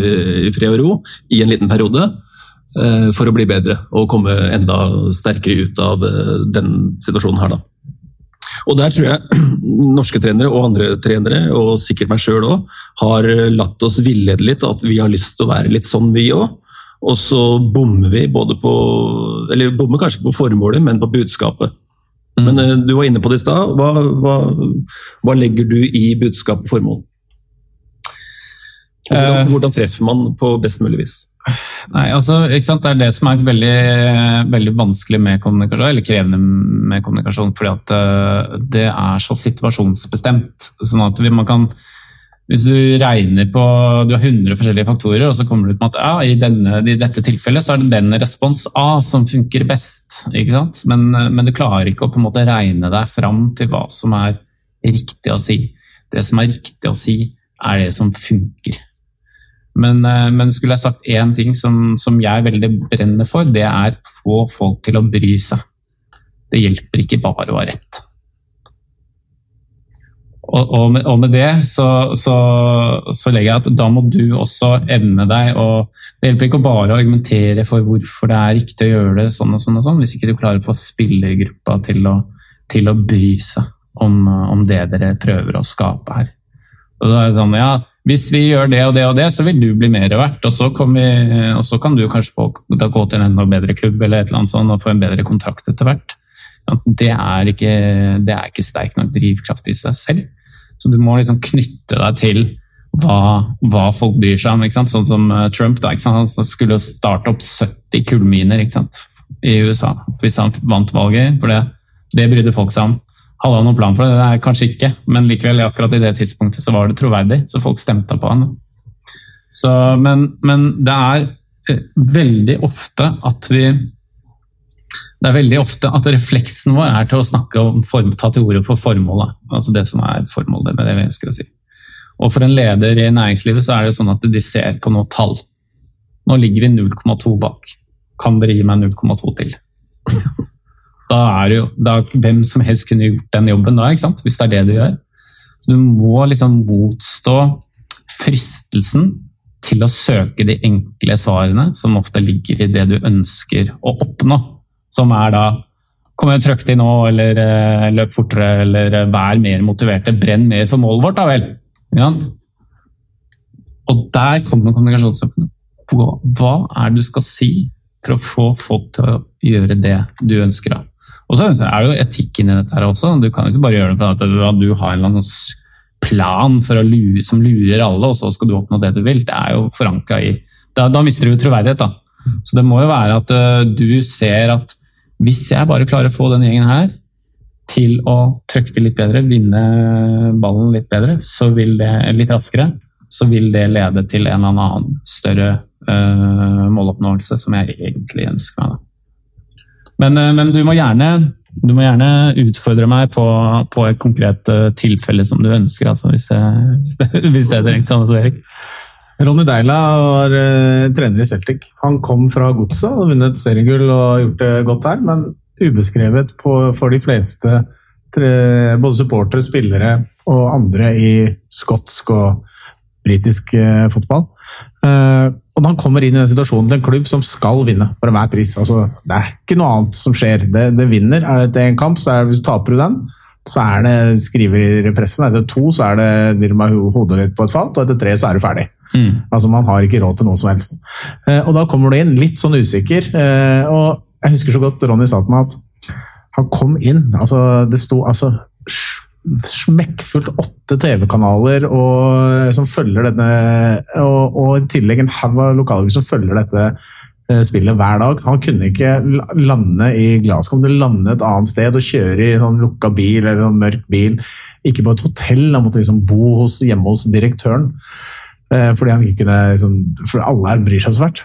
S2: i fred og ro i en liten periode. Eh, for å bli bedre og komme enda sterkere ut av eh, den situasjonen her, da. Og der tror jeg [CLEARS THROAT] norske trenere og andre trenere, og sikkert meg sjøl òg, har latt oss villede litt. At vi har lyst til å være litt sånn, vi òg. Og så bommer vi både på Eller bommer kanskje på formålet, men på budskapet. Mm. Men uh, du var inne på det i stad. Hva, hva, hva, legger du i budskap og formål? Hvordan, uh, hvordan, treffer man på best mulig vis?
S3: Nei, altså, ikke sant? Det er det som er veldig, veldig vanskelig med kommunikasjon, eller krevende med kommunikasjon. fordi at uh, det er så situasjonsbestemt. sånn at man kan hvis du regner på Du har 100 forskjellige faktorer, og så kommer du ut med at ja, i, denne, i, dette tilfellet så er det den respons A som funker best. ikke sant? Men, men, du klarer ikke å på en måte regne deg fram til hva som er riktig å si. Det som er riktig å si, er det som funker. Men, men skulle jeg sagt én ting som, som jeg veldig brenner for, det er få folk til å bry seg. Det hjelper ikke bare å ha rett. Og, og, med, og, med, det så, så, så, legger jeg at da må du også evne deg å Det hjelper ikke bare å argumentere for hvorfor det er riktig å gjøre det sånn og sånn, og sånn hvis ikke du klarer å få spillergruppa til å, til å bry seg om, om, det dere prøver å skape her. Og da er det sånn, ja, Hvis vi gjør det og det og det, så vil du bli mer verdt, og så, vi, og så kan du kanskje få, gå til en enda bedre klubb eller et eller annet sånt, og få en bedre kontrakt etter hvert. Det er ikke, det er ikke sterk nok drivkraft i seg selv. Så du må liksom knytte deg til hva, hva folk bryr seg om. Sånn som eh, Trump. Da, Han skulle starte opp 70 kullminer i USA hvis han vant valget. For det, det brydde folk seg om. Hadde han noen plan for det? Det er kanskje ikke, men likevel, akkurat i det tidspunktet så var det troverdig, så folk stemte på han. Så, men, men det er eh, veldig ofte at vi det er veldig ofte at refleksen vår er til å snakke om form, ta til orde for formålet. Altså det som er formålet med det vi ønsker å si. Og for en leder i næringslivet så er det jo sånn at de ser på noe tall. Nå ligger vi 0,2 bak. Kan dere gi meg 0,2 til? Da er det jo da, Hvem som helst kunne gjort den jobben da, ikke sant? hvis det er det du gjør. Så du må liksom motstå fristelsen til å søke de enkle svarene som ofte ligger i det du ønsker å oppnå. Som er da Kom igjen, trøkk til nå, eller uh, løp fortere, eller uh, vær mer motiverte. Brenn mer for målet vårt, da vel! Ja. Og der kommer kommunikasjonsøvnene. Hva er det du skal si for å få folk til å gjøre det du ønsker? da? Og så er det jo etikk inni dette her også. Du kan jo ikke bare gjøre det fordi at du har en eller annen plan lure, som lurer alle, og så skal du oppnå det du vil. Det er jo forankra i da, da, mister du troverdighet. da. Så det må jo være at uh, du ser at hvis jeg bare klarer å få denne gjengen her til å trøkke litt bedre, vinne ballen litt bedre, så vil det litt raskere, så vil det lede til en eller annen større uh, måloppnåelse, som jeg egentlig ønsker meg. Men, uh, men, du, må gjerne, du må gjerne utfordre meg på, på et konkret uh, tilfelle som du ønsker, altså, hvis, jeg, hvis, det, hvis det trengs. Erik.
S1: Ronny Deila var trener i Celtic. Han kom fra Godset og vunnet seriegull og gjort det godt der, men ubeskrevet på, for de fleste, både supportere, spillere og andre i skotsk og britisk eh, fotball. Eh, og når han kommer inn i den situasjonen til en klubb som skal vinne for enhver pris altså, Det er ikke noe annet som skjer. Det, det vinner. Er det en kamp, så er det, hvis du taper du den, så er det skriver i pressen. Etter to så er det med hodet litt på et fat, og etter tre så er du ferdig. Mm. Altså Man har ikke råd til noe som helst. Eh, og Da kommer du inn litt sånn usikker. og Jeg husker så godt Ronny sa til meg at han kom inn altså Det sto altså smekkfullt åtte TV-kanaler som følger denne og, og, i tillegg en haug av lokalaviser som følger dette eh, spillet hver dag. Han kunne ikke lande i Glasgow, men lande et annet sted og kjøre i sånn lukka bil eller en mørk bil. Ikke på et hotell, han måtte liksom bo hos, hjemme hos direktøren. Eh, fordi han ikke kunne, liksom, for alle her bryr seg så fælt.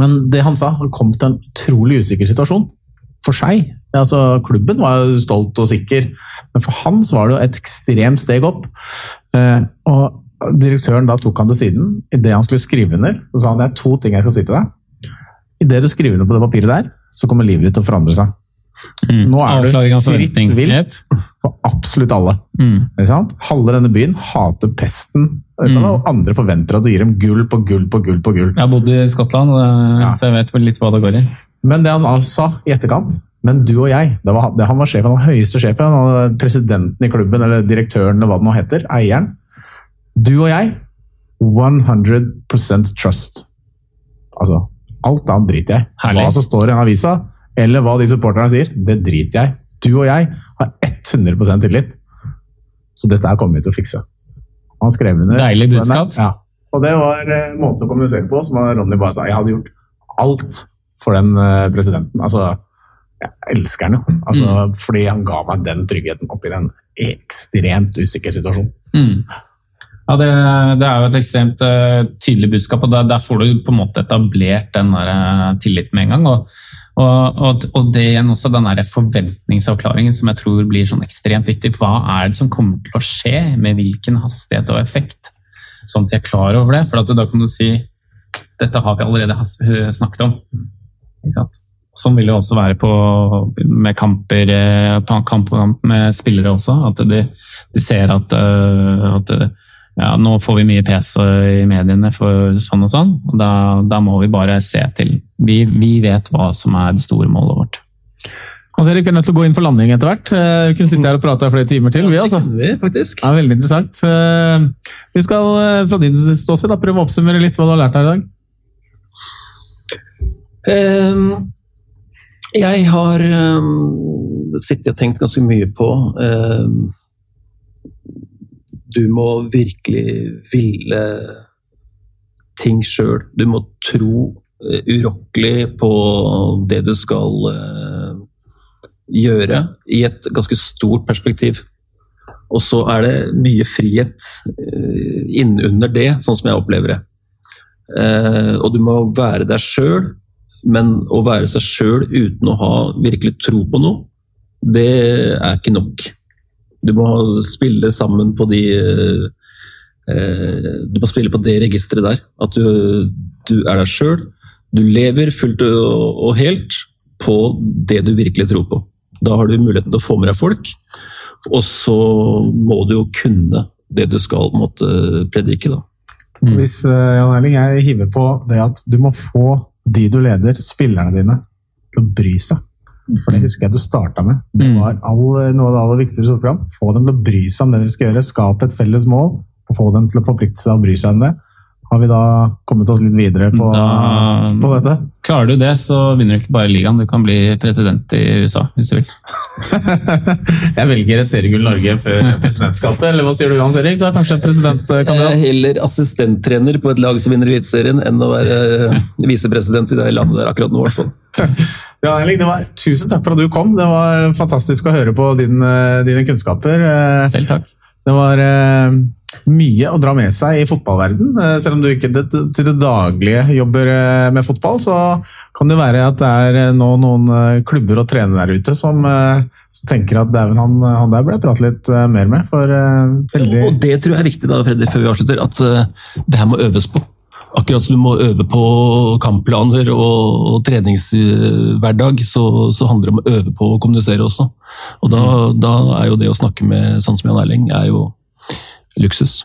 S1: Men det han sa, han kom til en utrolig usikker situasjon for seg. Altså, klubben var jo stolt og sikker, men for han var det jo et ekstremt steg opp. Eh, og Direktøren da tok han til siden idet han skulle skrive under. og sa han det er to ting jeg skal si til deg. Idet du skriver under på det papiret der, så kommer livet ditt til å forandre seg. Mm. Nå er du fritt vilt for absolutt alle. Mm. Halve denne byen hater pesten, mm. og andre forventer at du gir dem gull på gull på gull på gull.
S3: Jeg har bodd i Skottland, så jeg vet vel litt hva det går i.
S1: Men det han sa i etterkant men du og jeg det var, Han var sjefen, den høyeste sjefen, han var presidenten i klubben, eller direktøren, eller hva det nå heter. Eieren. Du og jeg 100% trust. Altså, alt annet driter jeg. Herlig. Hva som står i en avisa, eller hva de supporterne sier, det driter jeg Du og jeg har 100% tillit. Så dette her kommer vi til å fikse. Han skrev under.
S3: Deilig budskap.
S1: Ja. Og det var en eh, måte å kommunisere på som Ronny bare sa. Jeg hadde gjort alt for den eh, presidenten. Altså, jeg elsker han jo. Altså, mm. Fordi han ga meg den tryggheten oppi den ekstremt usikre situasjonen. Mm.
S3: Ja, det, det, er jo et ekstremt uh, tydelig budskap, og der, der, får du på en måte etablert den der, uh, tilliten med en gang. Og, og, og, og det igjen også den der forventningsavklaringen som jeg tror blir sånn ekstremt viktig. Hva er det som kommer til å skje, med hvilken hastighet og effekt? Sånn at jeg er klar over det. For da kan du si dette har vi allerede snakket om. Ikke sant? Sånn vil det også være på, med kamper kamp på kamp med spillere også. At de, de ser at, eh, at ja, nå får vi mye pes i mediene for sånn og sånn. og Da, da må vi bare se til. Vi, vi, vet hva som er det store målet vårt.
S1: Hans Erik, vi er nødt til å gå inn for landing etter hvert. Eh, vi kunne sitte her og prate flere timer til. vi altså.
S2: Det faktisk.
S1: Ja, veldig interessant. Vi skal fra din ståsted prøve å oppsummere litt hva du har lært her i dag.
S2: Um jeg har um, sittet og tenkt ganske mye på um, Du må virkelig ville ting sjøl. Du må tro uh, urokkelig på det du skal uh, gjøre, i et ganske stort perspektiv. Og så er det mye frihet uh, innunder det, sånn som jeg opplever det. Uh, og du må være deg sjøl men å være seg sjøl uten å ha virkelig tro på noe, det er ikke nok. Du må spille sammen på de eh, Du må spille på det registeret der. At du, du er deg sjøl. Du lever fullt og helt på det du virkelig tror på. Da har du muligheten til å få med deg folk, og så må du jo kunne det du skal måtte predike. da.
S1: Hvis uh, Jan Erling, jeg hiver på det at du må få de du leder, spillerne dine, til å bry seg. For det husker jeg du starta med. Det mm. var all, noe av det aller viktigste fram. Få dem til å bry seg om det dere skal gjøre. Skape et felles mål, og få dem til å forplikte seg og bry seg om det. Har vi da kommet oss litt videre på, da, på dette?
S3: Klarer du det, så vinner du ikke bare ligaen. Du kan bli president i USA, hvis du vil. [LAUGHS]
S1: jeg velger et seriegull Norge før presidentskapet, eller hva sier du Hans Erik? Du er kanskje presidentkandidat?
S2: Heller assistenttrener på et lag som vinner Eliteserien, enn å være visepresident i det landet der akkurat nå, i hvert fall. [LAUGHS]
S1: Ja, Erling, det var, Tusen takk for at du kom. Det var fantastisk å høre på din, eh, dine kunnskaper. Eh,
S3: Selv takk.
S1: Det var eh, mye å dra med seg i fotballverden. Eh, selv om du ikke det, til det daglige jobber eh, med fotball, så kan det være at det er eh, nå noen klubber og trenere der ute som, som tenker at dæven, han, han der burde jeg prate litt mer med. For veldig
S2: Og det tror jeg er viktig, da, Fredrik, før vi avslutter, at det her må øves på. Akkurat som du må øve på kampplaner og, og treningshverdag, så, så handler det om å øve på å kommunisere også. Og da, da er jo det å snakke med sånn som Jan Erling, er jo luksus.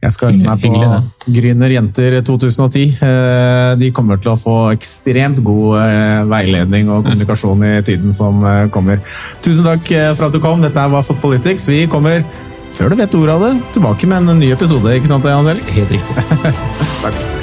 S1: Jeg skal øve meg
S3: Hyggelig,
S1: på Grüner jenter 2010. Eh, De kommer til å få ekstremt god eh, veiledning og kommunikasjon i tiden som eh, kommer. Tusen takk for at du kom. Dette var Fotpolitics. Vi kommer, før du vet ordet av det, tilbake med en ny episode. Ikke sant, Jan?
S2: Helt riktig. [LAUGHS]
S1: Takk.